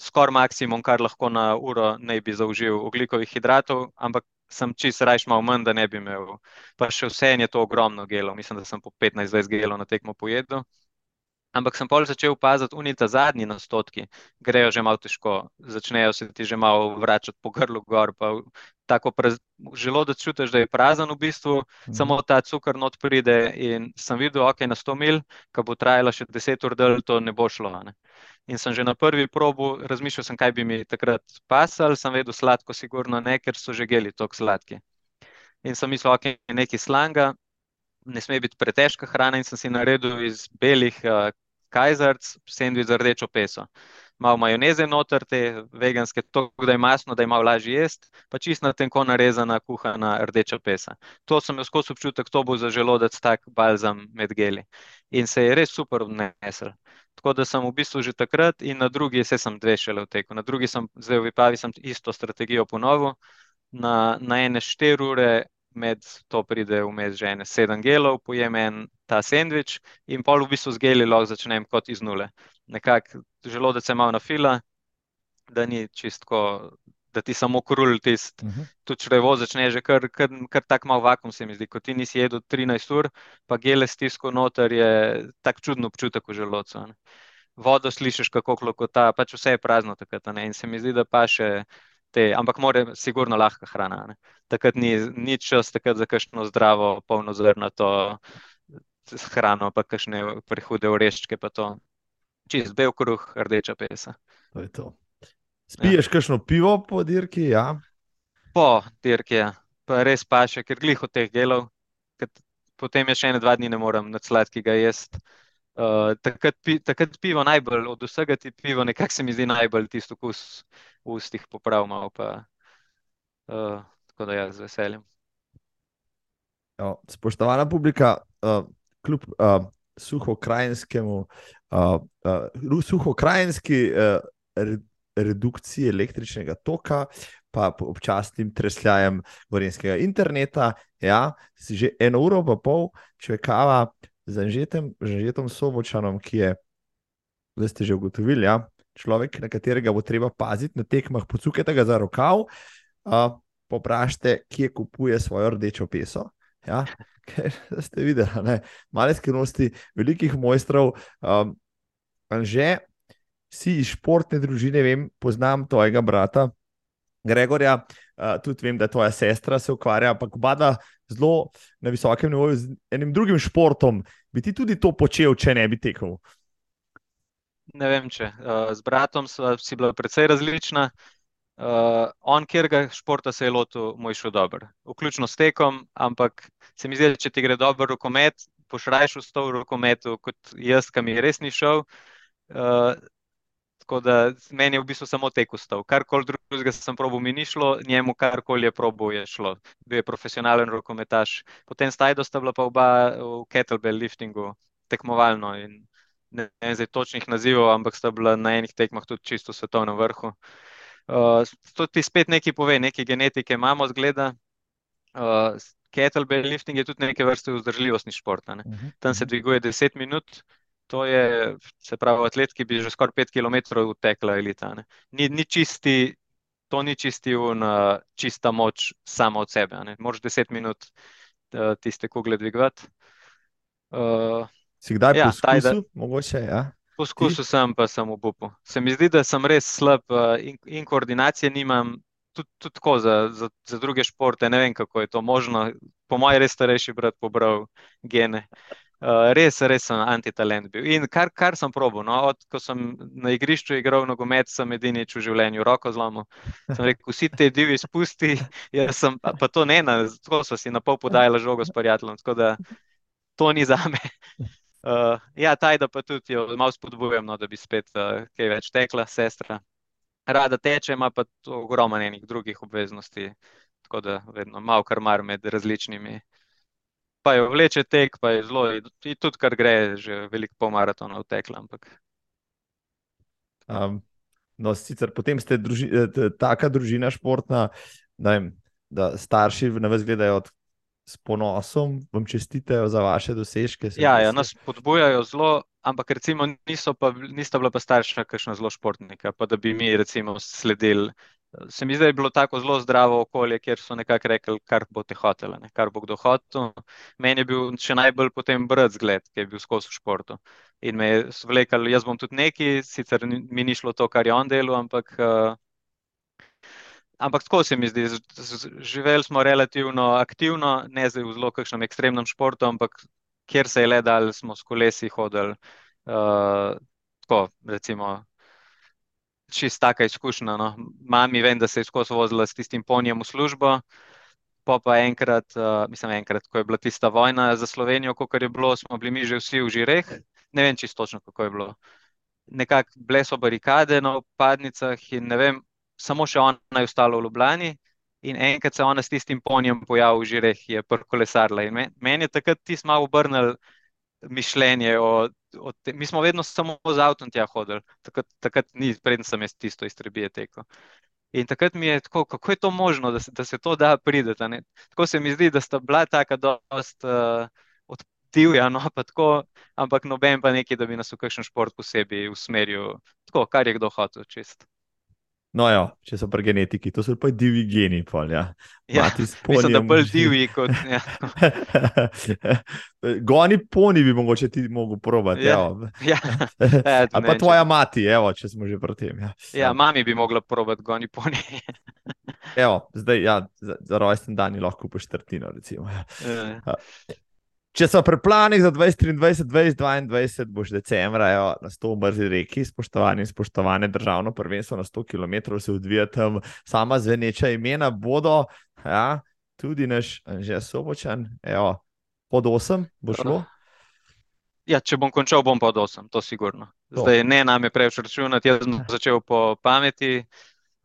skoraj maksimum, kar lahko na uro ne bi zaužil oglikovih hidratov, ampak sem čist rajš malo manj, da ne bi imel. Pa še vse je to ogromno gelov, mislim, da sem po 15-20 gelov na tekmo pojedel. Ampak sem pol začel opaziti, unita zadnji nastotki grejo že malo težko, začnejo se ti že malo vračati po grlu gor, tako praz, želodec čutiš, da je prazen v bistvu, Mhm. samo ta cukor not pride in sem videl, ok, na 100 mil, ko bo trajala še 10 ur del, to ne bo šlo. Ne? In sem že na prvi probu razmišljal, sem, kaj bi mi takrat pasal, sem vedel, sladko sigurno ne, ker so že geli tako sladki. In sem mislil, ok, nekaj slanga, ne sme biti pretežka hrana in sem si naredil iz belih uh, kajzarc sendvič za rdečo peso. Malo majoneze noter, te veganske, tako da je masno, da je malo lažje jesti, pa čist na tenko narezana, kuhana rdeča pesa. To sem imel skozi občutek, to bo za želodec tak balzam med geli. In se je res super odnesel. Tako da sem v bistvu že takrat in na drugi, vse sem dve šele v teku, na drugi sem, zdaj v Vipavi sem isto strategijo ponovil, na, na ene štiri ure med to pride vmes že ene sedem gelov, pojem en ta sendvič in pol v bistvu z geli lahko začnem kot iz nule. Nekako želodec je malo na fila, da ni čistko da ti samo krul tisti. Uh -huh. Tudi črevo začne že kar, kar, kar tako mal vakum, se mi zdi. Ko ti nisi jedel 13 ur, pa gele stisko noter, je tak čudno občutek v želodcu. ne. Vodo slišiš, kako klokota, pač vse je prazno takrat. ne. In se mi zdi, da pa še te, ampak mora sigurno lahka hrana. ne. Takrat ni, ni čas takrat za kakšno zdravo, polnozrnato hrano, pa kakšne prehude oreščke, pa to. Čist bel kruh, rdeča pesa. To je to. Spiješ kakšno pivo po dirki? Ja. Po dirki, ja. pa res paše, ker glih od teh gelov, ker potem je še ene dva dni ne morem nad sladkega jesti. Uh, takrat, pi, takrat pivo najbolj, od vsega ti pivo, nekako se mi zdi najbolj tisto okus v ustih poprav malo, pa uh, tako da ja, z veseljem. Jo, spoštovana publika, uh, kljub uh, suhokrajinskemu, uh, uh, suhokrajinski uh, re, redukciji električnega toka, pa občasnim tresljajem gorenskega interneta, ja, si že eno uro pa pol čekava z Anžetom, Anžetom Sobočanom, ki je, zdaj ste že ugotovili, ja, človek, na katerega bo treba paziti na tekmah, pocukajte ga za rokav, uh, poprašajte, kje kupuje svojo rdečo peso. Ja, [LAUGHS] ker ste videli, malo skrivnosti velikih mojstrov. Um, Anže, si iz športne družine, vem, poznam tvojega brata Gregorja, uh, tudi vem, da tvoja sestra se ukvarja, ampak bada zelo na visokem nivoju z enim drugim športom. Bi ti tudi to počel, če ne bi tekel? Ne vem, če. Uh, z bratom sva si bila precej različna. Uh, on, kjer ga športa se je lotil, mu je šlo dobro, vključno s tekom, ampak se mi zdi, da če ti gre dobro rokomet, boš rajš vstal v rokometu, kot jaz, ki mi res ni šel. Uh, tako da meni je v bistvu samo tek ustal. Karkoli drugega sem probil, mi ni šlo, njemu karkoli je probil, je šlo. Bil je profesionalen rokometaš. Potem sta sta bila pa oba v kettlebell liftingu, tekmovalno. In ne vem zdaj točnih nazivov, ampak sta bila na enih tekmah tudi čisto v svetovnem vrhu. Uh, to ti spet nekaj pove, nekaj genetike imamo, zgleda. Uh, kettlebell lifting je tudi neke vrste vzdržljivostni šport. Uh -huh. Tam se dviguje 10 minut, to je, se pravi, atlet, ki bi že skoraj 5 km utekla elita. Ne. Ni, ni čisti, to ni čisti un, uh, čista moč samo od sebe. Moraš 10 minut uh, tiste kugle dvigovati. Uh, si kdaj ja, poskusil? Tajda, mogoče, ja. Poskusil sem, pa sem v bupu. Se mi zdi, da sem res slab in, in koordinacije nimam, tudi, tudi tako za, za, za druge športe. Ne vem, kako je to možno. Po mojem, res starejši brat pobral gene. Uh, res, res sem antitalent bil. In kar, kar sem probil, no, od ko sem na igrišču igral nogomet, sem edini v življenju roko zlomil. Sem rekel, vsi te divji spusti, [LAUGHS] sem, pa, pa to ne, tako so si na pol podajali žogo s prijateljem, tako da to ni za me. Uh, [LAUGHS] ja, tajda pa tudi jo malo spodbujam, no, da bi spet uh, kaj več tekla, sestra. Rada teče, ima pa ogromno enih drugih obveznosti, tako da vedno malo kar mar med različnimi. Pa jo vleče tek, pa je zelo, in tudi kar gre, že veliko pol maratona vtekla. Ampak... Um, no, sicer potem ste druži, taka družina športna, jim, da starši na vas gledajo od s ponosom vam čestitajo za vaše dosežke. Ja, ja, nas podbujajo zelo, ampak recimo pa, nista bila pa starša, kakšna zelo športnika, pa da bi mi recimo sledili. Se mi zdi, da je bilo tako zelo zdravo okolje, kjer so nekako rekli, kar bo te hotela, ne? kar bo kdo hotel. Meni je bil še najbolj potem brat zgled, ki je bil skozi športu. In me je zvlekal, jaz bom tudi neki, sicer mi ni šlo to, kar je on delal, ampak uh, Ampak tako se mi zdi, živeli smo relativno aktivno, ne zdaj v zelo kakšnem ekstremnem športu, ampak kjer se je le dal, smo s kolesi hodili. Uh, tako, recimo, čist taka izkušnja. No. Mami vem, da se je skozi vozila s tistim ponijem v službo. Pa pa enkrat, uh, mislim, enkrat, ko je bila tista vojna za Slovenijo, kot je bilo, smo bili mi že vsi v žireh. Ne vem čisto točno, kako je bilo. Nekako bile so barikade na opadnicah in ne vem, samo še ona je ostala v Ljubljani. In enkrat se je ona s tistim ponjem pojavila v žireh, je prkolesarila. In meni je takrat tisto malo obrnil mišljenje. O, o te, mi smo vedno samo z avtom tja hodili, takrat, takrat ni, predtem sem jaz tisto iztrebije tekel. In takrat mi je tako, kako je to možno, da se, da se to da prideti. Tako se mi zdi, da sta bila taka dost uh, odtivja, no, pa tako, ampak noben pa neki, da bi nas v kakšen šport posebej usmeril, tako, kar je kdo hotel čist. No, jo, če so pri genetiki, to so pa divji geni. Pol, ja. Ja, mislim, da bolj divji kot. Ja, [LAUGHS] Goni poni bi mogoče ti mogel probati. Ja. evo. [LAUGHS] ja, [LAUGHS] ja, Ali pa tvoja mati, evo, če smo že pri tem. Ja. Ja, mami bi mogla probati goni poni. Evo, zdaj, ja, za, za rojsten dan ji lahko kupiš četrtino. recimo, ja. Ja. Če so pri planih za 2023, 2022, boš decembra evo, na 100 brzi reki, spoštovani in spoštovane, državno prvenstvo na 100 km se odvija tam, sama zveneča imena bodo, ja, tudi naš že sobočan, evo, pod 8 bo šlo. Ja, če bom končal, bom pa od 8, to sigurno. Zdaj ne nam je preveč računati, jaz sem začel po pameti,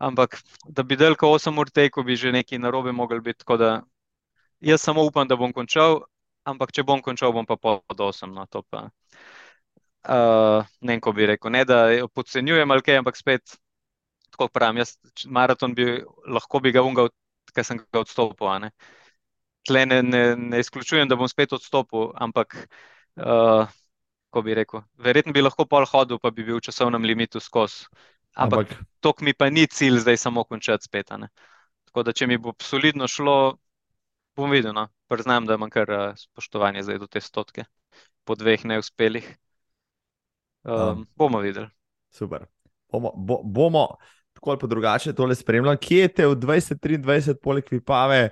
ampak da bi delko 8 ur tekel, bi že nekaj narobe mogel biti. Tako da jaz samo upam, da bom končal, ampak če bom končal, bom pa pod 8. No, to pa. Uh, ne vem, ko bi rekel, ne da podcenjujem ali kaj, ampak spet, tako pravim, jaz maraton bi lahko bi ga ungal, ker sem ga odstopil. ne. Tle ne, ne, ne izključujem, da bom spet odstopil, ampak uh, ko bi rekel, verjetno bi lahko pol hodil, pa bi bil v časovnem limitu skozi. Ampak, ampak to mi pa ni cilj zdaj samo končati spet. Tako da, če mi bo solidno šlo, bom videl. No. Priznam, da imam kar uh, spoštovanje zdaj do te stotke po dveh neuspelih. Um, Um. bomo videli. Super. Bomo, bo, bomo tako ali drugače tole spremljali. Kje te v 2023, poleg Vipave,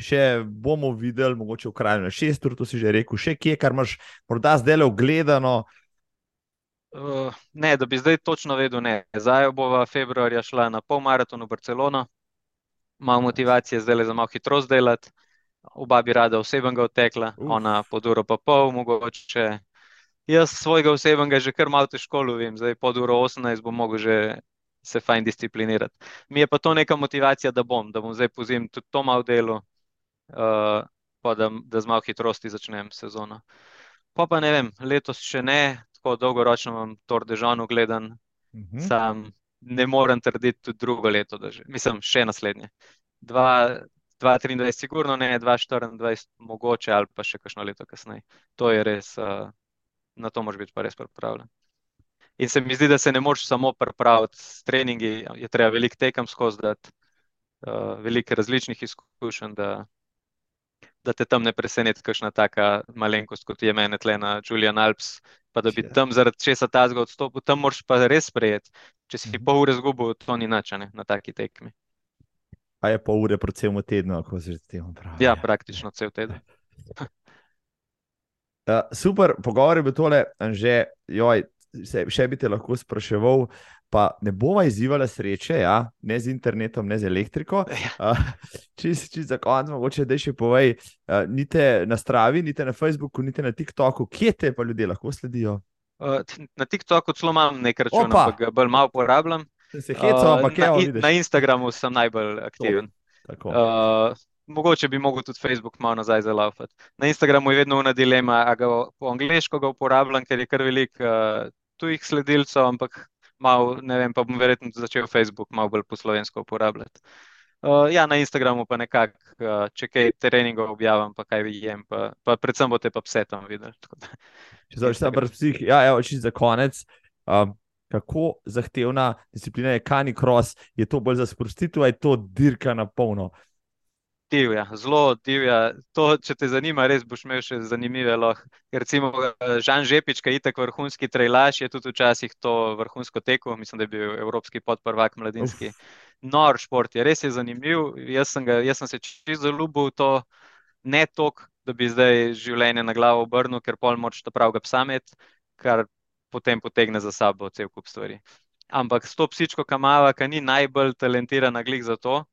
še bomo videli, mogoče v kraju na 6 ur, to si že rekel, še kje, kar imaš morda zdaj le ogledano. Uh, ne, da bi zdaj točno vedel, ne. Zdaj bova februarja šla na polmaraton v Barcelono, malo motivacije zdaj le za malo hitrost delati, oba bi rada osebnega odtekla, Uf. ona pod uro pa pol, mogoče. Jaz svojega osebnega že kar malo težko lovim, zdaj pod uro 18 bom mogel že se fajn disciplinirati. Mi je pa to neka motivacija, da bom, da bom zdaj po zim tudi to malo delo, uh, pa da, da z malo hitrosti začnem sezono. Pa pa ne vem, letos še ne, tako dolgoročno imam Tour de Jean gledan, Mhm. sam ne morem trditi tudi drugo leto, da že, mislim, še naslednje. Dva, 2023 sigurno ne, 2024 mogoče ali pa še kakšno leto kasneje. To je res, uh, na to moraš biti pa res pripravljen. In se mi zdi, da se ne moreš samo pripraviti s treningi, je treba veliko tekem skozi dati, uh, veliko različnih izkušenj, da, da te tam ne preseneti kakšna taka malenkost, kot je mene tle na Julian Alps, pa da bi Ja. tam zaradi česa tazga odstopil, tam moraš pa res sprejeti. Če si Mhm. pol ure zgubil, to ni nič, a ne, na taki tekmi. A je pol ure po celem tednu, ako se že temu pravi. Ja, praktično cel teden. Uh, [LAUGHS] super, pogovor je bil tole, že, joj, se, še bi te lahko spraševal, pa ne bova izzivala sreče, ja? ne z internetom, ne z elektriko. [LAUGHS] Uh, Čisto čist za konec, mogoče da še povej, uh, nite na Stravi, nite na Facebooku, nite na TikToku, kje te pa ljudje lahko sledijo? Uh, na TikToku celo imam nekaj računov, ampak ga bolj malo uporabljam. Hecam, Uh, ampak na, vidiš. na Instagramu sem najbolj aktiven. Tako. Uh, mogoče bi mogel tudi Facebook malo nazaj zalaufati. Na Instagramu je vedno ena dilema, a ga po angliško ga uporabljam, ker je kar veliko uh, tujih sledilcev, ampak malo, ne vem, pa bom verjetno začel Facebook malo bolj po slovensko uporabljati. Uh, ja, na Instagramu pa nekako, uh, če kaj treningov objavim, pa kaj jem, pa, pa predvsem boste pa pse tam videli. Če se tam psih, ja, evo, čisto za konec. Um, kako zahtevna disciplina je canicross? Je to bolj za sprostitev, je to dirka na polno? Divja, zelo divja. To, če te zanima, res boš imel še zanimive lahko. Recimo eh, Žan Žepič, ki je itak vrhunski trailaš, je tudi včasih to vrhunsko tekel, mislim, da je bil evropski podprvak mladinski. Nor šport je, res je zanimiv. Jaz sem, ga, jaz sem se čisto zaljubil v to, ne toliko, da bi zdaj življenje na glavo obrnil, ker pol moč ta pravega psa imeti, kar potem potegne za sabo cel kup stvari. Ampak s to psičko kamava, ki ni najbolj talentirana glih za to,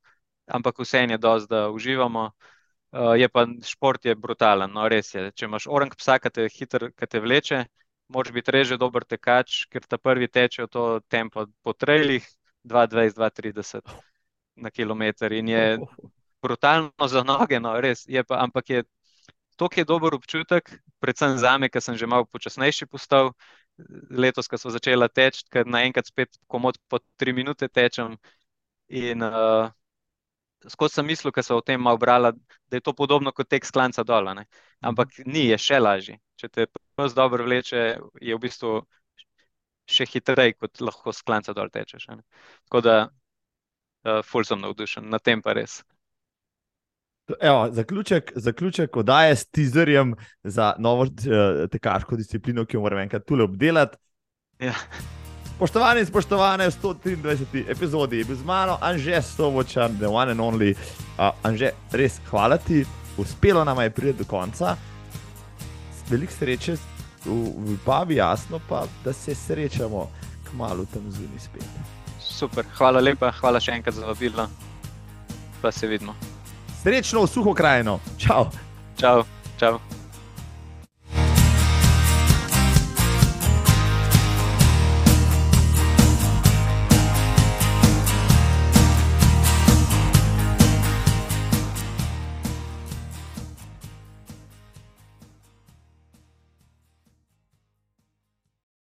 ampak vseeno je dosti, da uživamo. Uh, je pa šport je brutalen, no res je. Če imaš orang psa, ki te hitro, vleče, moraš biti res že dober tekač, ker ta prvi teče v to tempo po trailih 2,20-2,30 na kilometr in je brutalno za noge, no res je pa, ampak je to, ki je dober občutek, predvsem za me, ker sem že malo počasnejši postal. Letos, ko so začela teči, ker naenkrat spet komod po tri minute tečem. In uh, skozi sem mislil, ker sem o tem malo brala, da je to podobno kot tek s klanca dol. ne. Ampak ni, je še lažje. Če te pes dobro vleče, je v bistvu še hitreje, kot lahko s klanca dol tečeš. ne. Tako da uh, ful sem navdušen, na tem pa res. Evo, zaključek, zaključek oddaje s teaserjem za novo uh, tekaško disciplino, ki jo moram enkrat tukaj obdelati. Ja. Spoštovani in spoštovane, v 123. epizodi je bil z mano Anže Sovočan, the one and only. Uh, Anže, res hvala ti, uspelo nam je priti do konca. Veliko sreče v, v Bavi, jasno pa, da se srečamo kmalo tam zunaj spet. Super, hvala lepa, hvala še enkrat za vabilo. Pa se vidimo. Srečno v suho krajino. Čau. Čau, čau.